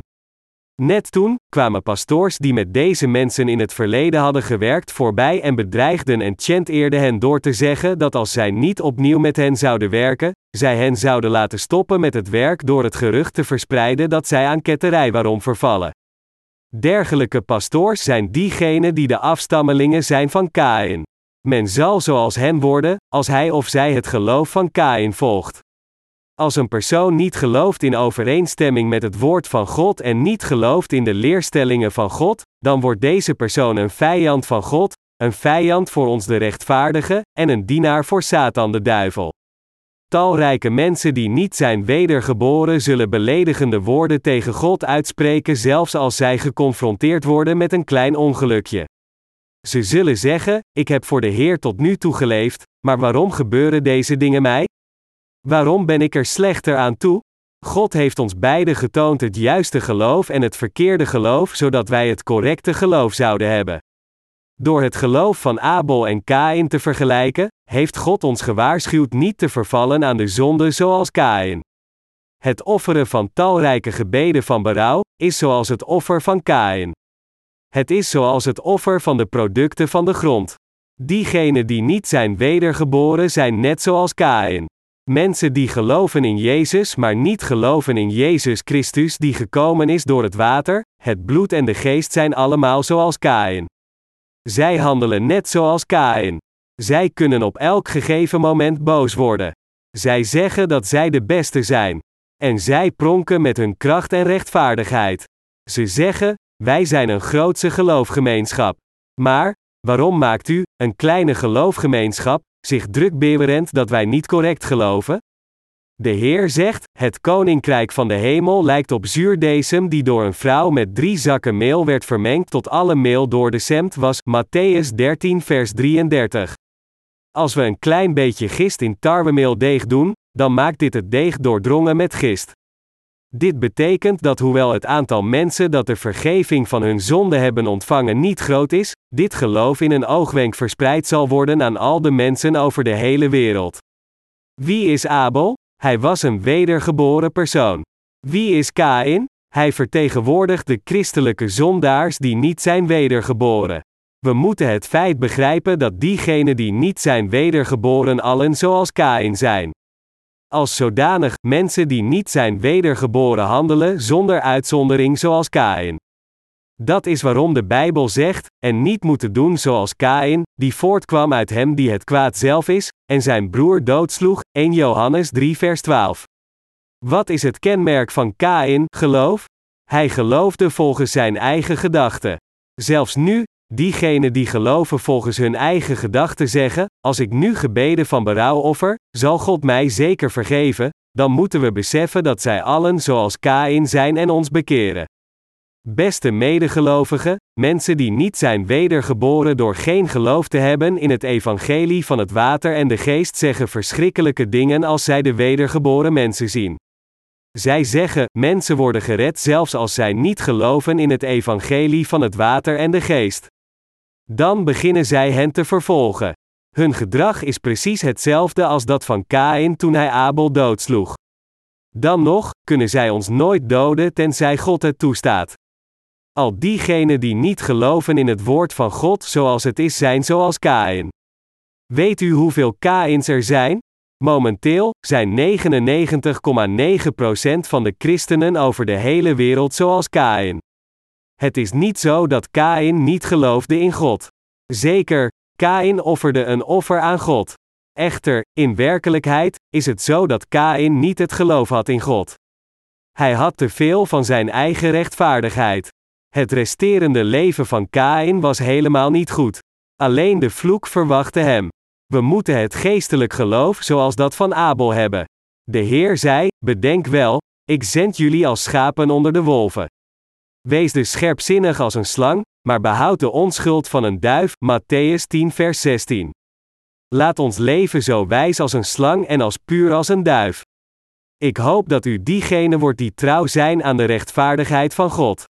Net toen kwamen pastoors die met deze mensen in het verleden hadden gewerkt voorbij en bedreigden en chanteerden hen door te zeggen dat als zij niet opnieuw met hen zouden werken, zij hen zouden laten stoppen met het werk door het gerucht te verspreiden dat zij aan ketterij waarom vervallen. Dergelijke pastoors zijn diegenen die de afstammelingen zijn van Kain. Men zal zoals hem worden, als hij of zij het geloof van Kain volgt. Als een persoon niet gelooft in overeenstemming met het woord van God en niet gelooft in de leerstellingen van God, dan wordt deze persoon een vijand van God, een vijand voor ons de rechtvaardige, en een dienaar voor Satan de duivel. Talrijke mensen die niet zijn wedergeboren zullen beledigende woorden tegen God uitspreken, zelfs als zij geconfronteerd worden met een klein ongelukje. Ze zullen zeggen: Ik heb voor de Heer tot nu toe geleefd, maar waarom gebeuren deze dingen mij? Waarom ben ik er slechter aan toe? God heeft ons beiden getoond het juiste geloof en het verkeerde geloof, zodat wij het correcte geloof zouden hebben. Door het geloof van Abel en Kain te vergelijken, heeft God ons gewaarschuwd niet te vervallen aan de zonde zoals Kain. Het offeren van talrijke gebeden van berouw is zoals het offer van Kain. Het is zoals het offer van de producten van de grond. Diegenen die niet zijn wedergeboren zijn net zoals Kain. Mensen die geloven in Jezus, maar niet geloven in Jezus Christus die gekomen is door het water, het bloed en de geest zijn allemaal zoals Kain. Zij handelen net zoals Kain. Zij kunnen op elk gegeven moment boos worden. Zij zeggen dat zij de beste zijn. En zij pronken met hun kracht en rechtvaardigheid. Ze zeggen: Wij zijn een grootse geloofgemeenschap. Maar, waarom maakt u, een kleine geloofgemeenschap, zich druk bewerend dat wij niet correct geloven? De Heer zegt: Het koninkrijk van de hemel lijkt op zuurdesem die door een vrouw met drie zakken meel werd vermengd tot alle meel door de semt was. Matthäus 13, vers 33. Als we een klein beetje gist in tarwemeel deeg doen, dan maakt dit het deeg doordrongen met gist. Dit betekent dat hoewel het aantal mensen dat de vergeving van hun zonde hebben ontvangen niet groot is, dit geloof in een oogwenk verspreid zal worden aan al de mensen over de hele wereld. Wie is Abel? Hij was een wedergeboren persoon. Wie is Kain? Hij vertegenwoordigt de christelijke zondaars die niet zijn wedergeboren. We moeten het feit begrijpen dat diegenen die niet zijn wedergeboren allen zoals Kain zijn. Als zodanig, mensen die niet zijn wedergeboren handelen zonder uitzondering zoals Kain. Dat is waarom de Bijbel zegt, en niet moeten doen zoals Kain, die voortkwam uit hem die het kwaad zelf is, en zijn broer doodsloeg, 1 Johannes 3 vers 12. Wat is het kenmerk van Kain, geloof? Hij geloofde volgens zijn eigen gedachten. Zelfs nu, diegenen die geloven volgens hun eigen gedachten zeggen: Als ik nu gebeden van berouw offer, zal God mij zeker vergeven, dan moeten we beseffen dat zij allen zoals Kain zijn en ons bekeren. Beste medegelovigen, mensen die niet zijn wedergeboren door geen geloof te hebben in het evangelie van het water en de geest zeggen verschrikkelijke dingen als zij de wedergeboren mensen zien. Zij zeggen: mensen worden gered zelfs als zij niet geloven in het evangelie van het water en de geest. Dan beginnen zij hen te vervolgen. Hun gedrag is precies hetzelfde als dat van Kain toen hij Abel doodsloeg. Dan nog, kunnen zij ons nooit doden tenzij God het toestaat. Al diegenen die niet geloven in het woord van God zoals het is, zijn zoals Kain. Weet u hoeveel Kains er zijn? Momenteel zijn 99,9% van de christenen over de hele wereld zoals Kain. Het is niet zo dat Kain niet geloofde in God. Zeker, Kain offerde een offer aan God. Echter, in werkelijkheid is het zo dat Kain niet het geloof had in God. Hij had te veel van zijn eigen rechtvaardigheid. Het resterende leven van Kain was helemaal niet goed. Alleen de vloek verwachtte hem. We moeten het geestelijk geloof zoals dat van Abel hebben. De Heer zei: Bedenk wel, ik zend jullie als schapen onder de wolven. Wees dus scherpzinnig als een slang, maar behoud de onschuld van een duif. Matthäus 10, vers 16. Laat ons leven zo wijs als een slang en als puur als een duif. Ik hoop dat u diegene wordt die trouw zijn aan de rechtvaardigheid van God.